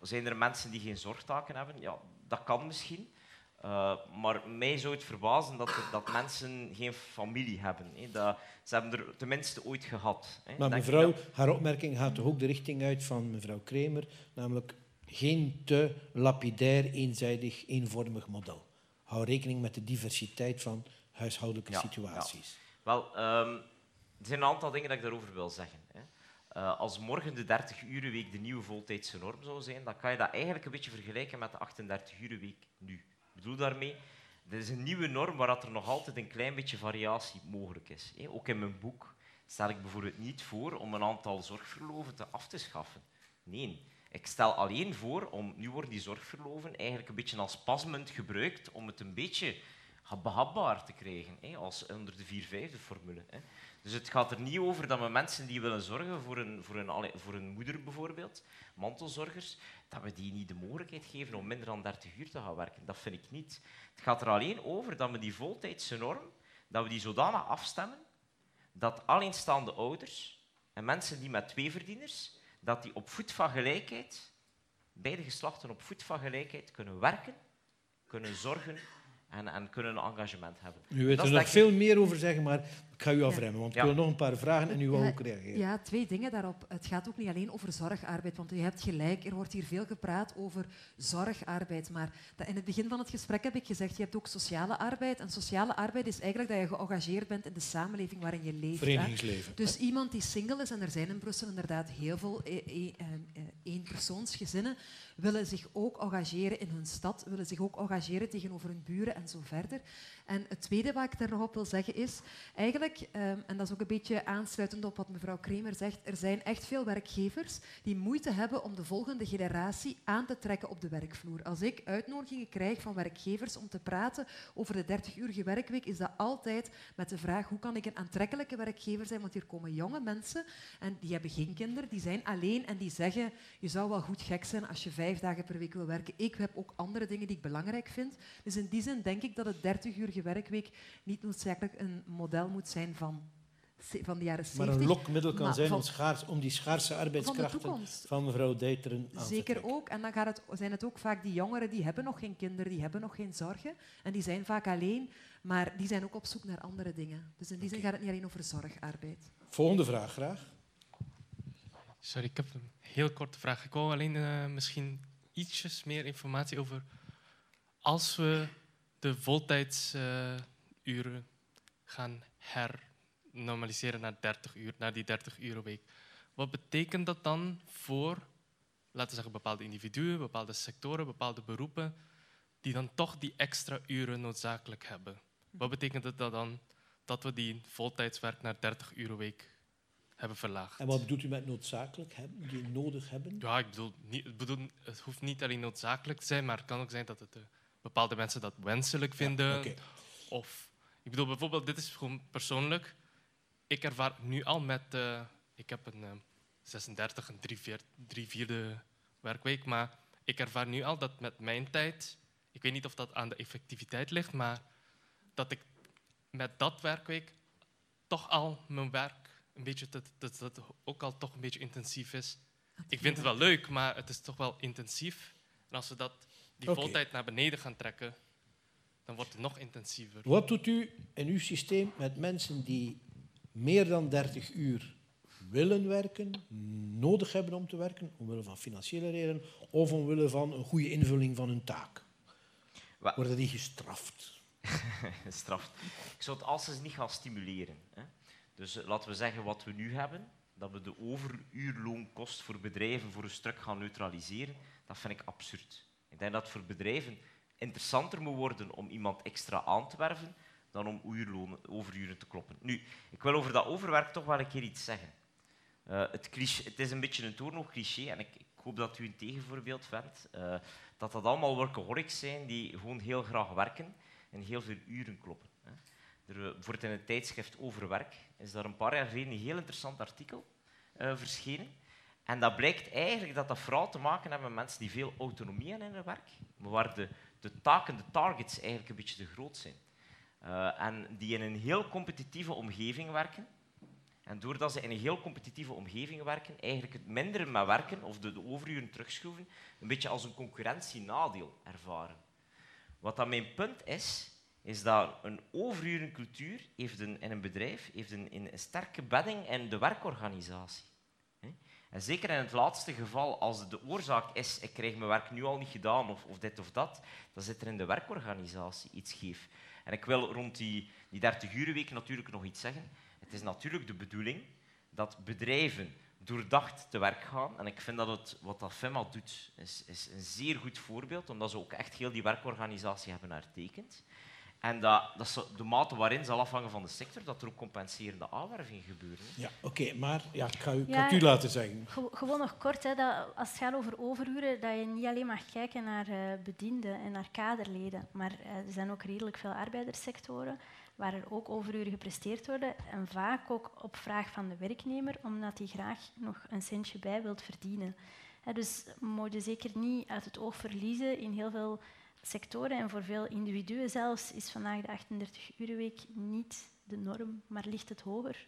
zijn er mensen die geen zorgtaken hebben? Ja, dat kan misschien. Uh, maar mij zou het verbazen dat, dat mensen geen familie hebben. Hè. Dat, ze hebben er tenminste ooit gehad. Hè.
Maar mevrouw, haar opmerking gaat toch ook de richting uit van mevrouw Kremer, namelijk geen te lapidair, eenzijdig, eenvormig model. Hou rekening met de diversiteit van huishoudelijke situaties.
Wel, um, er zijn een aantal dingen dat ik daarover wil zeggen. Hè. Uh, als morgen de 30-urenweek de nieuwe voltijdse norm zou zijn, dan kan je dat eigenlijk een beetje vergelijken met de 38-urenweek nu. Ik bedoel daarmee, dit is een nieuwe norm waar er nog altijd een klein beetje variatie mogelijk is. Ook in mijn boek stel ik bijvoorbeeld niet voor om een aantal zorgverloven te af te schaffen. Nee, ik stel alleen voor om, nu worden die zorgverloven eigenlijk een beetje als pasmunt gebruikt om het een beetje behapbaar te krijgen, als onder de 4-5-formule. Dus het gaat er niet over dat we mensen die willen zorgen voor een, voor een, voor een moeder bijvoorbeeld, mantelzorgers, dat we die niet de mogelijkheid geven om minder dan 30 uur te gaan werken. Dat vind ik niet. Het gaat er alleen over dat we die voltijdse norm, dat we die zodanig afstemmen dat alleenstaande ouders en mensen die met twee verdieners, dat die op voet van gelijkheid, beide geslachten op voet van gelijkheid, kunnen werken, kunnen zorgen en, en kunnen een engagement hebben.
U weet er nog veel meer over zeggen, maar ik ga u afremmen, want ik wil nog een paar vragen en u wil ook reageren.
Ja, twee dingen daarop. Het gaat ook niet alleen over zorgarbeid, want u hebt gelijk, er wordt hier veel gepraat over zorgarbeid. Maar in het begin van het gesprek heb ik gezegd, je hebt ook sociale arbeid. En sociale arbeid is eigenlijk dat je geëngageerd bent in de samenleving waarin je leeft.
Verenigingsleven.
Dus iemand die single is, en er zijn in Brussel inderdaad heel veel e- e- e- eenpersoonsgezinnen, willen zich ook engageren in hun stad, willen zich ook engageren tegenover hun buren en zo verder. En het tweede wat ik daar nog op wil zeggen is, eigenlijk, ehm, en dat is ook een beetje aansluitend op wat mevrouw Kremer zegt, er zijn echt veel werkgevers die moeite hebben om de volgende generatie aan te trekken op de werkvloer. Als ik uitnodigingen krijg van werkgevers om te praten over de 30-urige werkweek, is dat altijd met de vraag hoe kan ik een aantrekkelijke werkgever zijn, want hier komen jonge mensen en die hebben geen kinderen, die zijn alleen en die zeggen, je zou wel goed gek zijn als je vijf dagen per week wil werken. Ik heb ook andere dingen die ik belangrijk vind. Dus in die zin denk ik dat het 30-urige werkweek niet noodzakelijk een model moet zijn van, van de jaren 70.
Maar een lokmiddel kan zijn om, schaars, om, die schaarse arbeidskrachten van, van mevrouw Deiteren
aan Zeker ook. En dan gaat het, zijn het ook vaak die jongeren die hebben nog geen kinderen, die hebben nog geen zorgen. En die zijn vaak alleen, maar die zijn ook op zoek naar andere dingen. Dus in die zin gaat het niet alleen over zorgarbeid.
Volgende vraag, graag.
Sorry, ik heb een heel korte vraag. Ik wou alleen uh, misschien ietsjes meer informatie over als we de voltijdsuren uh, gaan hernormaliseren naar 30 uur, naar die 30 uur week. Wat betekent dat dan voor laten we zeggen, bepaalde individuen, bepaalde sectoren, bepaalde beroepen, die dan toch die extra uren noodzakelijk hebben. Wat betekent het dat dan dat we die voltijdswerk naar 30 uur week hebben verlaagd?
En wat bedoelt u met noodzakelijk hebben, die nodig hebben?
Ja, ik bedoel, niet, bedoel, het hoeft niet alleen noodzakelijk te zijn, maar het kan ook zijn dat het, uh, bepaalde mensen dat wenselijk vinden. Ja, okay. Of, ik bedoel bijvoorbeeld, dit is gewoon persoonlijk. Ik ervaar nu al met, uh, ik heb een uh, 36, een 3 vierde werkweek, maar ik ervaar nu al dat met mijn tijd, ik weet niet of dat aan de effectiviteit ligt, maar dat ik met dat werkweek toch al mijn werk een beetje, dat, dat, dat ook al toch een beetje intensief is. Ik vind het wel leuk, maar het is toch wel intensief. En als we dat, die okay. voltijd naar beneden gaan trekken, dan wordt het nog intensiever.
Wat doet u in uw systeem met mensen die meer dan 30 uur willen werken, nodig hebben om te werken, omwille van financiële redenen of omwille van een goede invulling van hun taak? Wat? Worden die gestraft?
gestraft. Ik zou het als niet gaan stimuleren. Hè. Dus uh, laten we zeggen wat we nu hebben, dat we de overuurloonkost voor bedrijven voor een stuk gaan neutraliseren, dat vind ik absurd. Ik denk dat voor bedrijven interessanter moet worden om iemand extra aan te werven dan om overuren te kloppen. Nu, ik wil over dat overwerk toch wel een keer iets zeggen. Uh, het, cliché, het, is een beetje een toornog cliché en ik, ik, hoop dat u een tegenvoorbeeld vindt. Uh, dat dat allemaal workaholics zijn die gewoon heel graag werken en heel veel uren kloppen. Hè. Er wordt in het tijdschrift Overwerk is daar een paar jaar geleden een heel interessant artikel verschenen. En dat blijkt eigenlijk dat dat vooral te maken heeft met mensen die veel autonomie hebben in hun werk, maar waar de, de taken, de targets eigenlijk een beetje te groot zijn. Uh, en die in een heel competitieve omgeving werken. En doordat ze in een heel competitieve omgeving werken, eigenlijk het mindere met werken of de, de overuren terugschroeven, een beetje als een concurrentienadeel ervaren. Wat dan mijn punt is, is dat een overurencultuur heeft een, in een bedrijf heeft een, een sterke bedding in de werkorganisatie. En zeker in het laatste geval, als de oorzaak is, ik krijg mijn werk nu al niet gedaan, of, of dit of dat, dan zit er in de werkorganisatie iets scheef. En ik wil rond die, die 30 week natuurlijk nog iets zeggen. Het is natuurlijk de bedoeling dat bedrijven doordacht te werk gaan. En ik vind dat het, wat dat FEMA doet, is, is een zeer goed voorbeeld, omdat ze ook echt heel die werkorganisatie hebben hertekend. En dat, dat ze, de mate waarin zal afhangen van de sector, dat er ook compenserende aanwervingen gebeuren.
Ja, oké, maar ja, ik ga, u, ja, u laten zeggen.
Gewoon nog kort, hè, dat als het gaat over overuren, dat je niet alleen mag kijken naar uh, bedienden en naar kaderleden, maar uh, er zijn ook redelijk veel arbeiderssectoren waar er ook overuren gepresteerd worden en vaak ook op vraag van de werknemer, omdat hij graag nog een centje bij wilt verdienen. Hè, dus moet je zeker niet uit het oog verliezen in heel veel sectoren en voor veel individuen zelfs is vandaag de 38-urenweek niet de norm, maar ligt het hoger.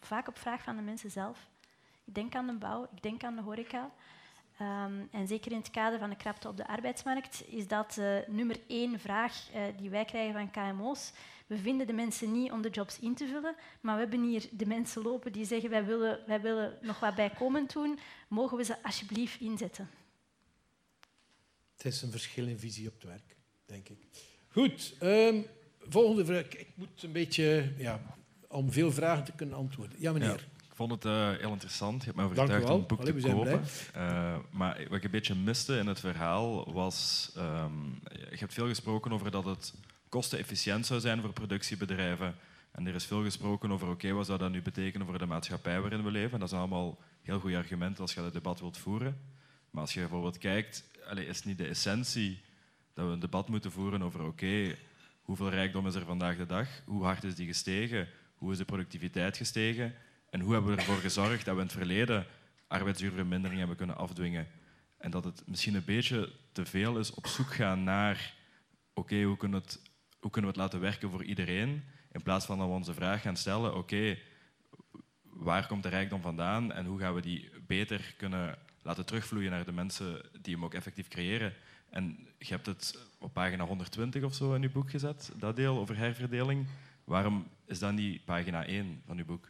Vaak, op vraag van de mensen zelf. Ik denk aan de bouw, ik denk aan de horeca. Um, en zeker in het kader van de krapte op de arbeidsmarkt is dat uh, nummer één vraag uh, die wij krijgen van KMO's. We vinden de mensen niet om de jobs in te vullen, maar we hebben hier de mensen lopen die zeggen wij willen, wij willen nog wat bijkomend doen. Mogen we ze alsjeblieft inzetten?
Het is een verschil in visie op het werk, denk ik. Goed, um, volgende vraag. Ik moet een beetje, ja, om veel vragen te kunnen antwoorden. Ja, meneer. Ja,
ik vond het uh, heel interessant. Je hebt me overtuigd om het boek Allee, te kopen. Uh, maar wat ik een beetje miste in het verhaal was... Um, je hebt veel gesproken over dat het kostenefficiënt zou zijn voor productiebedrijven. En er is veel gesproken over, oké, okay, wat zou dat nu betekenen voor de maatschappij waarin we leven? En dat zijn allemaal heel goede argumenten als je dat debat wilt voeren. Maar als je bijvoorbeeld kijkt allez, is niet de essentie dat we een debat moeten voeren over oké, hoeveel rijkdom is er vandaag de dag? Hoe hard is die gestegen? Hoe is de productiviteit gestegen? En hoe hebben we ervoor gezorgd dat we in het verleden arbeidsuurvermindering hebben kunnen afdwingen? En dat het misschien een beetje te veel is op zoek gaan naar oké, hoe, kunnen hoe kunnen we het laten werken voor iedereen? In plaats van dat we onze vraag gaan stellen, oké, waar komt de rijkdom vandaan en hoe gaan we die beter kunnen laten terugvloeien naar de mensen die hem ook effectief creëren. En je hebt het op pagina 120 of zo in je boek gezet, dat deel over herverdeling. Waarom is dat niet pagina 1 van uw boek?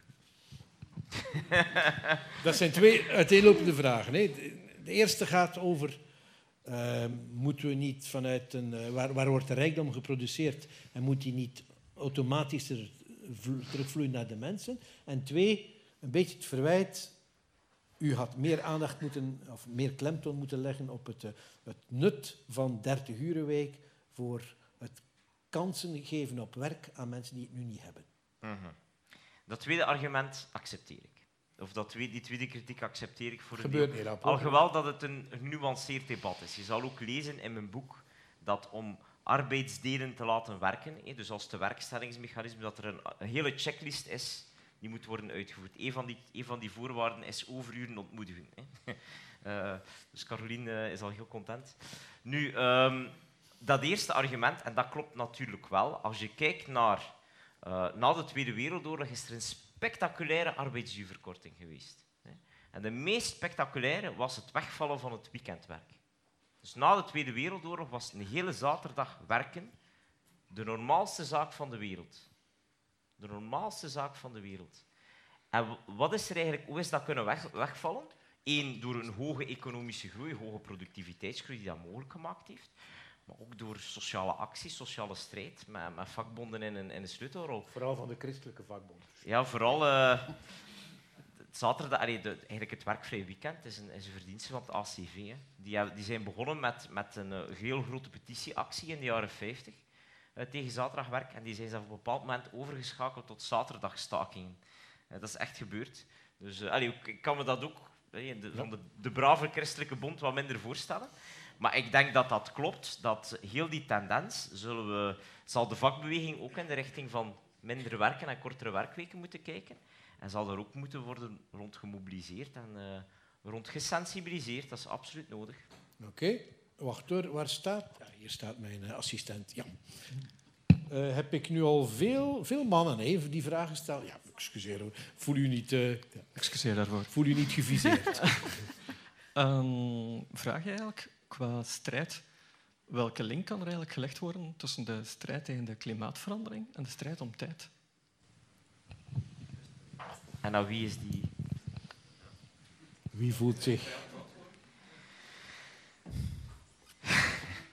dat zijn twee uiteenlopende vragen. De eerste gaat over... Uh, moeten we niet vanuit een... Uh, waar, waar wordt de rijkdom geproduceerd? En moet die niet automatisch terugvloeien naar de mensen? En twee, een beetje het verwijt u had meer aandacht moeten, of meer klemtoon moeten leggen op het, eh, het nut van 30 urenweek voor het kansen geven op werk aan mensen die het nu niet hebben.
Mhm. Dat tweede argument accepteer ik. Of dat, die tweede kritiek accepteer ik voor
een Gebeurt deel.
Alhoewel dat het een genuanceerd debat is. Je zal ook lezen in mijn boek dat om arbeidsdelen te laten werken, dus als tewerkstellingsmechanisme, dat er een, hele checklist is die moet worden uitgevoerd. Een van die, van die voorwaarden is overuren ontmoedigen. Uh, dus Caroline eh, is al heel content. Nu, um, dat eerste argument, en dat klopt natuurlijk wel, als je kijkt naar uh, na de Tweede Wereldoorlog is er een spectaculaire arbeidsduurverkorting geweest. En de meest spectaculaire was het wegvallen van het weekendwerk. Dus na de Tweede Wereldoorlog was een hele zaterdag werken de normaalste zaak van de wereld. De normaalste zaak van de wereld. En wat is er eigenlijk, hoe is dat kunnen wegvallen? Eén, door een hoge economische groei, hoge productiviteitsgroei die dat mogelijk gemaakt heeft. Maar ook door sociale actie, sociale strijd, met, met vakbonden in een, in een sleutelrol.
Vooral van de christelijke vakbonden.
Ja, vooral... Uh, zaterdag, allee, de, eigenlijk het werkvrij weekend is een, is een verdienste van het ACV. Hè. Die, die zijn begonnen met, met een uh, heel grote petitieactie in de jaren 50 eh, tegen zaterdagwerk. En die zijn op een bepaald moment overgeschakeld tot zaterdagstakingen. dat is echt gebeurd. Dus allee, ik kan me dat ook de, van de, de brave christelijke bond wat minder voorstellen. Maar ik denk dat dat klopt, dat heel die tendens zullen we, zal de vakbeweging ook in de richting van minder werken en kortere werkweken moeten kijken. En zal er ook moeten worden rond gemobiliseerd en uh, rond gesensibiliseerd. Dat is absoluut nodig.
Oké, wacht hoor, waar staat? Ja, hier staat mijn uh, assistent. Ja. Uh, heb ik nu al veel, veel mannen even die vragen stellen? Ja, excuseer hoor. Voel u niet... Ja.
Excuseer daarvoor.
Voel u niet geviseerd.
um, vraag je eigenlijk qua strijd. Welke link kan er eigenlijk gelegd worden tussen de strijd tegen de klimaatverandering en de strijd om tijd?
En nou, wie is die?
Wie voelt zich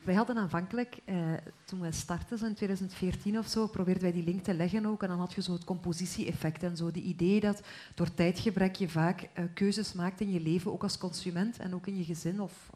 Wij hadden aanvankelijk, eh, toen we startten in 2014 of zo, probeerden wij die link te leggen ook. En dan had je zo het compositie-effect en zo. De idee dat door tijdgebrek je vaak uh, keuzes maakt in je leven, ook als consument en ook in je gezin of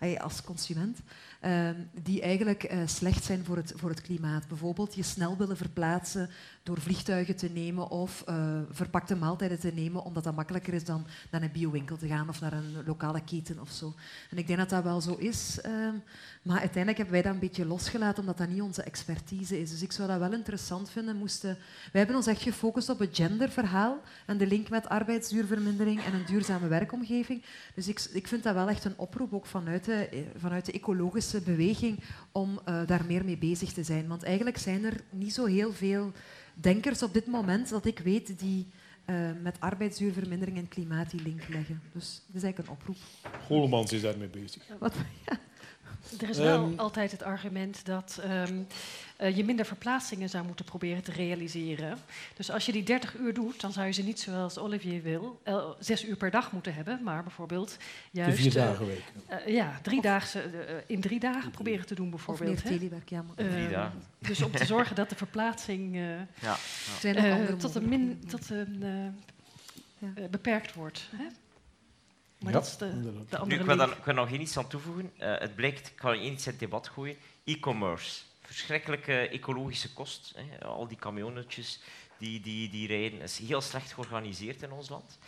als consument, ehm, die eigenlijk eh, slecht zijn voor het, voor het klimaat. Bijvoorbeeld je snel willen verplaatsen door vliegtuigen te nemen of uh, verpakte maaltijden te nemen, omdat dat makkelijker is dan naar een biowinkel te gaan of naar een lokale keten of zo. En ik denk dat dat wel zo is, ehm, maar uiteindelijk hebben wij dat een beetje losgelaten, omdat dat niet onze expertise is. Dus ik zou dat wel interessant vinden. Moesten... Wij hebben ons echt gefocust op het genderverhaal en de link met arbeidsduurvermindering en een duurzame werkomgeving. Dus ik, ik vind dat wel echt een oproep, ook vanuit de, eh, vanuit de ecologische beweging, om uh, daar meer mee bezig te zijn. Want eigenlijk zijn er niet zo heel veel denkers op dit moment dat ik weet die uh, met arbeidsduurvermindering en klimaat die link leggen. Dus dat is eigenlijk een oproep.
Golemans is daarmee bezig.
Wat, ja.
Er is wel um, altijd het argument dat um, uh, je minder verplaatsingen zou moeten proberen te realiseren. Dus als je die 30 uur doet, dan zou je ze niet zoals Olivier wil, uh, zes uur per dag moeten hebben, maar bijvoorbeeld juist.
De vier dagen week.
Uh, ja, drie daagse, in drie dagen proberen te doen bijvoorbeeld.
Of meer telewerk, ja. Maar.
drie dagen.
Dus om te zorgen dat de verplaatsing ja. Ja. tot een, min, tot een ja. beperkt wordt. Hè? Maar
ja,
dat is de, de
andere nu, ik, wil daar, ik wil nog iets aan toevoegen. Uh, het blijkt, ik ga iets in het debat gooien. E-commerce. Verschrikkelijke ecologische kost. Hè. Al die camionnetjes die, die, die rijden. is heel slecht georganiseerd in ons land.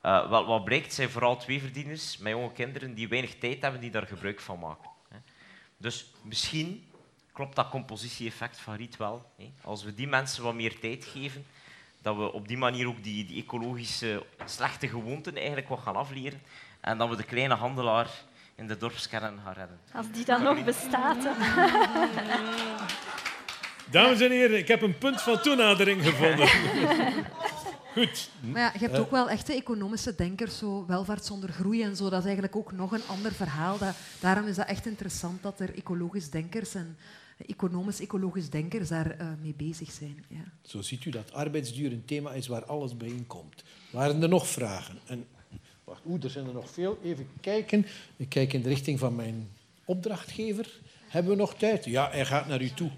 Wat, wat blijkt, zijn vooral twee verdieners met jonge kinderen die weinig tijd hebben die daar gebruik van maken. Hè. Dus misschien klopt dat compositie-effect van Riet wel. Hè. Als we die mensen wat meer tijd geven, dat we op die manier ook die, die ecologische slechte gewoonten eigenlijk wat gaan afleren. En dat we de kleine handelaar in de dorpskern gaan redden.
Als die dan nog bestaat.
Dames en heren, ik heb een punt van toenadering gevonden. Goed.
Maar ja, je hebt ook wel echte economische denkers, zo welvaart zonder groei en zo. Dat is eigenlijk ook nog een ander verhaal. Dat, daarom is dat echt interessant dat er ecologisch denkers en economisch-ecologisch denkers daar uh, mee bezig zijn. Ja.
Zo ziet u dat arbeidsduur een thema is waar alles bijeenkomt. Waren er nog vragen? En, wacht, oeh, er zijn er nog veel. Even kijken. Ik kijk in de richting van mijn opdrachtgever. Hebben we nog tijd? Ja, hij gaat naar u toe.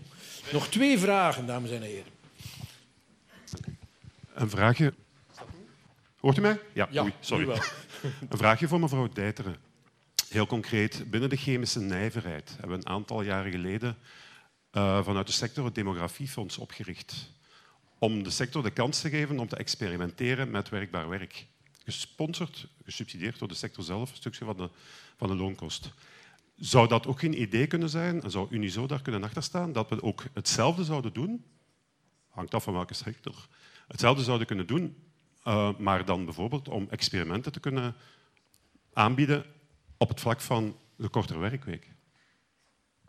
Nog twee vragen, dames en heren.
Een vraagje. Hoort u mij? Ja, ja Oei, sorry. een vraagje voor mevrouw Dijteren. Heel concreet, binnen de chemische nijverheid hebben we een aantal jaren geleden uh, vanuit de sector het demografiefonds opgericht. Om de sector de kans te geven om te experimenteren met werkbaar werk. Gesponsord, gesubsidieerd door de sector zelf, een stukje van de, van de loonkost. Zou dat ook geen idee kunnen zijn, en zou Unizo daar kunnen achterstaan, dat we ook hetzelfde zouden doen, hangt af van welke sector, hetzelfde zouden kunnen doen, uh, maar dan bijvoorbeeld om experimenten te kunnen aanbieden op het vlak van de kortere werkweek.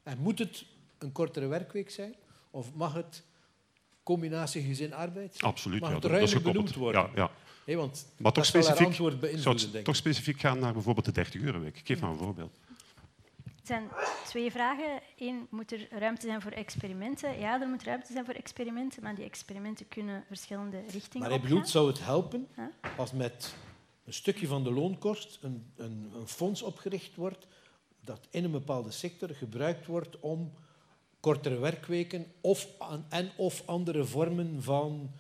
En moet het een kortere werkweek zijn? Of mag het combinatie gezin-arbeid
Absoluut,
mag
ja,
het ruimer benoemd worden?
Ja, ja.
Hey, want
maar toch specifiek,
zou het
toch specifiek gaan naar bijvoorbeeld de 30 uur week. Ik geef maar een voorbeeld.
Er zijn twee vragen. Eén, moet er ruimte zijn voor experimenten? Ja, er moet ruimte zijn voor experimenten, maar die experimenten kunnen verschillende richtingen
Maar hij bedoelt, zou het helpen als met een stukje van de loonkost een, een, een fonds opgericht wordt dat in een bepaalde sector gebruikt wordt om kortere werkweken of, en of andere vormen van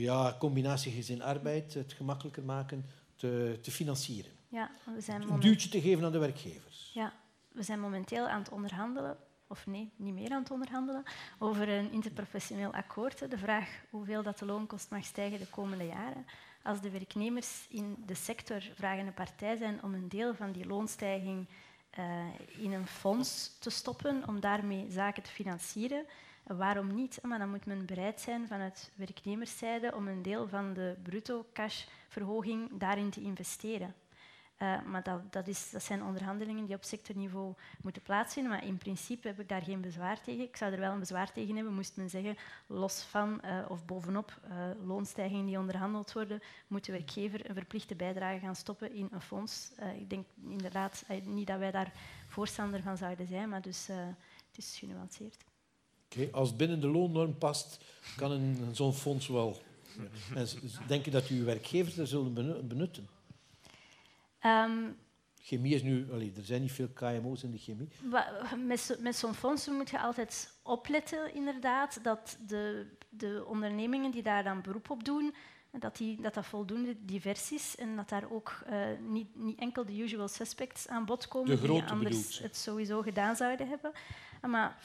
ja, combinatie gezin-arbeid, het gemakkelijker maken, te, te financieren.
Ja, we zijn
moment... Een duwtje te geven aan de werkgevers.
Ja, we zijn momenteel aan het onderhandelen, of nee, niet meer aan het onderhandelen, over een interprofessioneel akkoord. De vraag hoeveel dat de loonkost mag stijgen de komende jaren. Als de werknemers in de sector vragende partij zijn om een deel van die loonstijging uh, in een fonds te stoppen om daarmee zaken te financieren. Waarom niet? Maar dan moet men bereid zijn vanuit werknemerszijde om een deel van de bruto cash verhoging daarin te investeren. Uh, maar dat, dat, is, dat, zijn onderhandelingen die op sectorniveau moeten plaatsvinden. Maar in principe heb ik daar geen bezwaar tegen. Ik zou er wel een bezwaar tegen hebben, moest men zeggen, los van uh, of bovenop uh, loonstijgingen die onderhandeld worden, moet de werkgever een verplichte bijdrage gaan stoppen in een fonds. ik denk inderdaad niet dat wij daar voorstander van zouden zijn, maar dus, het is genuanceerd.
Okay, als binnen de loonnorm past, kan zo'n fonds wel. Ja. Denk je dat uw werkgevers er zullen benutten? Um, chemie is nu, allee, er zijn niet veel KMO's in de chemie.
Met, met zo'n fonds moet je altijd opletten, inderdaad, dat de, de ondernemingen die daar dan beroep op doen, dat, die, dat dat voldoende divers is en dat daar ook uh, niet, niet enkel de usual suspects aan bod komen die anders het sowieso gedaan zouden hebben. Maar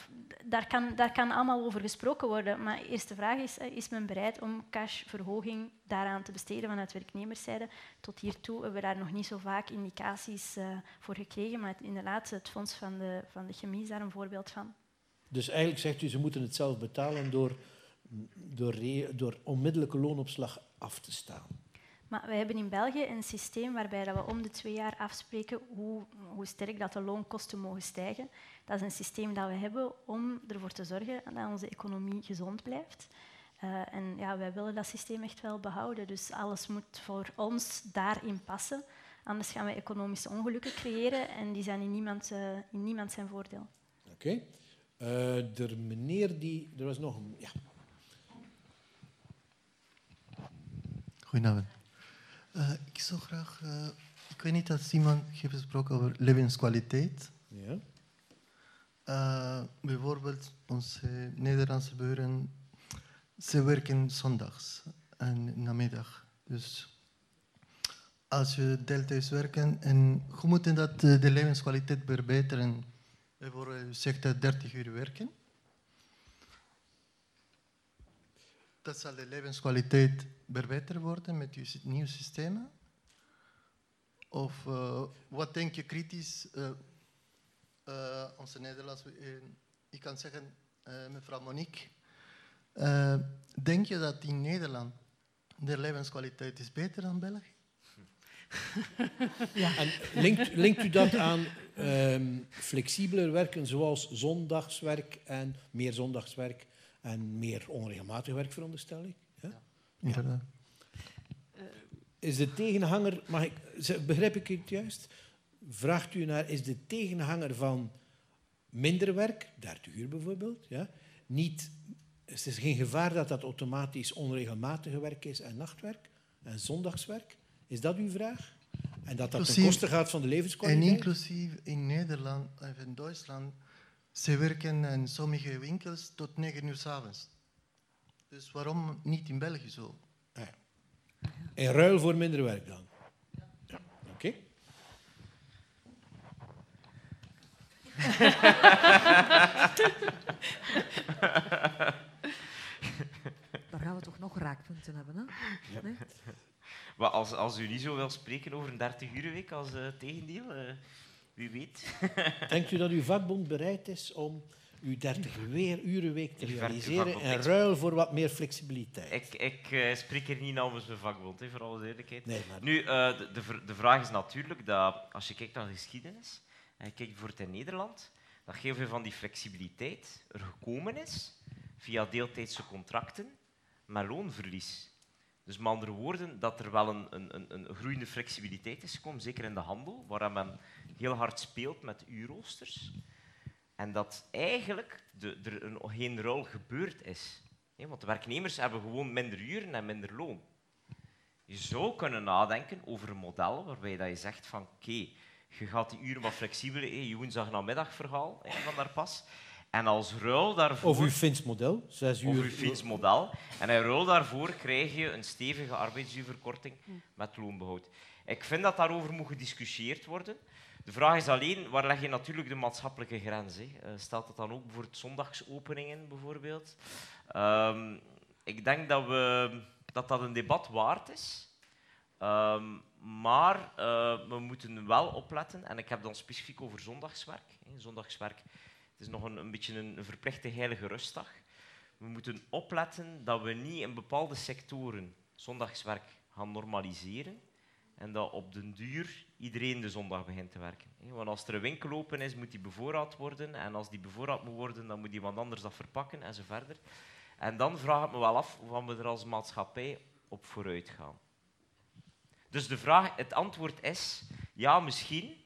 daar kan, daar kan allemaal over gesproken worden. Maar de eerste vraag is, eh, is men bereid om cashverhoging daaraan te besteden vanuit werknemerszijde? Tot hiertoe hebben we daar nog niet zo vaak indicaties uh, voor gekregen, maar inderdaad, het fonds van de, van de chemie is daar een voorbeeld van.
Dus eigenlijk zegt u, ze moeten het zelf betalen door, door, door onmiddellijke loonopslag af te staan.
Maar wij hebben in België een systeem waarbij we om de twee jaar afspreken hoe, hoe sterk dat de loonkosten mogen stijgen. Dat is een systeem dat we hebben om ervoor te zorgen dat onze economie gezond blijft. Uh, en ja, wij willen dat systeem echt wel behouden. Dus alles moet voor ons daarin passen. Anders gaan we economische ongelukken creëren en die zijn in niemand, uh, in niemand zijn voordeel.
Oké. Okay. Uh, eh, de meneer die... Er was nog een... Ja.
Goedenavond. Uh, ik zou graag... Uh, ik weet niet of iemand heeft gesproken over levenskwaliteit.
Ja.
Uh, bijvoorbeeld onze Nederlandse buren, ze werken zondags en namiddag. Dus als je deeltijds werken en hoe moet dat de levenskwaliteit verbeteren? Bijvoorbeeld, je zegt dat 30 uur werken. Dat zal de levenskwaliteit verbeterd worden met je nieuwe systemen? Of uh, wat denk je kritisch? Uh, uh, onze Nederlands, ik kan zeggen, mevrouw Monique, denk je dat in Nederland de levenskwaliteit is beter dan België?
ja. En linkt, linkt u dat aan um, flexibeler werken, zoals zondagswerk en meer zondagswerk en meer onregelmatig werk, veronderstel ik? Ja?
Inderdaad.
Uh, is de tegenhanger, mag ik, begrijp ik het juist? Vraagt u naar, is de tegenhanger van minder werk, 30 uur bijvoorbeeld, ja, niet, is er geen gevaar dat dat automatisch onregelmatige werk is en nachtwerk en zondagswerk? Is dat uw vraag? En dat dat ten koste gaat van de levenskwaliteit?
En inclusief in Nederland of in Duitsland, ze werken in sommige winkels tot 9 uur s avonds. Dus waarom niet in België zo?
Ah, In ruil voor minder werk dan? Ja. Oké.
Daar gaan we toch nog raakpunten hebben, hè? Ja. Nee?
Maar als, als u niet zo wil spreken over een 30 uur week als uh, tegendeel, uh, wie weet.
Denkt u dat uw vakbond bereid is om uw 30 uur week te realiseren in ruil voor wat meer flexibiliteit?
Ik, ik uh, spreek er niet namens mijn vakbond, he, voor alle eerlijkheid. Nee, maar... Nu, de, de, de vraag is natuurlijk dat als je kijkt naar de geschiedenis en je kijkt bijvoorbeeld in Nederland, dat heel veel van die flexibiliteit er gekomen is via deeltijdse contracten met loonverlies. Dus met andere woorden, dat er wel een, een, een groeiende flexibiliteit is gekomen, zeker in de handel, waar men heel hard speelt met uurroosters. En dat eigenlijk de, er een, geen ruil gebeurd is. want de werknemers hebben gewoon minder uren en minder loon. Je zou kunnen nadenken over een model waarbij dat je zegt van oké, je gaat die uren wat flexibeler, je woensdag middagverhaal van daar pas. En als ruil daarvoor...
Of uw Fins model, zes uur.
Of uw Fins model. En in ruil daarvoor krijg je een stevige arbeidsuurverkorting met loonbehoud. Ik vind dat daarover moet gediscussieerd worden. De vraag is alleen, waar leg je natuurlijk de maatschappelijke grens? Hè? Uh, stelt dat dan ook voor zondagsopeningen bijvoorbeeld? Um, ik denk dat, we, dat dat een debat waard is. Um, maar uh, we moeten wel opletten, en ik heb dan specifiek over zondagswerk. Hè. Zondagswerk is nog een, een beetje een verplichte heilige rustdag. We moeten opletten dat we niet in bepaalde sectoren zondagswerk gaan normaliseren en dat op den duur iedereen de zondag begint te werken. Want als er een winkel open is, moet die bevoorraad worden. En als die bevoorraad moet worden, dan moet iemand anders dat verpakken en zo verder. En dan vraag ik me wel af of we er als maatschappij op vooruit gaan. Dus de vraag, het antwoord is ja, misschien.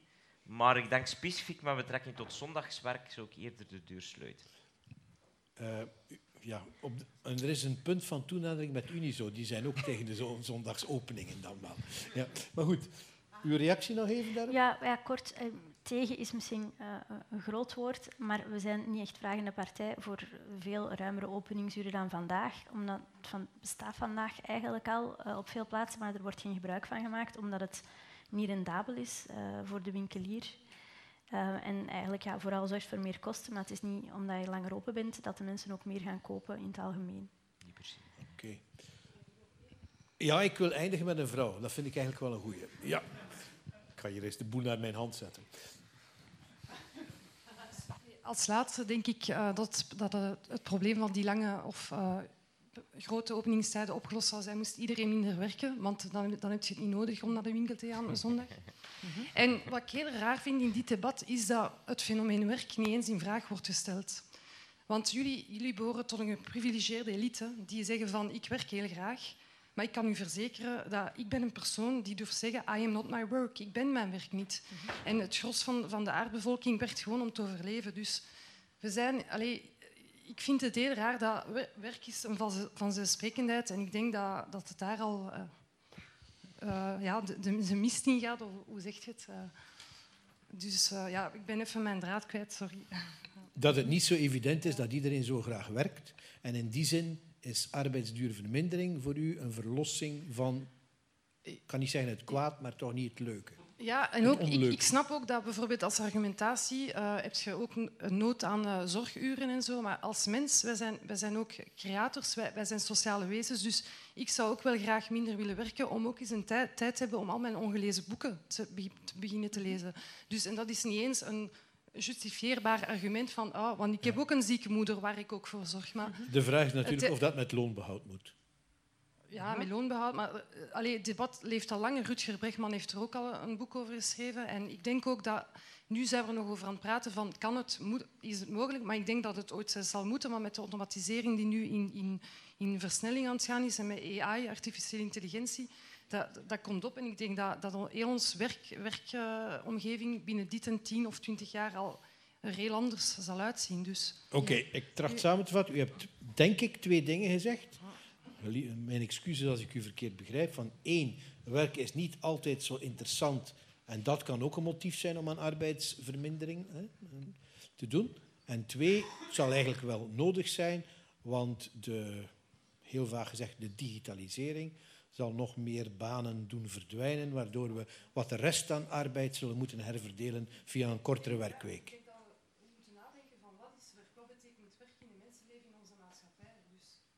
Maar ik denk specifiek met betrekking tot zondagswerk zou ik eerder de deur sluiten.
Uh, ja, op en er is een punt van toenadering met Unizo. Die zijn ook tegen de zondagsopeningen dan wel. Ja. Maar goed, uw reactie nog even daarop?
Ja, ja kort. Eh, tegen is misschien uh, een groot woord, maar we zijn niet echt vragende partij voor veel ruimere openingsuren dan vandaag. Omdat het van, bestaat vandaag eigenlijk al uh, op veel plaatsen, maar er wordt geen gebruik van gemaakt, omdat het niet rendabel is uh, voor de winkelier. Uh, en eigenlijk ja, vooral zorgt voor meer kosten, maar het is niet omdat je langer open bent dat de mensen ook meer gaan kopen in het algemeen.
Oké. Ja, ik wil eindigen met een vrouw. Dat vind ik eigenlijk wel een goeie. Ja. Ik ga hier eens de boel naar mijn hand zetten.
Als laatste denk ik uh, dat, dat het probleem van die lange of grote openingstijden opgelost zou zijn, moest iedereen minder werken, want dan, dan heb je het niet nodig om naar de winkel te gaan zondag. En wat ik heel raar vind in dit debat, is dat het fenomeen werk niet eens in vraag wordt gesteld. Want jullie, jullie behoren tot een geprivilegeerde elite die zeggen van ik werk heel graag, maar ik kan u verzekeren dat ik ben een persoon die durft zeggen I am not my work. Ik ben mijn werk niet. En het gros van, van de aardbevolking werkt gewoon om te overleven. Dus we zijn... Allez, ik vind het heel raar dat werk is een vanzelfsprekendheid en ik denk dat, dat het daar al uh, ja, de, mist in gaat, of hoe zeg je het? Uh, dus ja, ik ben even mijn draad kwijt, sorry.
Dat het niet zo evident is dat iedereen zo graag werkt. En in die zin is arbeidsduurvermindering voor u een verlossing van, ik kan niet zeggen het kwaad, maar toch niet het leuke.
Ja, en ook, ik, ik, snap ook dat bijvoorbeeld als argumentatie uh, heb je ook een nood aan uh, zorguren en zo. Maar als mens, wij zijn, wij zijn ook creators, wij, wij zijn sociale wezens. Dus ik zou ook wel graag minder willen werken om ook eens een tijd, tijd te hebben om al mijn ongelezen boeken te, te, beginnen te lezen. Dus, en dat is niet eens een justifieerbaar argument van, oh, want ik heb ook een zieke moeder waar ik ook voor zorg. Maar
de vraag is natuurlijk of dat met loonbehoud moet.
Ja, met loonbehoud. Maar uh, allee, het debat leeft al lang. Rutger Bregman heeft er ook al een boek over geschreven. En ik denk ook dat... Nu zijn we er nog over aan het praten van... Kan het, moet, is het mogelijk? Maar ik denk dat het ooit zal moeten. Maar met de automatisering die nu in, in, in versnelling aan het gaan is... en met AI, artificiële intelligentie... Dat, dat komt op. En ik denk dat, dat heel ons werkomgeving werk, uh, binnen dit en tien of twintig jaar al er heel anders zal uitzien. Dus,
Oké, ja. ik tracht samen te vatten. U hebt, denk ik, twee dingen gezegd mijn excuses als ik u verkeerd begrijp, van één, werken is niet altijd zo interessant en dat kan ook een motief zijn om aan arbeidsvermindering hè, te doen. En twee, het zal eigenlijk wel nodig zijn, want de, heel vaak gezegd, de digitalisering zal nog meer banen doen verdwijnen, waardoor we wat de rest aan arbeid zullen moeten herverdelen via een kortere werkweek.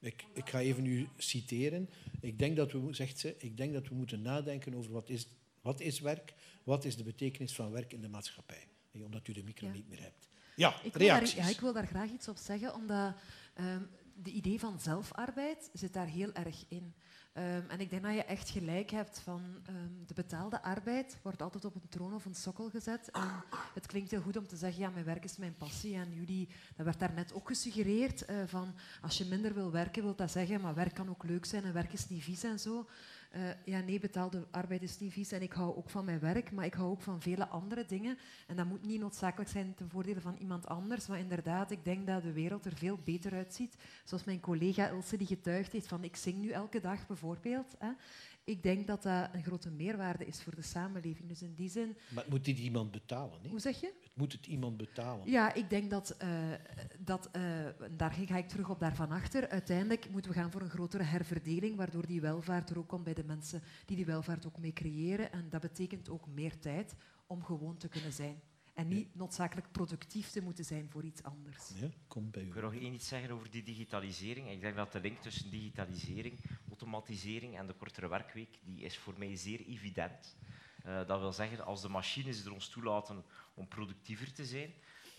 Ik, ik ga even u citeren. Ik denk dat we, zegt ze, ik denk dat we moeten nadenken over wat is, wat is werk, wat is de betekenis van werk in de maatschappij. Omdat u de micro niet meer hebt. Ja,
ik
reacties.
Daar, ja, ik wil daar graag iets op zeggen, omdat um, de idee van zelfarbeid zit daar heel erg in. Um, en ik denk dat je echt gelijk hebt van um, de betaalde arbeid wordt altijd op een troon of een sokkel gezet. En het klinkt heel goed om te zeggen, ja, mijn werk is mijn passie. En jullie, dat werd daarnet ook gesuggereerd uh, van als je minder wil werken, wil dat zeggen, maar werk kan ook leuk zijn en werk is niet vies en zo. Uh, ja, nee, betaalde arbeid is niet vies en ik hou ook van mijn werk, maar ik hou ook van vele andere dingen. En dat moet niet noodzakelijk zijn ten voordele van iemand anders, maar inderdaad, ik denk dat de wereld er veel beter uitziet. Zoals mijn collega Ilse die getuigd heeft van ik zing nu elke dag bijvoorbeeld. Hè. Ik denk dat dat een grote meerwaarde is voor de samenleving. Dus in die zin...
Maar moet dit iemand betalen?
Hoe zeg je?
Het moet het iemand betalen.
Ja, ik denk dat, uh, dat uh, daar ga ik terug op daarvan achter. Uiteindelijk moeten we gaan voor een grotere herverdeling, waardoor die welvaart er ook komt bij de mensen die die welvaart ook mee creëren. En dat betekent ook meer tijd om gewoon te kunnen zijn. En niet noodzakelijk productief te moeten zijn voor iets anders.
Ja, kom bij u.
Ik wil nog één iets zeggen over die digitalisering. Ik denk dat de link tussen digitalisering, automatisering en de kortere werkweek die is voor mij zeer evident. Uh, dat wil zeggen, als de machines er ons toelaten om productiever te zijn,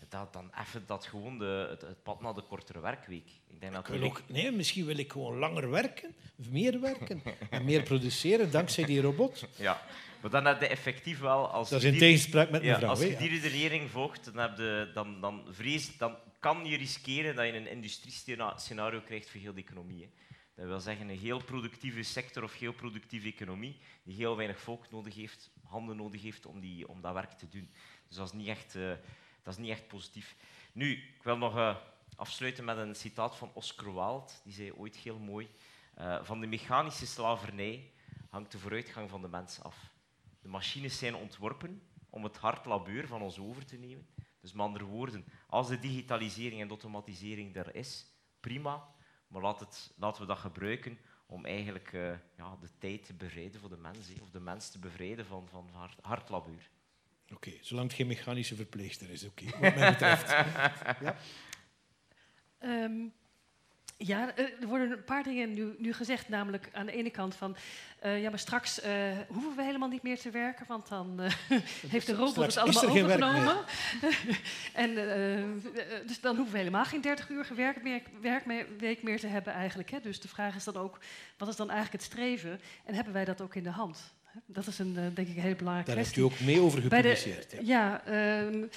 dat, dan effent dat gewoon de, het, het, pad naar de kortere werkweek.
Ik denk dat ik ook, nee, misschien wil ik gewoon langer werken, meer werken en meer produceren dankzij die robot.
Ja, maar dan heb je effectief wel... Als
dat is in tegenspraak met mevrouw.
Ja, als je die redenering volgt, dan, heb je, dan, dan, vrees, dan kan je riskeren dat je een industriescenario krijgt voor heel de economie. Hè. Dat wil zeggen een heel productieve sector of heel productieve economie die heel weinig volk nodig heeft, handen nodig heeft om, die, om dat werk te doen. Dus dat is niet echt, uh, dat is niet echt positief. Nu, ik wil nog uh, afsluiten met een citaat van Oscar Wilde. Die zei ooit heel mooi, uh, van de mechanische slavernij hangt de vooruitgang van de mens af. De machines zijn ontworpen om het hard labeur van ons over te nemen. Dus met andere woorden, als de digitalisering en de automatisering er is, prima. Maar laat het, laten we dat gebruiken om eigenlijk uh, ja, de tijd te bevrijden voor de mens, of de mens te bevrijden van, van hard.
Oké, okay, zolang het geen mechanische verpleegster is, oké, okay, wat mij betreft. ja?
Um, ja, eh, er worden een paar dingen nu, nu gezegd. Namelijk aan de ene kant van... Uh, ja, maar straks uh, hoeven we helemaal niet meer te werken... want dan uh, heeft de robot het allemaal overgenomen. en, dus dan hoeven we helemaal geen 30 uur werkweek meer te hebben eigenlijk. Hè. Dus de vraag is dan ook... wat is dan eigenlijk het streven? En hebben wij dat ook in de hand? Dat is een, denk ik, een hele belangrijke
Daar
kwestie.
Daar hebt u ook mee over gepubliceerd.
De, ja, um,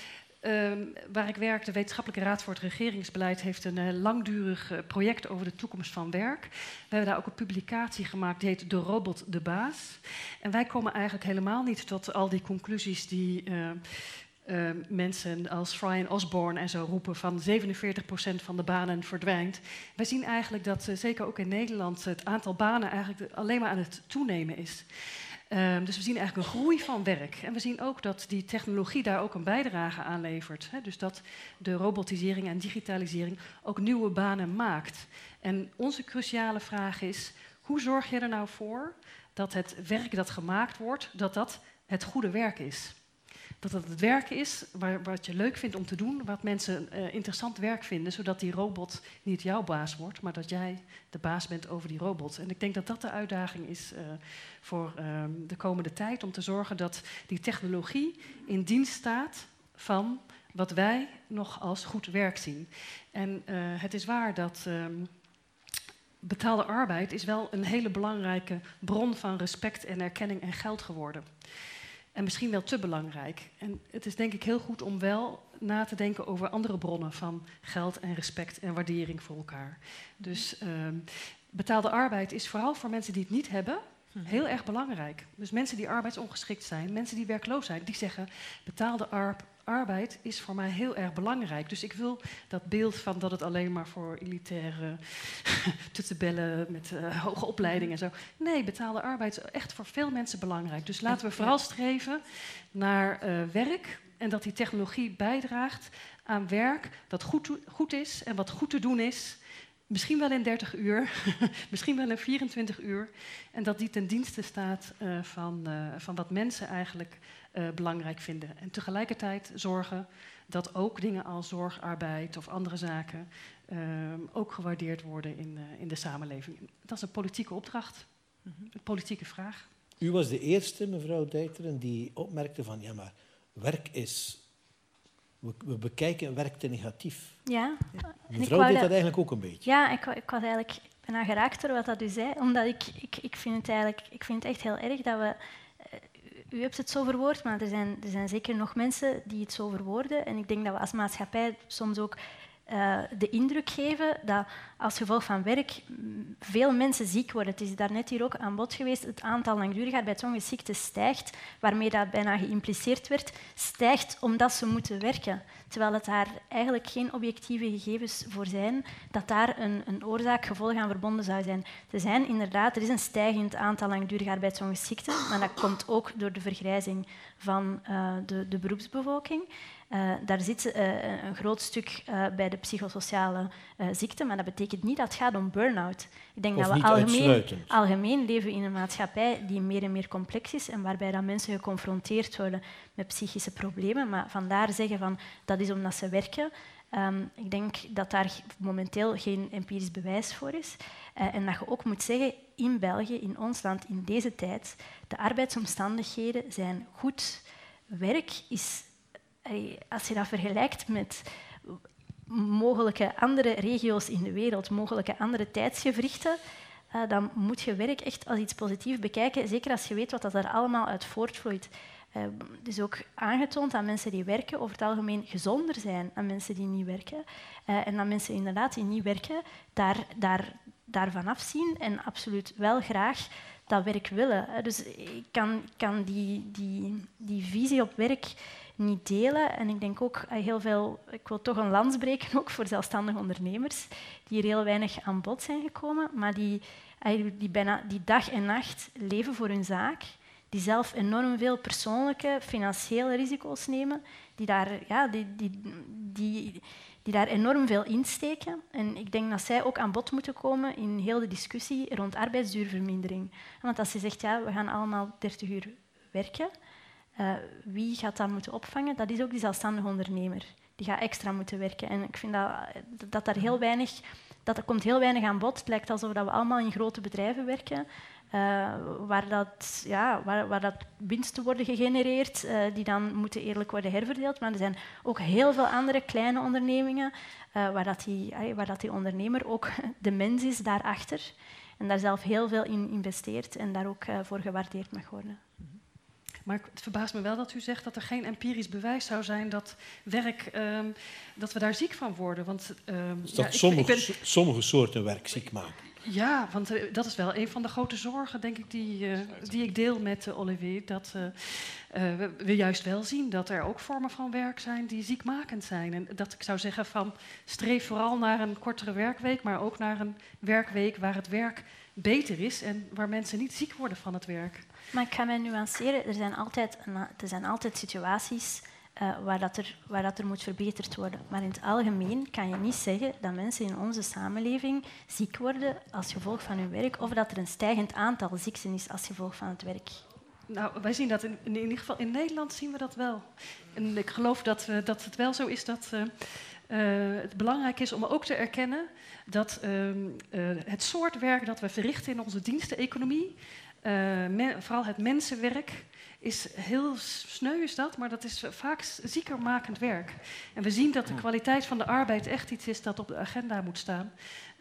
Um, waar ik werk, de Wetenschappelijke Raad voor het Regeringsbeleid, heeft een uh, langdurig uh, project over de toekomst van werk. We hebben daar ook een publicatie gemaakt, die heet De Robot de Baas. En wij komen eigenlijk helemaal niet tot al die conclusies die uh, mensen als Brian Osborne en zo roepen van 47% van de banen verdwijnt. Wij zien eigenlijk dat, zeker ook in Nederland, het aantal banen eigenlijk alleen maar aan het toenemen is. Um, dus we zien eigenlijk een groei van werk. En we zien ook dat die technologie daar ook een bijdrage aan levert. Hè? Dus dat de robotisering en digitalisering ook nieuwe banen maakt. En onze cruciale vraag is, hoe zorg je er nou voor dat het werk dat gemaakt wordt, dat dat het goede werk is? Dat het het werk is waar, wat je leuk vindt om te doen, wat mensen uh, interessant werk vinden, zodat die robot niet jouw baas wordt, maar dat jij de baas bent over die robot. En ik denk dat dat de uitdaging is uh, voor uh, de komende tijd, om te zorgen dat die technologie in dienst staat van wat wij nog als goed werk zien. En eh, het is waar dat ehm, betaalde arbeid is wel een hele belangrijke bron van respect en erkenning en geld geworden. En misschien wel te belangrijk. En het is denk ik heel goed om wel na te denken over andere bronnen van geld en respect en waardering voor elkaar. Dus uh, betaalde arbeid is vooral voor mensen die het niet hebben heel erg belangrijk. Dus mensen die arbeidsongeschikt zijn, mensen die werkloos zijn, die zeggen betaalde arbeid is voor mij heel erg belangrijk. Dus ik wil dat beeld van dat het alleen maar voor elitaire bellen met uh, hoge opleiding en zo. Nee, betaalde arbeid is echt voor veel mensen belangrijk. Dus laten we vooral streven naar uh, werk en dat die technologie bijdraagt aan werk dat goed, goed is en wat goed te doen is Misschien wel in 30 uur, misschien wel in 24 uur. En dat die ten dienste staat uh, van, van wat mensen eigenlijk uh, belangrijk vinden. En tegelijkertijd zorgen dat ook dingen als zorgarbeid of andere zaken ook gewaardeerd worden in, in de samenleving. Dat is een politieke opdracht, een politieke vraag.
U was de eerste, mevrouw Dijteren, die opmerkte van ja, maar werk is we, bekijken werk te negatief.
Ja.
Mevrouw deed dat, dat, eigenlijk ook een beetje.
Ja, ik, ik was eigenlijk bijna geraakt door wat dat u zei. Omdat ik, ik, ik vind het eigenlijk ik vind het echt heel erg dat we... U hebt het zo verwoord, maar er zijn, er zijn zeker nog mensen die het zo verwoorden. En ik denk dat we als maatschappij soms ook uh, de indruk geven dat als gevolg van werk veel mensen ziek worden. Het is daarnet hier ook aan bod geweest. Het aantal langdurige arbeidsongeschikteten stijgt, waarmee dat bijna geïmpliceerd werd, stijgt omdat ze moeten werken. Terwijl het daar eigenlijk geen objectieve gegevens voor zijn dat daar een, een oorzaak-gevolg aan verbonden zou zijn. Er zijn inderdaad, er is een stijgend aantal langdurige arbeidsongeschikten, maar dat komt ook door de vergrijzing van uh, de, de beroepsbevolking. Uh, daar zit uh, een groot stuk uh, bij de psychosociale ziekten, maar dat betekent niet dat het gaat om burn-out. Ik denk
of
dat we
algemeen,
algemeen, leven in een maatschappij die meer en meer complex is en waarbij dat mensen geconfronteerd worden met psychische problemen. Maar vandaar zeggen van dat is omdat ze werken. Um, ik denk dat daar momenteel geen empirisch bewijs voor is. en dat je ook moet zeggen, in België, in ons land, in deze tijd, de arbeidsomstandigheden zijn goed. Werk is als je dat vergelijkt met mogelijke andere regio's in de wereld, mogelijke andere tijdsgevrichten, uh, dan moet je werk echt als iets positiefs bekijken, zeker als je weet wat dat er allemaal uit voortvloeit. Het is ook aangetoond dat mensen die werken over het algemeen gezonder zijn dan mensen die niet werken. Uh, en dat mensen inderdaad die niet werken daar, daar, daarvan afzien en absoluut wel graag dat werk willen. Dus ik kan, kan die, die, die visie op werk niet delen. En ik denk ook eh, heel veel, ik wil toch een lans breken ook voor zelfstandige ondernemers, die hier heel weinig aan bod zijn gekomen, maar die, die, bijna, die dag en nacht leven voor hun zaak, die zelf enorm veel persoonlijke, financiële risico's nemen, die daar, ja, die, die, die daar enorm veel insteken. En ik denk dat zij ook aan bod moeten komen in heel de discussie rond arbeidsduurvermindering. Want als je zegt, ja, we gaan allemaal 30 uur werken, uh, wie gaat dat moeten opvangen? Dat is ook die zelfstandige ondernemer. Die gaat extra moeten werken. En ik vind dat, dat daar heel weinig... Dat er komt heel weinig aan bod. Het lijkt alsof dat we allemaal in grote bedrijven werken. Uh, waar, dat, ja, waar, waar dat winsten worden gegenereerd, uh, die dan moeten eerlijk worden herverdeeld. Maar er zijn ook heel veel andere kleine ondernemingen uh, waar, dat die, waar dat die ondernemer ook de mens is daarachter en daar zelf heel veel in investeert en daar ook voor gewaardeerd mag worden.
Maar het verbaast me wel dat u zegt dat er geen empirisch bewijs zou zijn dat werk, um, dat we daar ziek van worden. Want, um,
dat ja, sommige, ik ben... sommige soorten werk ziek maken.
Ja, want uh, dat is wel een van de grote zorgen, denk ik, die, uh, die ik deel met uh, Olivier. Dat we, we, juist wel zien dat er ook vormen van werk zijn die ziekmakend zijn. En dat ik zou zeggen van streef vooral naar een kortere werkweek, maar ook naar een werkweek waar het werk beter is en waar mensen niet ziek worden van het werk.
Maar ik ga mij nuanceren. Er zijn altijd, er zijn altijd situaties uh, waar, dat er, waar dat er moet verbeterd worden. Maar in het algemeen kan je niet zeggen dat mensen in onze samenleving ziek worden als gevolg van hun werk of dat er een stijgend aantal ziekten is als gevolg van het werk.
Nou, wij zien dat in, in, ieder geval in Nederland zien we dat wel. En ik geloof dat, uh, dat het wel zo is dat uh, het belangrijk is om ook te erkennen dat ehm, het soort werk dat we verrichten in onze diensteneconomie, uh, vooral het mensenwerk is heel sneu is dat, maar dat is vaak ziekermakend werk. En we zien dat de kwaliteit van de arbeid echt iets is dat op de agenda moet staan.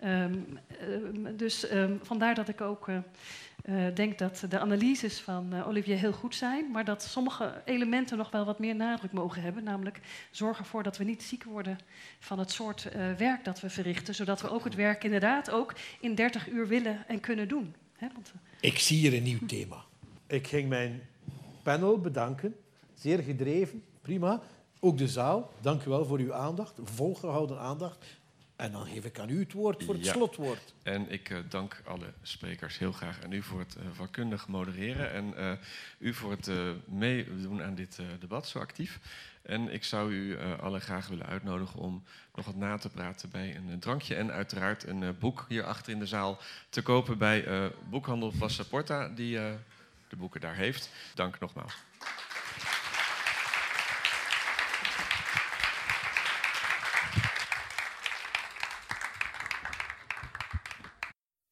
Um, uh, dus um, vandaar dat ik ook uh, denk dat de analyses van Olivier heel goed zijn, maar dat sommige elementen nog wel wat meer nadruk mogen hebben. Namelijk zorgen ervoor dat we niet ziek worden van het soort werk dat we verrichten, zodat we ook het werk inderdaad ook in 30 uur willen en kunnen doen. Hè? Want,
ik zie hier een nieuw thema. Ik ging mijn panel bedanken. Zeer gedreven, prima. Ook de zaal, dank u wel voor uw aandacht, volgehouden aandacht. En dan geef ik aan u het woord voor het slotwoord.
En ik uh, dank alle sprekers heel graag aan u voor het uh, vakkundig modereren en uh, u voor het meedoen aan dit debat zo actief. En ik zou u allen graag willen uitnodigen om nog wat na te praten bij een drankje en uiteraard een boek hier achter in de zaal te kopen bij boekhandel Passaporta die de boeken daar heeft. Dank nogmaals.